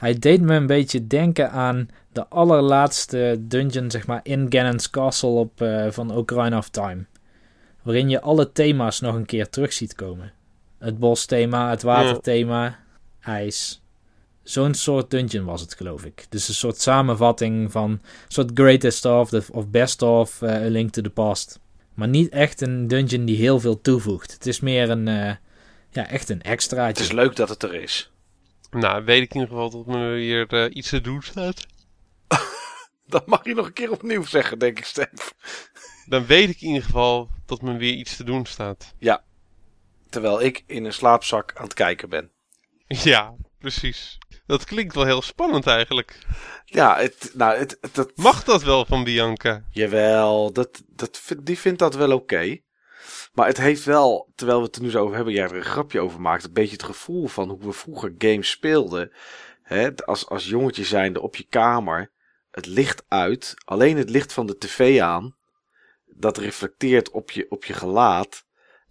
Hij deed me een beetje denken aan de allerlaatste dungeon, zeg maar, in Ganon's Castle op, eh, van Ocarina of Time. Waarin je alle thema's nog een keer terug ziet komen. Het bosthema, het waterthema, ijs. Zo'n soort dungeon was het, geloof ik. Dus een soort samenvatting van een soort greatest of, of best of eh, A Link to the Past. Maar niet echt een dungeon die heel veel toevoegt. Het is meer een, eh, ja, echt een het extraatje. is leuk dat het er is. Nou, weet ik in ieder geval dat me weer eh, iets te doen staat. Dat mag je nog een keer opnieuw zeggen, denk ik, Stef. Dan weet ik in ieder geval dat me weer iets te doen staat. Terwijl ik in een slaapzak aan het kijken ben. Ja, precies. Dat klinkt wel heel spannend eigenlijk. Ja, het, nou, het, Mag dat wel van Bianca? jawel, dat, dat, die vindt dat wel oké. Maar het heeft wel, terwijl we het er nu zo over hebben, jij er een grapje over maakt, een beetje het gevoel van hoe we vroeger games speelden. Hè, als, als jongetje zijnde op je kamer, het licht uit, alleen het licht van de tv aan, dat reflecteert op je, op je gelaat.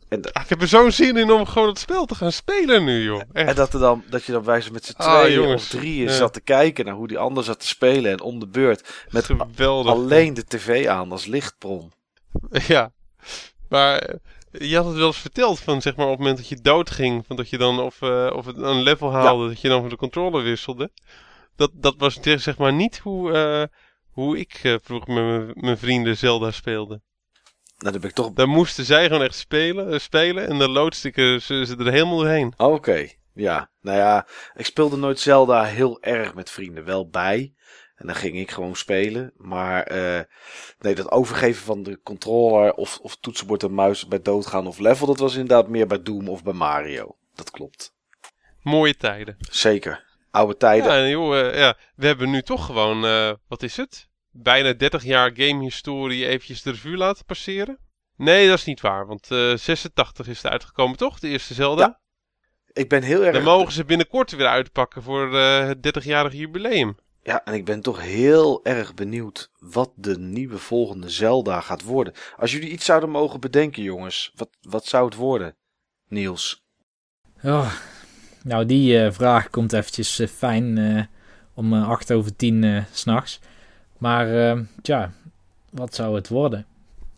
En, Ah, ik heb er zo'n zin in om gewoon het spel te gaan spelen nu, joh. Echt. en dat, er dan, dat je dan wijze met z'n Ah, tweeën jongens, of drieën ja. zat te kijken naar hoe die ander zat te spelen en om de beurt. Met Geweldig. alleen de tv aan als lichtbron. Ja. Maar je had het wel eens verteld van, zeg maar, op het moment dat je doodging, van dat je dan of, eh, of het een level haalde, dat je dan van de controller wisselde. Dat, dat was zeg maar niet hoe, eh, hoe ik eh, vroeger met mijn- vrienden Zelda speelde. Nou, dan ben ik toch Daar moesten zij gewoon echt spelen, spelen en dan loodste ik ze, ze er helemaal doorheen. Oké, ja. Nou ja, ik speelde nooit Zelda heel erg met vrienden. Wel bij. En dan ging ik gewoon spelen. Maar eh, nee, dat overgeven van de controller of, of toetsenbord en muis bij doodgaan of level, dat was inderdaad meer bij Doom of bij Mario. Dat klopt. Mooie tijden. Zeker. Oude tijden. Ja, joh, eh, ja, we hebben nu toch gewoon, eh, wat is het? Bijna 30 jaar gamehistorie eventjes de revue laten passeren. Nee, dat is niet waar, want eh 86 is het uitgekomen, toch? De eerste Zelda. Ja, Ik ben heel erg. Dan mogen ze binnenkort weer uitpakken voor het 30-jarige jubileum. Ja, en ik ben toch heel erg benieuwd wat de nieuwe volgende Zelda gaat worden. Als jullie iets zouden mogen bedenken, jongens, wat, wat zou het worden? Niels. Oh, nou, die eh, vraag komt eventjes eh, fijn eh, om uh, 8 over 10 uh, s'nachts. Maar uh, ja, wat zou het worden?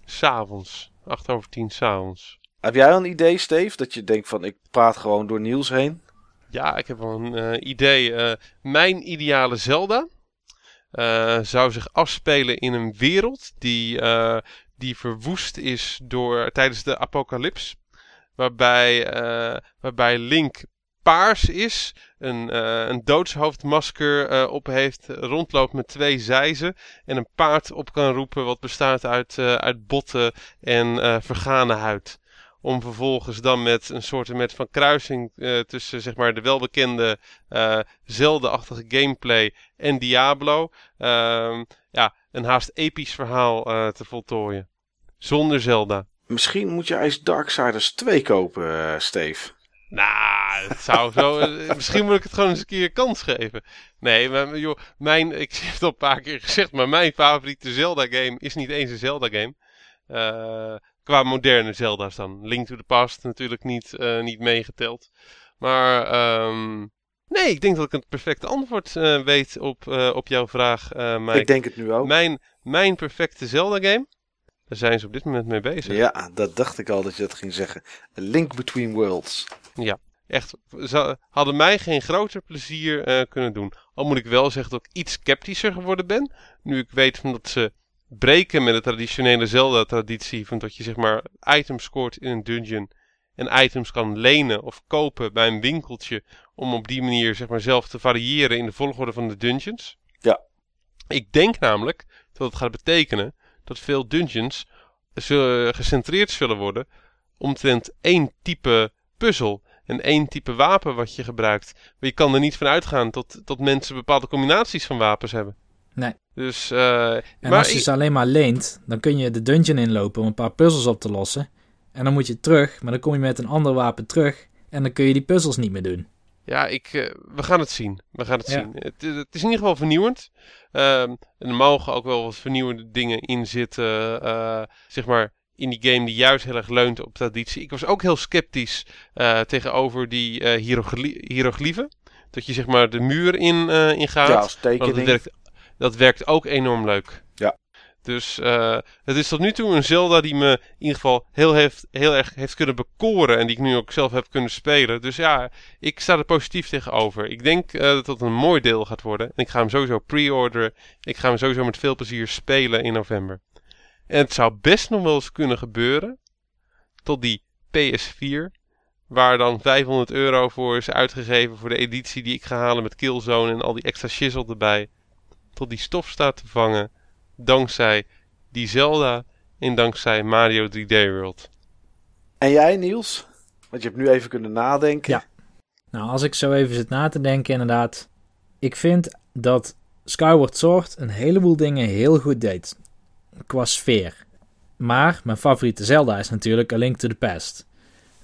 S'avonds, 8 over 10 s'avonds. Heb jij een idee, Steve? Dat je denkt van ik praat gewoon door Niels heen? Ja, ik heb wel een uh, idee. Uh, mijn ideale Zelda uh, zou zich afspelen in een wereld die, die verwoest is door, tijdens de apocalyps. Waarbij, waarbij Link paars is, een, een doodshoofdmasker op heeft, rondloopt met twee zijzen en een paard op kan roepen wat bestaat uit, uit botten en vergane huid om vervolgens dan met een soort met van kruising uh, tussen zeg maar de welbekende uh, Zelda-achtige gameplay en Diablo uh, ja, een haast episch verhaal uh, te voltooien. Zonder Zelda. Misschien moet je eens Darksiders 2 kopen, Steve. Nou, het zou zo. misschien moet ik het gewoon eens een keer kans geven. Nee, maar joh, mijn, ik heb het al een paar keer gezegd, maar mijn favoriete Zelda-game is niet eens een Zelda-game. Uh, Qua moderne Zelda's dan. Link to the Past natuurlijk niet, uh, niet meegeteld. Maar um, nee, ik denk dat ik het perfecte antwoord uh, weet op, uh, op jouw vraag, Mike. Ik denk het nu ook. Mijn, mijn perfecte Zelda-game, daar zijn ze op dit moment mee bezig. Ja, dat dacht ik al dat je dat ging zeggen. A Link Between Worlds. Ja, echt. Ze hadden mij geen groter plezier kunnen doen. Al moet ik wel zeggen dat ik iets sceptischer geworden ben. Nu ik weet dat ze breken met de traditionele Zelda-traditie van dat je zeg maar items scoort in een dungeon en items kan lenen of kopen bij een winkeltje om op die manier zeg maar zelf te variëren in de volgorde van de dungeons. Ja. Ik denk namelijk dat het gaat betekenen dat veel dungeons zullen, gecentreerd zullen worden omtrent één type puzzel en één type wapen wat je gebruikt. Maar je kan er niet van uitgaan dat, dat mensen bepaalde combinaties van wapens hebben. Nee. Dus, uh, en maar als je ze alleen maar leent, dan kun je de dungeon inlopen om een paar puzzels op te lossen. En dan moet je terug, maar dan kom je met een ander wapen terug. En dan kun je die puzzels niet meer doen. Ja, ik, uh, we gaan het zien. We gaan het ja. zien. Het, het, is in ieder geval vernieuwend. Uh, en er mogen ook wel wat vernieuwende dingen in zitten. Uh, zeg maar in die game die juist heel erg leunt op traditie. Ik was ook heel sceptisch tegenover die hieroglyphen. Dat je zeg maar de muur in, in gaat. Ja, als tekening. Dat werkt dat werkt ook enorm leuk. Ja. Dus uh, het is tot nu toe een Zelda die me in ieder geval heel, heeft, heel erg heeft kunnen bekoren. En die ik nu ook zelf heb kunnen spelen. Dus ja, ik sta er positief tegenover. Ik denk uh, dat het een mooi deel gaat worden. En ik ga hem sowieso pre-orderen. Ik ga hem sowieso met veel plezier spelen in november. En het zou best nog wel eens kunnen gebeuren. Tot die PS4. Waar dan 500 euro voor is uitgegeven voor de editie die ik ga halen met Killzone en al die extra shizzle erbij tot die stof staat te vangen dankzij die Zelda en dankzij Mario 3D World. En jij Niels? Want je hebt nu even kunnen nadenken. Ja. Nou, als ik zo even zit na te denken inderdaad. Ik vind dat Skyward Sword een heleboel dingen heel goed deed. Qua sfeer. Maar mijn favoriete Zelda is natuurlijk A Link to the Past.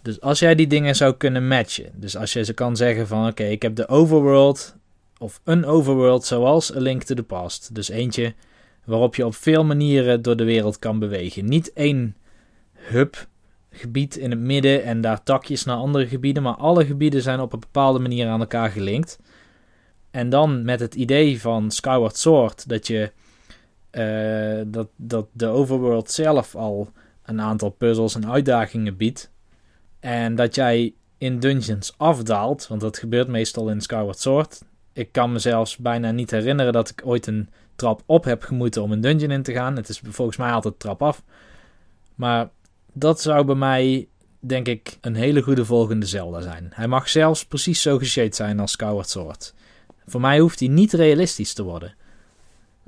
Dus als jij die dingen zou kunnen matchen. Dus als je ze kan zeggen van oké, ik heb de overworld of een overworld zoals A Link to the Past. Dus eentje waarop je op veel manieren door de wereld kan bewegen. Niet één hub gebied in het midden en daar takjes naar andere gebieden, maar alle gebieden zijn op een bepaalde manier aan elkaar gelinkt. En dan met het idee van Skyward Sword dat je uh, dat, dat de overworld zelf al een aantal puzzels en uitdagingen biedt. En dat jij in dungeons afdaalt, want dat gebeurt meestal in Skyward Sword ik kan me zelfs bijna niet herinneren dat ik ooit een trap op heb gemoeten om een dungeon in te gaan. Het is volgens mij altijd trap af. Maar dat zou bij mij, denk ik, een hele goede volgende Zelda zijn. Hij mag zelfs precies zo geshaped zijn als Skyward Sword. Voor mij hoeft hij niet realistisch te worden.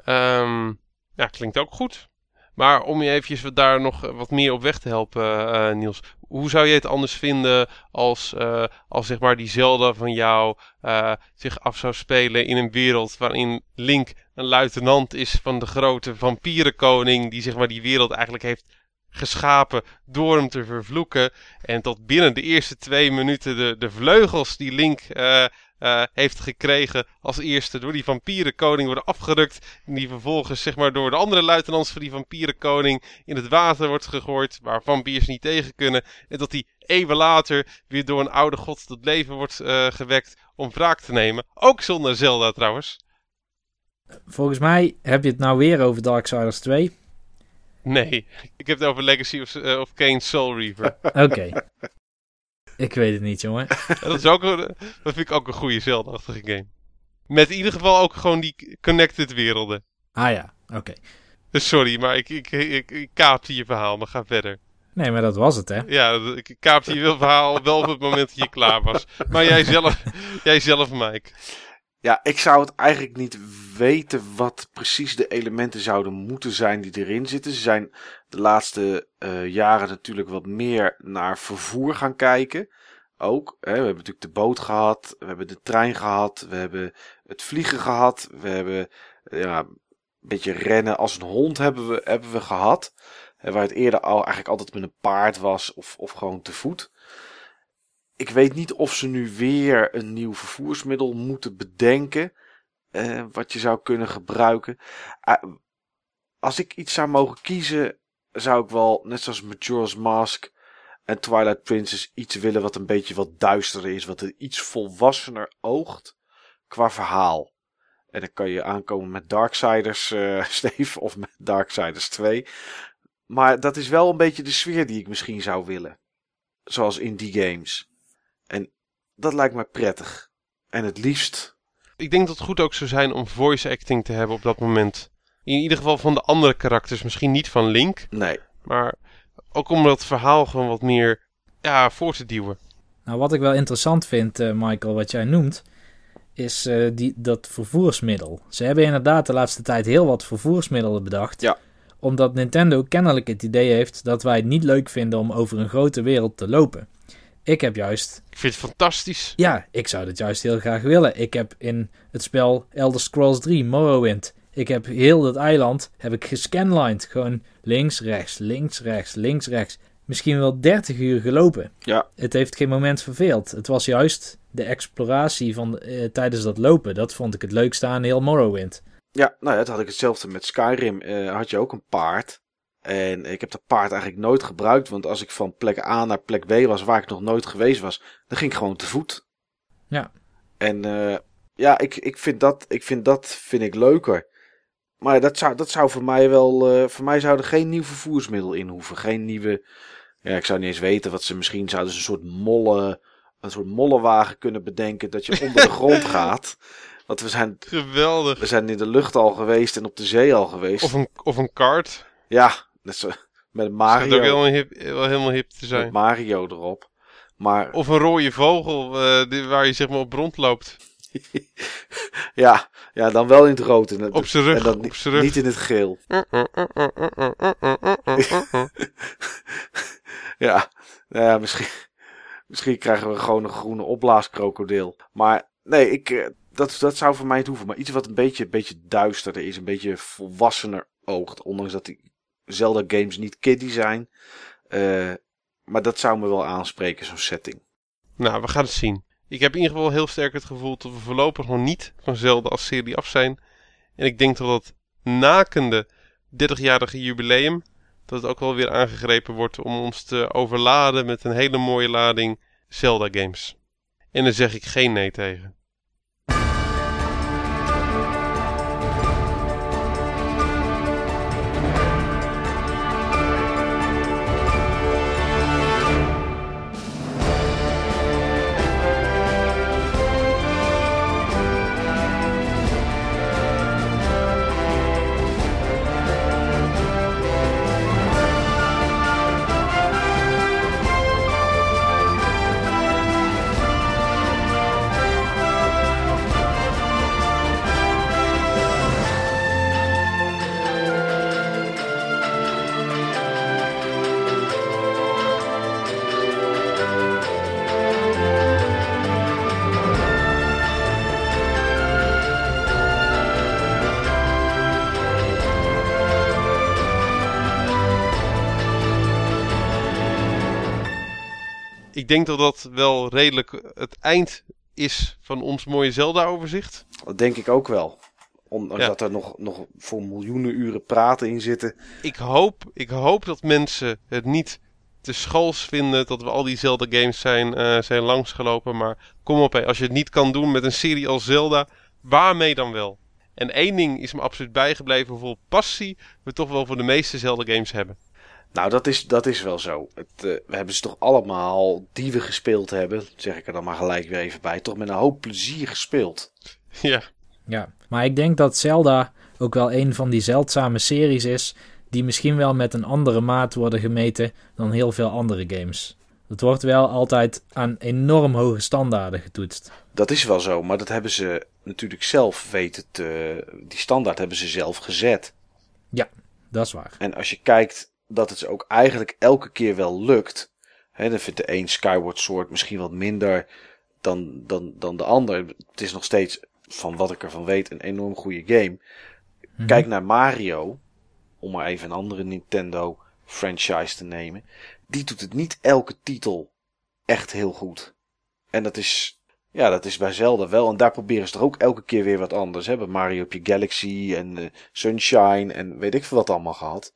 Um, ja, klinkt ook goed. Maar om je eventjes daar nog wat meer op weg te helpen, uh, Niels. Hoe zou je het anders vinden als, uh, als zeg maar die Zelda van jou uh, zich af zou spelen in een wereld waarin Link een luitenant is van de grote vampierenkoning die zeg maar die wereld eigenlijk heeft geschapen door hem te vervloeken. En tot binnen de eerste twee minuten de, de vleugels die Link uh, uh, heeft gekregen als eerste door die vampierenkoning worden afgerukt. En die vervolgens zeg maar door de andere luitenants van die vampierenkoning in het water wordt gegooid. Waar vampiers niet tegen kunnen. En dat die eeuwen later weer door een oude god tot leven wordt uh, gewekt om wraak te nemen. Ook zonder Zelda trouwens. Volgens mij heb je het nou weer over Darksiders 2. Nee, ik heb het over Legacy of, uh, of Kane Soul Reaver. Oké. ik weet het niet, jongen. dat, is ook een, dat vind ik ook een goede Zelda-achtige game. Met in ieder geval ook gewoon die connected werelden. Ah ja, oké. Dus sorry, maar ik, ik, ik, ik kaapte je verhaal, maar ga verder. Nee, maar dat was het, hè? Ja, ik kaapte je verhaal wel op het moment dat je klaar was. Maar jij zelf, jij zelf Mike. Ja, ik zou het eigenlijk niet weten wat precies de elementen zouden moeten zijn die erin zitten. Ze zijn de laatste uh, jaren natuurlijk wat meer naar vervoer gaan kijken. Ook. Hè, we hebben natuurlijk de boot gehad, we hebben de trein gehad, we hebben het vliegen gehad, we hebben ja, een beetje rennen als een hond hebben we, hebben we gehad. Waar het eerder al eigenlijk altijd met een paard was of, of gewoon te voet. Ik weet niet of ze nu weer een nieuw vervoersmiddel moeten bedenken. Eh, wat je zou kunnen gebruiken. Uh, als ik iets zou mogen kiezen, zou ik wel, net zoals Majora's Mask en Twilight Princess, iets willen wat een beetje wat duisterder is. Wat er iets volwassener oogt qua verhaal. En dan kan je aankomen met Darksiders, uh, Steve, of met Darksiders 2. Maar dat is wel een beetje de sfeer die ik misschien zou willen. Zoals in die games. Dat lijkt me prettig. En het liefst. Ik denk dat het goed ook zou zijn om voice acting te hebben op dat moment. In ieder geval van de andere karakters. Misschien niet van Link. Nee. Maar ook om dat verhaal gewoon wat meer ja, voor te duwen. Nou, wat ik wel interessant vind, uh, Michael, wat jij noemt, is uh, die, dat vervoersmiddel. Ze hebben inderdaad de laatste tijd heel wat vervoersmiddelen bedacht. Ja omdat Nintendo kennelijk het idee heeft dat wij het niet leuk vinden om over een grote wereld te lopen. Ik heb juist. Ik vind het fantastisch. Ja, ik zou dat juist heel graag willen. Ik heb in het spel Elder Scrolls 3 Morrowind. Ik heb heel dat eiland heb ik gescanlined. Gewoon links, rechts, links, rechts, links, rechts. Misschien wel 30 uur gelopen. Ja. Het heeft geen moment verveeld. Het was juist de exploratie van, uh, tijdens dat lopen. Dat vond ik het leukste aan heel Morrowind. Ja, nou ja, dat had ik hetzelfde met Skyrim. Uh, had je ook een paard. En ik heb dat paard eigenlijk nooit gebruikt. Want als ik van plek A naar plek B was, waar ik nog nooit geweest was, dan ging ik gewoon te voet. Ja. En uh, ja, ik, ik, vind dat, ik vind dat vind ik leuker. Maar dat zou, dat zou voor mij wel. Uh, voor mij zou er geen nieuw vervoersmiddel in hoeven. Geen nieuwe. Ja, ik zou niet eens weten wat ze misschien zouden ze een soort molle. Een soort mollenwagen kunnen bedenken dat je onder de grond gaat. Want we zijn. Geweldig. We zijn in de lucht al geweest en op de zee al geweest. Of een, of een kart. Ja, net zo, met Mario. Dat ook helemaal hip, wel helemaal hip te zijn. Met Mario erop. Maar... Of een rode vogel uh, die, waar je zeg maar op rondloopt. ja, ja, dan wel in het rood. En, op zijn rug. En dan op niet, rug. niet in het geel. ja, nou ja misschien, misschien krijgen we gewoon een groene opblaaskrokodil. Maar nee, ik, dat, dat zou voor mij het hoeven. Maar iets wat een beetje, een beetje duisterder is. Een beetje volwassener oogt. Ondanks dat die Zelda games niet kiddie zijn. Uh, maar dat zou me wel aanspreken, zo'n setting. Nou, we gaan het zien. Ik heb in ieder geval heel sterk het gevoel dat we voorlopig nog niet van Zelda als serie af zijn. En ik denk dat dat nakende 30-jarige jubileum, dat het ook wel weer aangegrepen wordt om ons te overladen met een hele mooie lading Zelda games. En daar zeg ik geen nee tegen. Denk dat dat wel redelijk het eind is van ons mooie Zelda-overzicht. Dat denk ik ook wel. Omdat ja. er nog, nog voor miljoenen uren praten in zitten. Ik hoop, ik hoop dat mensen het niet te schools vinden dat we al die Zelda-games zijn, uh, zijn langsgelopen. Maar kom op, hè, als je het niet kan doen met een serie als Zelda, waarmee dan wel? En één ding is me absoluut bijgebleven, hoeveel passie we toch wel voor de meeste Zelda games hebben. Nou, dat is, dat is wel zo. Het, uh, we hebben ze toch allemaal, die we gespeeld hebben, zeg ik er dan maar gelijk weer even bij, toch met een hoop plezier gespeeld. Ja. Ja, maar ik denk dat Zelda ook wel een van die zeldzame series is die misschien wel met een andere maat worden gemeten dan heel veel andere games. Het wordt wel altijd aan enorm hoge standaarden getoetst. Dat is wel zo, maar dat hebben ze natuurlijk zelf weten te. Die standaard hebben ze zelf gezet. Ja, dat is waar. En als je kijkt dat het ook eigenlijk elke keer wel lukt. Hè, dan vindt de een Skyward Sword misschien wat minder dan, dan, dan de ander. Het is nog steeds, van wat ik ervan weet, een enorm goede game. Mhm. Kijk naar Mario, om maar even een andere Nintendo franchise te nemen. Die doet het niet elke titel echt heel goed. En dat is, ja, dat is bij Zelda wel. En daar proberen ze toch ook elke keer weer wat anders. Bij Mario heb je Galaxy en uh, Sunshine en weet ik veel wat allemaal gehad.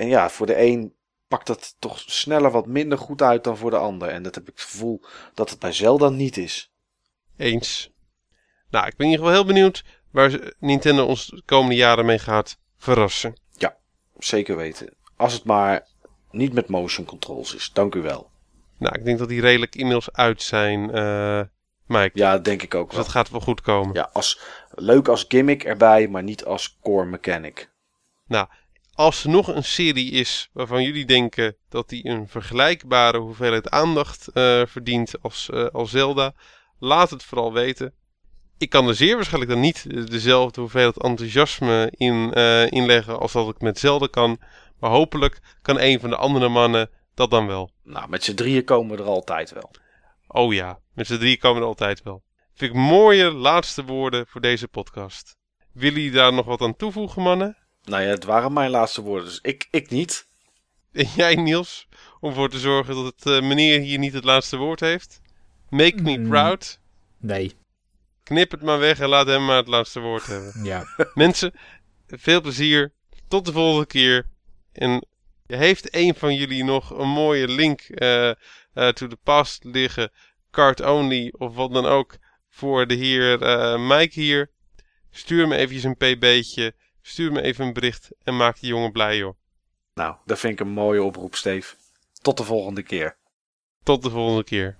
En ja, voor de een pakt dat toch sneller wat minder goed uit dan voor de ander. En dat heb ik het gevoel dat het bij Zelda niet is. Eens. Nou, ik ben in ieder geval heel benieuwd waar Nintendo ons de komende jaren mee gaat verrassen. Ja, zeker weten. Als het maar niet met motion controls is. Dank u wel. Nou, ik denk dat die redelijk inmiddels uit zijn, uh, Mike. Ja, denk ik ook dus wel. dat gaat wel goed komen. Ja, als, leuk als gimmick erbij, maar niet als core mechanic. Nou, als er nog een serie is waarvan jullie denken dat die een vergelijkbare hoeveelheid aandacht uh, verdient als, uh, als Zelda, laat het vooral weten. Ik kan er zeer waarschijnlijk dan niet dezelfde hoeveelheid enthousiasme in uh, inleggen als dat ik met Zelda kan. Maar hopelijk kan een van de andere mannen dat dan wel. Nou, met z'n drieën komen we er altijd wel. Oh ja, met z'n drieën komen we er altijd wel. Vind ik mooie laatste woorden voor deze podcast. Willen jullie daar nog wat aan toevoegen, mannen? Nou ja, het waren mijn laatste woorden, dus ik, ik niet. En jij, Niels, om ervoor te zorgen dat het uh, meneer hier niet het laatste woord heeft? Make me Mm. proud. Nee. Knip het maar weg en laat hem maar het laatste woord hebben. Ja. Mensen, veel plezier. Tot de volgende keer. En heeft een van jullie nog een mooie link uh, uh, to the past liggen, card only of wat dan ook, voor de heer uh, Mike hier? Stuur me eventjes een pb'tje, stuur me even een bericht en maak die jongen blij joh. Nou, dat vind ik een mooie oproep, Steve. Tot de volgende keer. Tot de volgende keer.